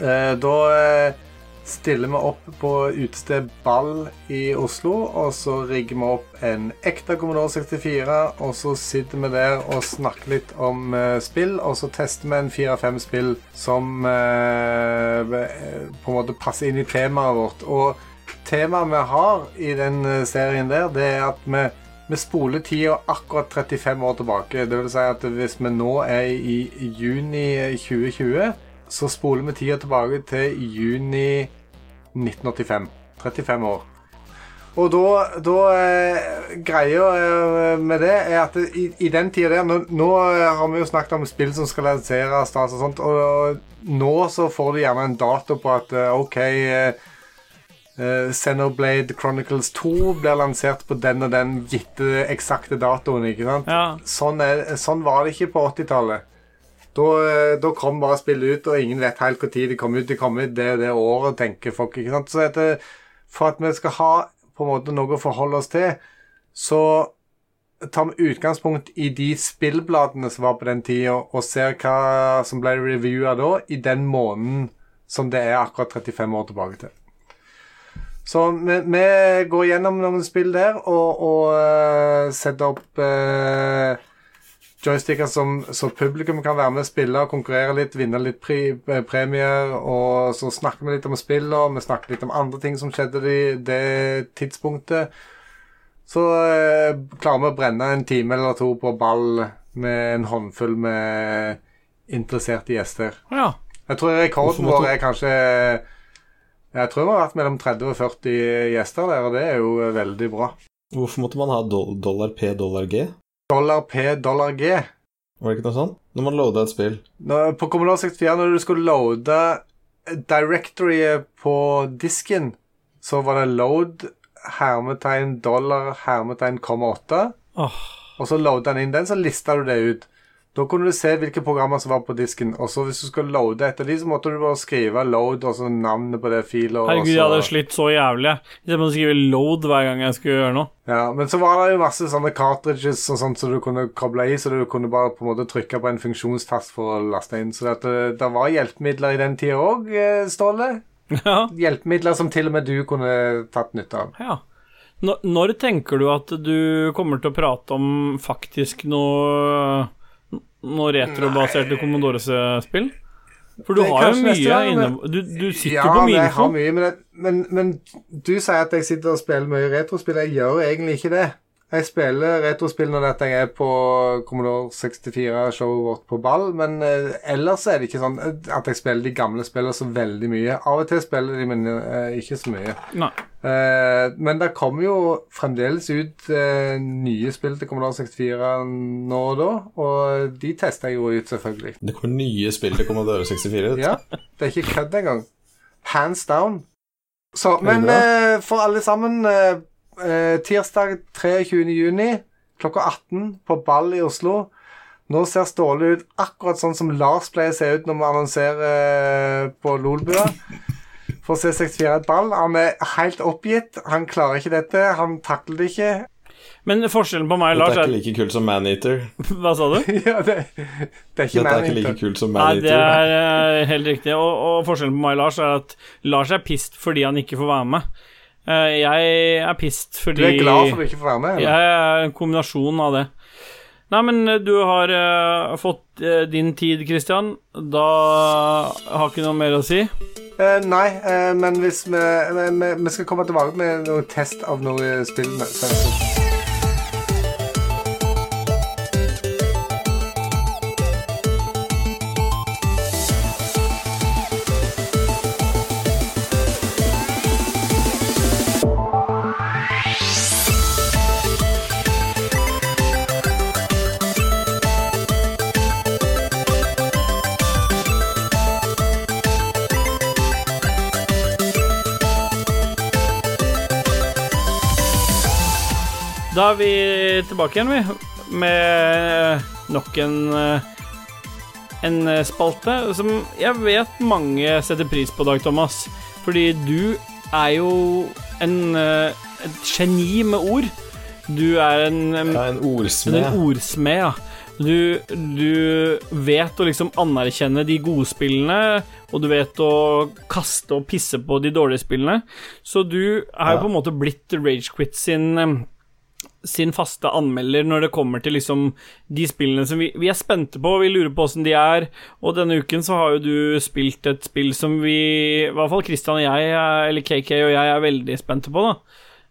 Eh, da eh, stiller vi opp på utested Ball i Oslo, og så rigger vi opp en ekte Commodore 64, og så sitter vi der og snakker litt om uh, spill, og så tester vi en fire-fem spill som uh, på en måte passer inn i temaet vårt. Og temaet vi har i den serien der, det er at vi vi spoler tida akkurat 35 år tilbake. Det vil si at hvis vi nå er i juni 2020, så spoler vi tida tilbake til juni 1985. 35 år. Og da, da eh, Greia eh, med det er at i, i den tida der nå, nå eh, har vi jo snakket om spill som skal lanseres og sånt, og nå så får du gjerne en dato på at eh, OK eh, eh, Xenoblade Chronicles 2 blir lansert på den og den gitte eksakte datoen. ikke sant? Ja. Sånn, er, sånn var det ikke på 80-tallet. Da, eh, da kom bare spillet ut, og ingen vet helt når de kom ut. De kom ut det det året, tenker folk. ikke sant? Så det, For at vi skal ha på en måte noe å forholde oss til, så tar vi utgangspunkt i de spillbladene som var på den tida, og ser hva som ble reviewa da, i den måneden som det er akkurat 35 år tilbake til. Så vi, vi går gjennom noen spill der, og, og uh, setter opp uh, joysticker som så publikum kan være med og spille og konkurrere litt, vinne litt pri, eh, premier. Og så snakker vi litt om spillene, vi snakker litt om andre ting som skjedde i det tidspunktet. Så eh, klarer vi å brenne en time eller to på ball med en håndfull med interesserte gjester. ja. Jeg tror rekorden vår er kanskje Jeg tror vi har vært mellom 30 og 40 gjester der, og det er jo veldig bra. Hvorfor måtte man ha dollar P, dollar G? Dollar P, dollar G. Var det ikke noe sånt? Når man loada et spill. Når, på Kommunal 64, når du skulle loade directoryet på disken, så var det load hermetegn dollar hermetegn komma åtte. Åh. Og så loada den inn den, så lista du det ut. Da kunne du se hvilke programmer som var på disken. Og så hvis du skulle loade etter de, så måtte du bare skrive load og så navnet på det filet. Herregud, så- jeg hadde slitt så jævlig. Jeg måtte skrive load hver gang jeg skulle gjøre noe. Ja, Men så var det jo masse sånne cartridges og sånt som du kunne koble i, så du kunne bare på en måte trykke på en funksjonstast for å laste inn. Så det, det var hjelpemidler i den tida òg, Ståle. Ja. Hjelpemidler som til og med du kunne tatt nytte av. ja. Når, når tenker du at du kommer til å prate om faktisk noe Noe retrobaserte Commodore-spill? For du har jo mye gang, inne Du, du sitter ja, på mye jeg har mye, men, men, men du sier at jeg sitter og spiller mye retrospill. Jeg gjør egentlig ikke det. Jeg spiller retrospill når dette er på Commodore 64-showet vårt på ball, men eh, ellers er det ikke sånn at jeg spiller de gamle spillene så veldig mye. Av og til spiller de, men eh, ikke så mye. Nei. Eh, men det kommer jo fremdeles ut eh, nye spill til Commodore 64 nå og da, og de tester jeg jo ut, selvfølgelig. Det kommer nye spill til Commodore 64. Ja, det er ikke kødd engang. Hands down. Så, men eh, for alle sammen eh, Tirsdag 23. juni klokka 18 på Ball i Oslo. Nå ser Ståle ut akkurat sånn som Lars pleier å se ut når vi annonserer eh, på Lolbua. For C64 er et ball. Han er helt oppgitt. Han klarer ikke dette. Han takler det ikke. Men forskjellen på meg og Lars er er ikke like kult som Maneater. Hva sa du? ja, det, det er ikke Dette er ikke like kult som Nei, det er eh, helt riktig. Og, og forskjellen på meg og Lars er at Lars er pissed fordi han ikke får være med. Eh, jeg er pissed Du er glad for at du ikke får være med? eller? Jeg er en kombinasjon av det. Nei, men eh, du har uh, fått uh, din tid, Christian. Da har ikke noe mer å si. Uh, nei, men hvis vi, vi, vi- skal komme tilbake med noe test av noen spill. senere. Da er vi tilbake igjen, vi, med nok en eh, en eh, spalte som jeg vet mange setter pris på, Dag Thomas. Fordi du er jo en, eh, et geni med ord. Du er en, Ja, en en ordsmed. ordsmed, ja. Du, du vet å liksom anerkjenne de gode spillene, og du vet å kaste og pisse på de dårlige spillene. Så du er jo Ja. på en måte blitt Ragequit sin sin faste anmelder når det kommer til liksom de spillene som vi, vi er spente på, vi lurer på åssen de er. Og denne uken så har jo du spilt et spill som vi, i hvert fall Christian og jeg, er- eller KK og jeg, er veldig spente på, da.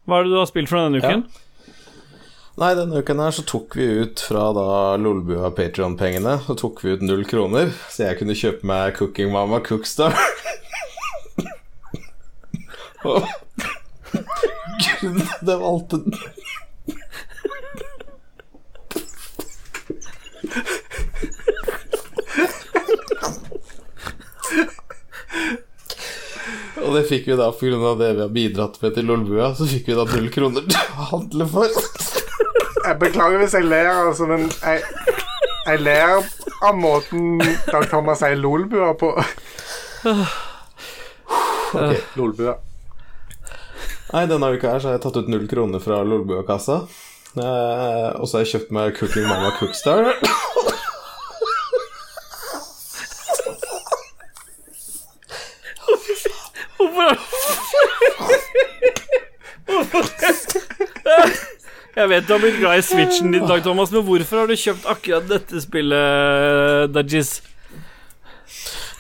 Hva er det du har spilt for denne uken? Nei, denne uken her så tok vi ut fra da Lolbua Patreon-pengene Så tok vi ut null kroner, så jeg kunne kjøpe meg Cooking Mama Cookstar. Og grunnen til at jeg valgte Og det fikk vi da pga. det vi har bidratt med til Lolbua, så fikk vi da null kroner til å handle for. Jeg beklager hvis jeg ler, altså, men jeg, jeg ler av måten Dag Thomas sier Lolbua på. Ok, Lolbua. Nei, denne uka her så har jeg tatt ut null kroner fra Lolbua-kassa. Eh, og så har jeg kjøpt meg Cooking Mama Cookstar. Jeg vet du har blitt glad i Switchen din, Dag Thomas, men hvorfor har du kjøpt akkurat dette spillet, Dajis?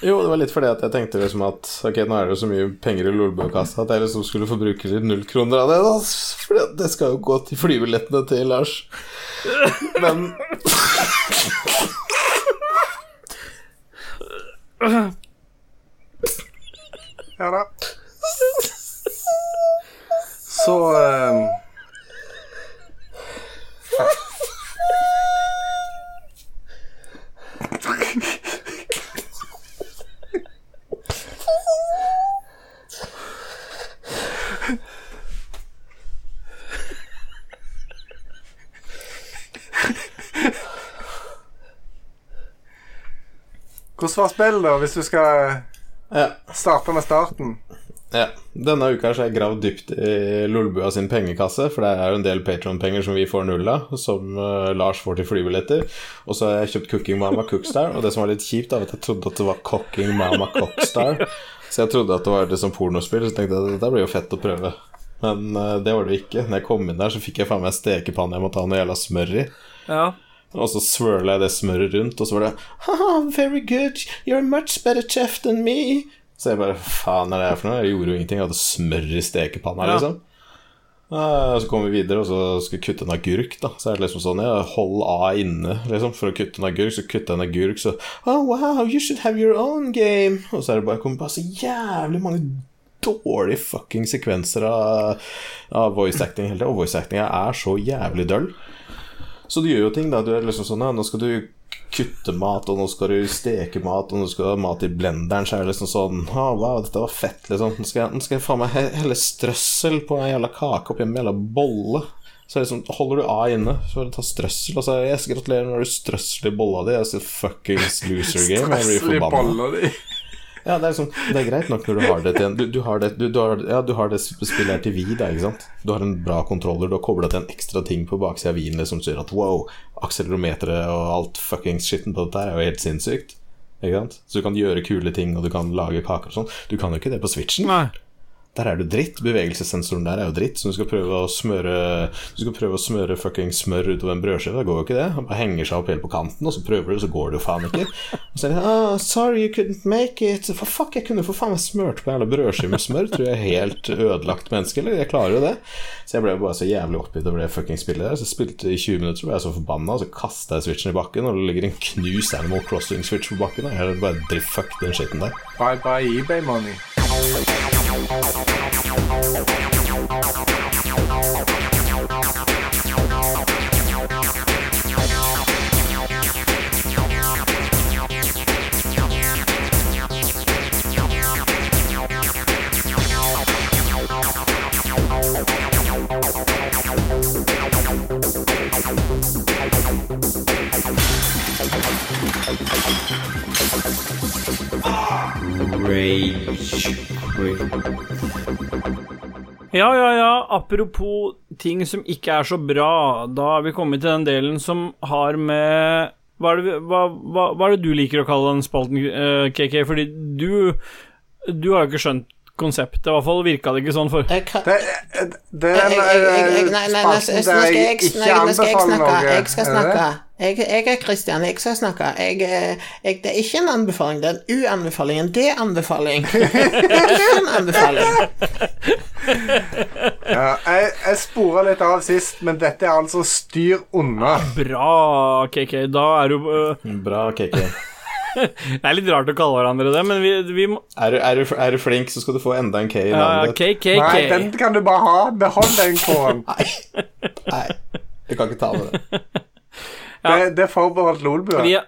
Jo, det var litt fordi at jeg tenkte liksom at Ok, nå er det jo så mye penger i Lolbua-kassa at jeg liksom skulle få bruke litt null kroner av det. da For det skal jo gå til flybillettene til Lars. Men Ja da. Så ehm, Hvordan var spillet, da, hvis du skal starte med starten? Ja. Denne uka har jeg gravd dypt i Lolbua sin pengekasse, for det er jo en del Patron-penger som vi får null av, som uh, Lars får til flybilletter. Og så har jeg kjøpt Cooking Mama Cookstar, og det som var litt kjipt, var at jeg trodde at det var Cooking Mama Cockstar. Så jeg trodde at det var liksom pornospill, så tenkte jeg at dette blir jo fett å prøve. Men uh, det var det jo ikke. Når jeg kom inn der, så fikk jeg faen meg stekepanne jeg må ta noe jævla smør i. Ja. Og så swirla jeg det smøret rundt, og så var det Haha, very good, you're a much better chef than me. Så jeg bare Faen, er det her for noe? Jeg gjorde jo ingenting. Jeg hadde smør i stekepanna, Ja. liksom. Eh, Så kom vi videre, og så skulle jeg kutte en agurk, da. Så er det liksom sånn, ja, hold A inne, liksom, for å kutte en agurk. Så kutter jeg en agurk, så Oh, wow, you should have your own game. Og så er det bare, kommer bare så jævlig mange dårlige fucking sekvenser av, av voice acting hele tida. Og voice actinga er så jævlig døll. Så du gjør jo ting, da. Du er liksom sånn ja, Nå skal du kutte mat, og nå skal du steke mat, og nå skal du ha mat i blenderen, så er det liksom sånn Å, wow, dette var fett, liksom. Nå skal jeg, nå skal jeg faen meg he- helle strøssel på en jævla kake oppi en jævla bolle. Så sånn, holder du A inne, så får du ta strøssel, og så det, yes, gratulerer, nå har du strøssel i bolla di. Altså, fuckings loser game. Jeg blir forbanna. Ja, det er, sånn, det er greit nok når du har det til en Du, du har det, du, du har, ja, du har det spillet her til Wii, da, ikke sant? Du har en bra kontroller, du har kobla til en ekstra ting på baksida av Wien liksom, som sier at wow, akselerometeret og alt fuckings skitten på dette her er jo helt sinnssykt. Ikke sant? Så du kan gjøre kule ting, og du kan lage kaker og sånn. Du kan jo ikke det på Switchen. Nei. Der er du dritt. Bevegelsessensoren der er jo dritt. Så du skal prøve å smøre Du skal prøve å smøre fucking smør utover en brødskive. Det går jo ikke det. Han bare henger seg opp helt på kanten, og så prøver du, så går det jo faen ikke. Og så er det oh, 'Sorry you couldn't make it'. For fuck, jeg kunne for faen meg smurt på en jævla brødskive med smør. Tror jeg er helt ødelagt menneske, eller? Jeg klarer jo det. Så jeg ble jo bare så jævlig oppgitt over det fucking spillet der. Så jeg spilte i 20 minutter, så ble jeg så forbanna, og så kasta jeg switchen i bakken, og det ligger en knust Animal Crossing-switch på bakken. Og jeg bare fuck den skitten der. Bye bye eBay money. Rage. Ja, ja, ja. Apropos ting som ikke er så bra. Da har vi kommet til den delen som har med Hva er det, hva, hva, hva er det du liker å kalle den spalten, eh, KK? Fordi du Du har jo ikke skjønt konseptet. I hvert fall virka det ikke sånn for Jeg kan, Det, det er jeg, den eh, spalten skal der jeg, ikke anbefaler snakke. noe. Jeg skal snakke. Jeg, jeg er Kristian, jeg skal snakke. Jeg, eh, jeg, det er ikke en anbefaling, det er en uanbefaling. En D-anbefaling. en anbefaling. Ja, jeg, jeg spora litt av sist, men dette er altså styr unna. Bra, KK. Da er du uh... Bra, KK. Det er litt rart å kalle hverandre det, men vi, vi må Er du, er, du, er du flink, så skal du få enda en K i ja, navnet K, K. Nei, den kan du bare ha. Behold den K-en. Nei, jeg kan ikke ta med det. Ja. Det, det er forbeholdt Lolbua. Er,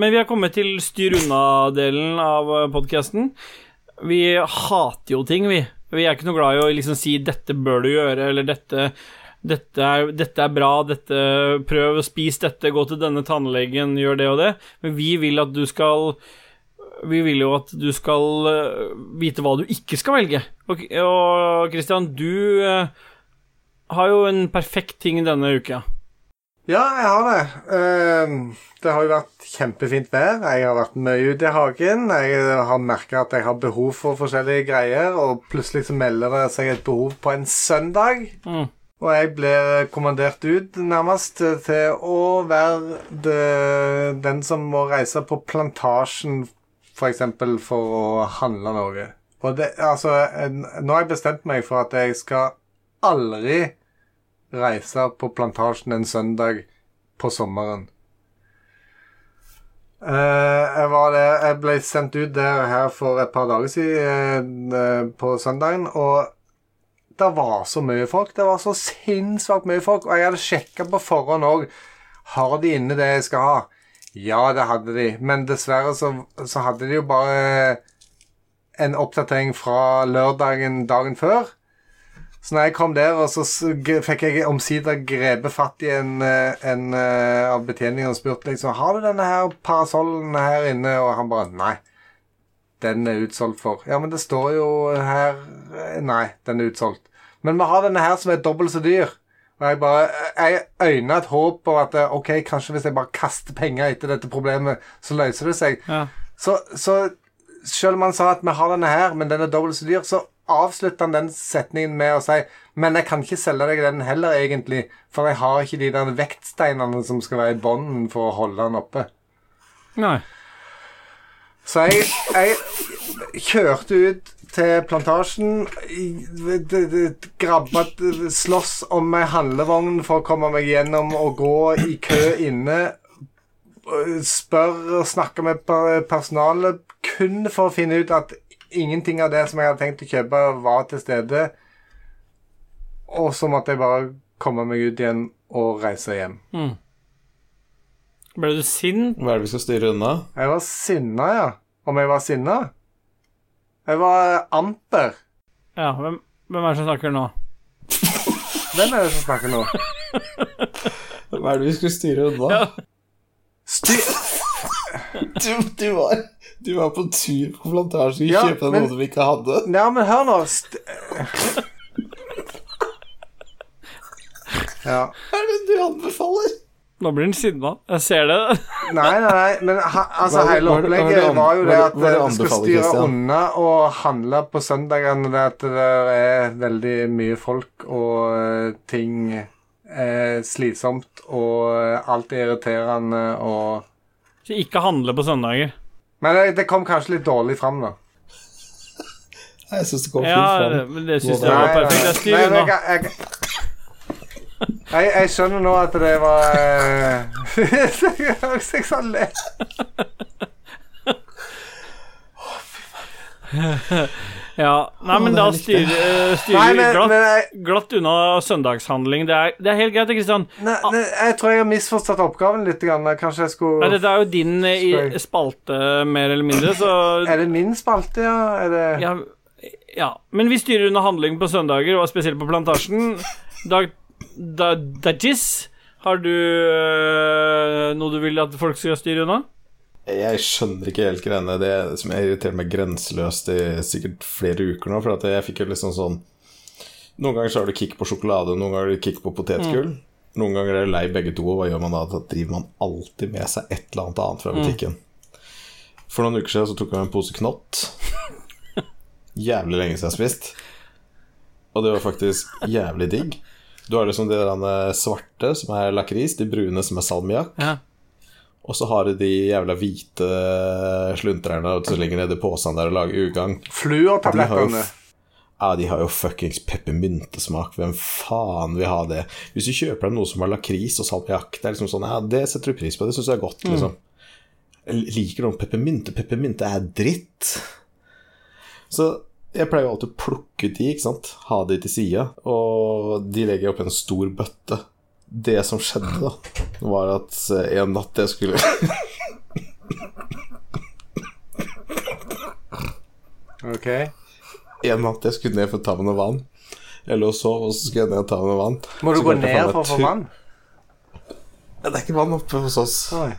men vi har kommet til styr unna-delen av podkasten. Vi hater jo ting, vi. Vi er ikke noe glad i å liksom si 'dette bør du gjøre', eller 'dette, dette, er, 'dette er bra', dette, 'prøv å spise dette', 'gå til denne tannlegen', gjør det og det. Men vi vil at du skal Vi vil jo at du skal eh, vite hva du ikke skal velge. Og, og Christian, du eh, har jo en perfekt ting denne uka. Ja, jeg har det. Ehm, det har jo vært kjempefint vær. Jeg har vært mye ute i hagen. Jeg har merka at jeg har behov for forskjellige greier, og plutselig så melder det seg et behov på en søndag. Mm. Og jeg blir kommandert ut nærmest til å være det, den som må reise på plantasjen, f.eks. For, for å handle noe. Og det, altså, nå har jeg bestemt meg for at jeg skal aldri reise på plantasjen en søndag på sommeren. Eh, jeg, var der, jeg ble sendt ut der her for et par dager siden eh, på søndagen, og det var så mye folk. Det var så sinnssykt mye folk. Og jeg hadde sjekka på forhånd òg. Har de inne det jeg skal ha? Ja, det hadde de. Men dessverre så, så hadde de jo bare en oppdatering fra lørdagen dagen før. Så når jeg kom der, og så fikk jeg omsider grepet fatt i en, eh, en eh, av betjeningene og spurte liksom Har du denne her parasollen her inne? Og han bare Nei. Den er utsolgt for. Ja, men det står jo her eh, Nei, den er utsolgt. Men vi har denne her som er dobbelt så dyr. Og jeg bare Jeg øyna et håp på at eh, OK, kanskje hvis jeg bare kaster penger etter dette problemet, så løser det seg. Ja. Så, så selv om han sa at vi har denne her, men den er dobbelt så dyr, så avslutter han den setningen med å si Men jeg kan ikke selge deg den heller, egentlig, for jeg har ikke de der vektsteinene som skal være i bånden for å holde den oppe. Nei. Så jeg, jeg kjørte ut til plantasjen, grabba Slåss om ei handlevogn for å komme meg gjennom og gå i kø inne. Spør og snakke med personalet kun for å finne ut at ingenting av det som jeg hadde tenkt å kjøpe, var til stede. Og så måtte jeg bare komme meg ut igjen og reise hjem. Ble du sint? Hva er det vi skal styre unna? Jeg var sinna, ja. Om jeg var sinna? Jeg var amper. Ja, hvem, hvem er det som snakker nå? Hvem er det som snakker nå? Hva er det vi skulle styre unna? Ja. Styr... Du, du, var, du var på tur på plantasjen og Ja, kjøpte men- noe du ikke hadde. Ja, men hør nå. St ja. Hva er det du anbefaler? Nå blir han sinna. Jeg ser det. Nei, nei, nei, men ha, altså, hele opplegget var jo det at du skal styre Christian? unna og handle på søndagene. Det at det er veldig mye folk og eh, ting er slitsomt og eh, alt er irriterende og Så ikke handle på søndager. Men det, det kom kanskje litt dårlig fram, da. Jeg syns det kom fint fram. fram. men det syns jeg var perfekt. Jeg styrer unna. Jeg, jeg, skjønner nå at det var eh, Jeg sa le. Ja, Nei, men da er styrer, styr, vi glatt, glatt unna søndagshandling. Det er, det er helt greit, Kristian. nei, nei, jeg tror jeg har misforstått oppgaven litt. Grann. Kanskje jeg skulle Nei, Dette er jo din eh, i spalte, mer eller mindre, så Er det min spalte, ja? Er det ja, ja. Men vi styrer unna handling på søndager, og spesielt på Plantasjen. Dag, da, Dajis, har du øh, noe du vil at folk skal styre unna? Jeg skjønner ikke helt greiene. Det som jeg irriterer meg grenseløst i sikkert flere uker nå. For jeg fikk jo liksom sånn Noen ganger så har du kick på sjokolade, noen ganger har du kick på potetgull. Noen ganger er du lei begge to, og hva gjør man da? Da driver man alltid med seg et eller annet annet fra butikken. For noen uker siden så tok jeg en pose knott. Jævlig lenge siden jeg har spist. Og det var faktisk jævlig digg. Du har liksom de der eh, svarte, som er lakris, de brune, som er salmiakk. Ja. Og så har du de jævla hvite sluntrerne som ligger nedi posen der og lager ugagn. De har jo, Fluortablettene. ja, de har jo fuckings peppermyntesmak. Hvem faen vil ha det? Hvis du kjøper deg noe som har lakris og salmiakk, det er liksom sånn Ja, det setter du pris på. Det syns jeg er godt, liksom. Jeg liker noen peppermynte. Peppermynte er dritt. Så jeg pleier jo alltid å plukke de, ikke sant. Ha de til sida. Og de legger jeg oppi en stor bøtte. Det som skjedde, da, var at eh, en natt jeg skulle Ok. En natt jeg skulle ned for å ta meg noe vann. Jeg lå og sov, og så skulle jeg ned og ta meg noe vann. Må du gå ned for å få vann? Ja, Det er ikke vann oppe hos oss. Oi.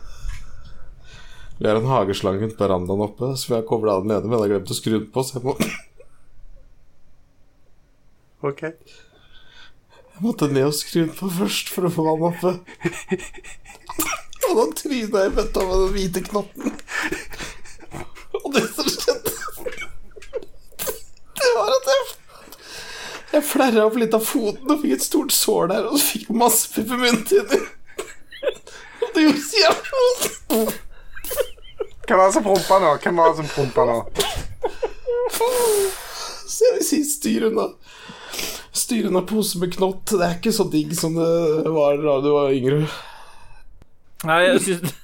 Vi har en hageslange rundt verandaen oppe, så vi har kobla den nede, men jeg har glemt å skru den på, så jeg, må, Ok. jeg måtte ned og skru den på først for å få vann oppe. Og da tryna jeg i bøtta med den hvite knotten. Og det som skjedde, det var at jeg Jeg flerra opp litt av foten og fikk et stort sår der, og så fikk jeg masse peppermynt inni. Og det gjorde så jævlig vondt. Hvem var det som prompa nå? Hvem var det som prompa nå? Så jeg vil si styr unna Styr unna pose med knott. Det er ikke så digg som det var da du var yngre. Nei, jeg syns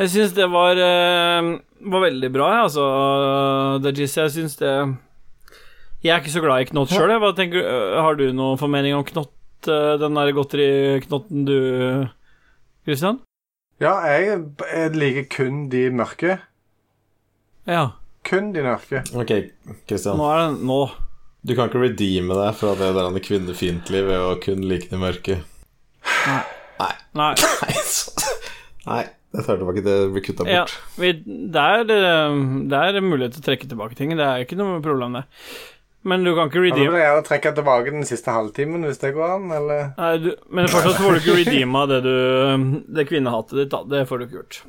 Jeg syns det var eh, Var veldig bra, jeg, altså. Dajis, jeg syns det Jeg er ikke så glad i knott sjøl, jeg. Hva tenker? Har du noen formening om knott? eh, Den der godteriknotten du Christian? Ja, jeg, jeg liker kun de mørke. Ja. Kun de mørke. Ok, Christian. Nå er det Nå. Du kan ikke redeeme deg fra det der kvinnefiendtlige ved å kun like det mørke. Nei. Nei, Nei. Nei, jeg tar tilbake. Det blir kutta Ja, bort. vi, det, er, eh, det er mulighet til å trekke tilbake ting. Det er ikke noe problem, det. Men du kan ikke Da vil jeg gjerne trekke tilbake den siste halvtimen, hvis det går an, eller Nei, du, Men fortsatt får du ikke redeema det, du, det kvinnehatet ditt. da Det får du ikke gjort.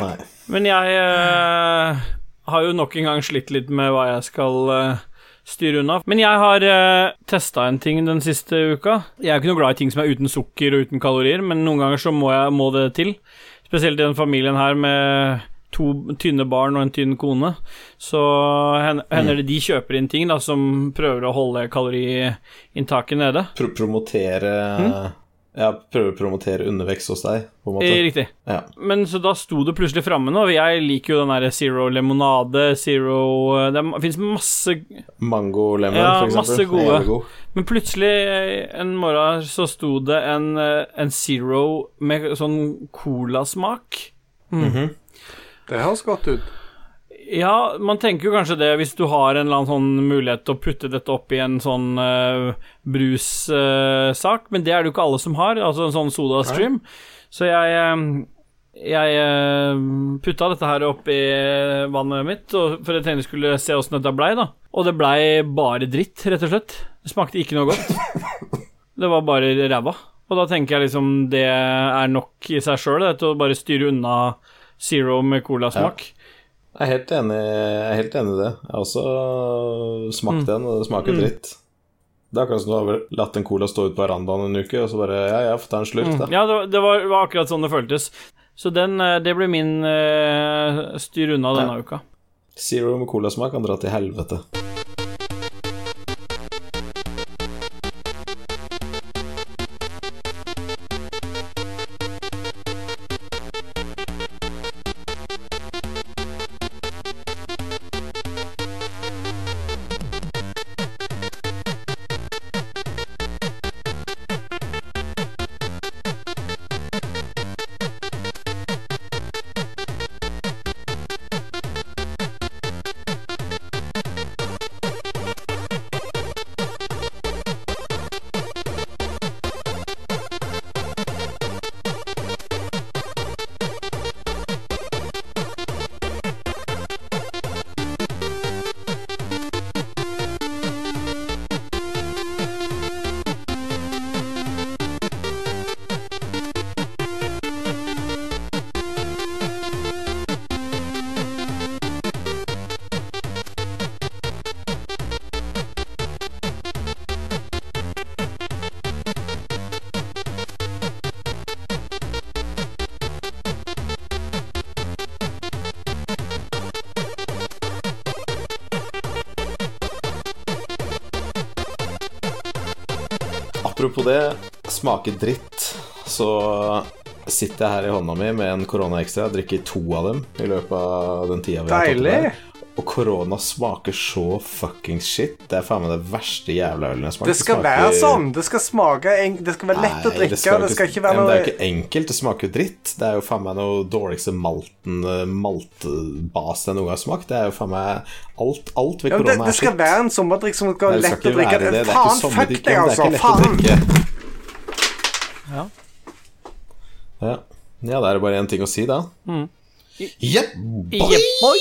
Nei. Men jeg eh, har jo nok en gang slitt litt med hva jeg skal eh, styre unna. Men jeg har uh, testa en ting den siste uka. Jeg er ikke noe glad i ting som er uten sukker og uten kalorier, men noen ganger så må, jeg, må det til. Spesielt i den familien her med to tynne barn og en tynn kone. Så hender det de kjøper inn ting da som prøver å holde kaloriinntaket nede. Pro promotere Ja, prøver å promotere undervekst hos deg, på en Eh, måte. Riktig. Ja. Men så da sto det plutselig framme nå. Jeg liker jo den derre Zero lemonade, Zero eh, Det fins masse Mango lemon, Ja, for eksempel. masse gode. God. Men plutselig eh, en morgen så sto det en, eh, en Zero med sånn colasmak. Det høres godt ut. Ja, man tenker jo kanskje det hvis du har en eller annen sånn mulighet til å putte dette opp i en sånn uh, brussak, men det er det jo ikke alle som har, altså en sånn sodastream. Så jeg eh, jeg eh, putta dette her opp i vannet mitt, og for jeg tenkte jeg skulle se åssen dette blei, da. Og det blei bare dritt, rett og slett. Det smakte ikke noe godt. Det var bare ræva. Og da tenker jeg liksom det er nok i seg sjøl, til å bare styre unna Zero med colasmak. Jeg er helt enig, er helt enig i det. Jeg har også smakt Mm. den, og det smaker dritt. Det er akkurat som du har latt en cola stå ute på verandaen en uke, og så bare Ja, ja, få ta en slurk, da. Ja, det, var- det var, akkurat sånn det føltes. Så den, eh, det blir min uh, styr unna denne uka. Zero med colasmak kan dra til helvete. Det, smaker dritt, så sitter jeg her i hånda mi med en Corona Extra. Jeg drikker to av dem i løpet av den tida vi har tatt det. Og korona smaker så fuckings shit. Det er faen meg det verste jævla ølen jeg smaker. Det skal smaker- være sånn. Det skal smake en- Det skal være lett å drikke. Det skal, ikke være noe... men Det er jo ikke enkelt. Det smaker jo dritt. Det er jo faen meg noe dårligste malten eh, maltbas jeg noen gang har smakt. Det er jo faen meg alt, alt ved ja, korona det, det skal shit. være en sommerdrikk som skal være lett skal å drikke. det. Det er ikke Faen, fuck deg, det altså. ikke Faen. Ja. Ja. ja, da er det bare én ting å si, da. Mm. Jepp, boy! Yep, boy!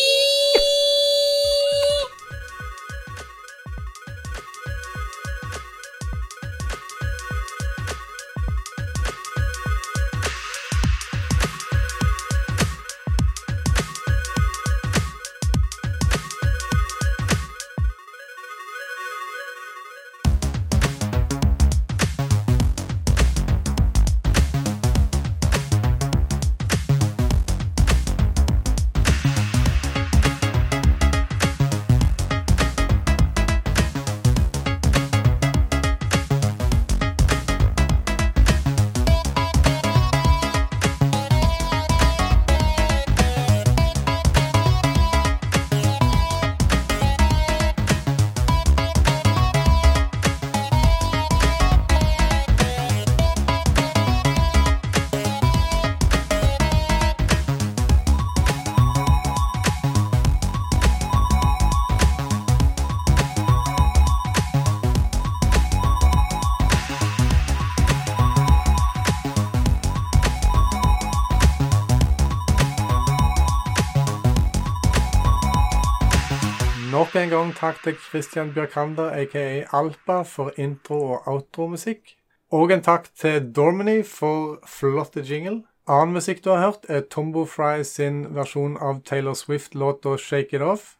En gang takk til Christian Bjørkander, aka Alpa, for intro- og outro-musikk. Og en takk til Dormany for flotte jingle. Annen musikk du har hørt, er Tombo Fry sin versjon av Taylor Swift-låta 'Shake It Off'.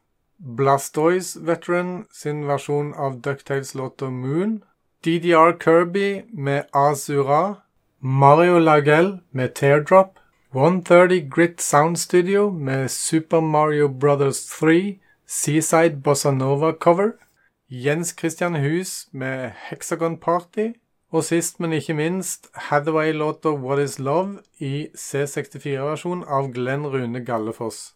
Blastoise Veteran sin versjon av Ducktales-låta 'Moon'. DDR Kirby med Azura. Mario Lagel med Teardrop. 130 Grit Sound Studio med Super Mario Brothers 3 Seaside Bossa Nova cover. Jens Christian Hus med Hexagon Party. Og sist, men ikke minst, Hathaway-låta What Is Love i C64-versjon av Glenn Rune Gallefoss.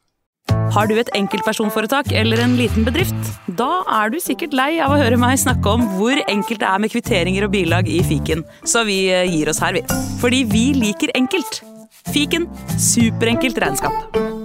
Har du et enkeltpersonforetak eller en liten bedrift? Da er du sikkert lei av å høre meg snakke om hvor enkelt det er med kvitteringer og bilag i fiken, så vi eh, gir oss her, vi. Fordi vi liker enkelt. Fiken superenkelt regnskap.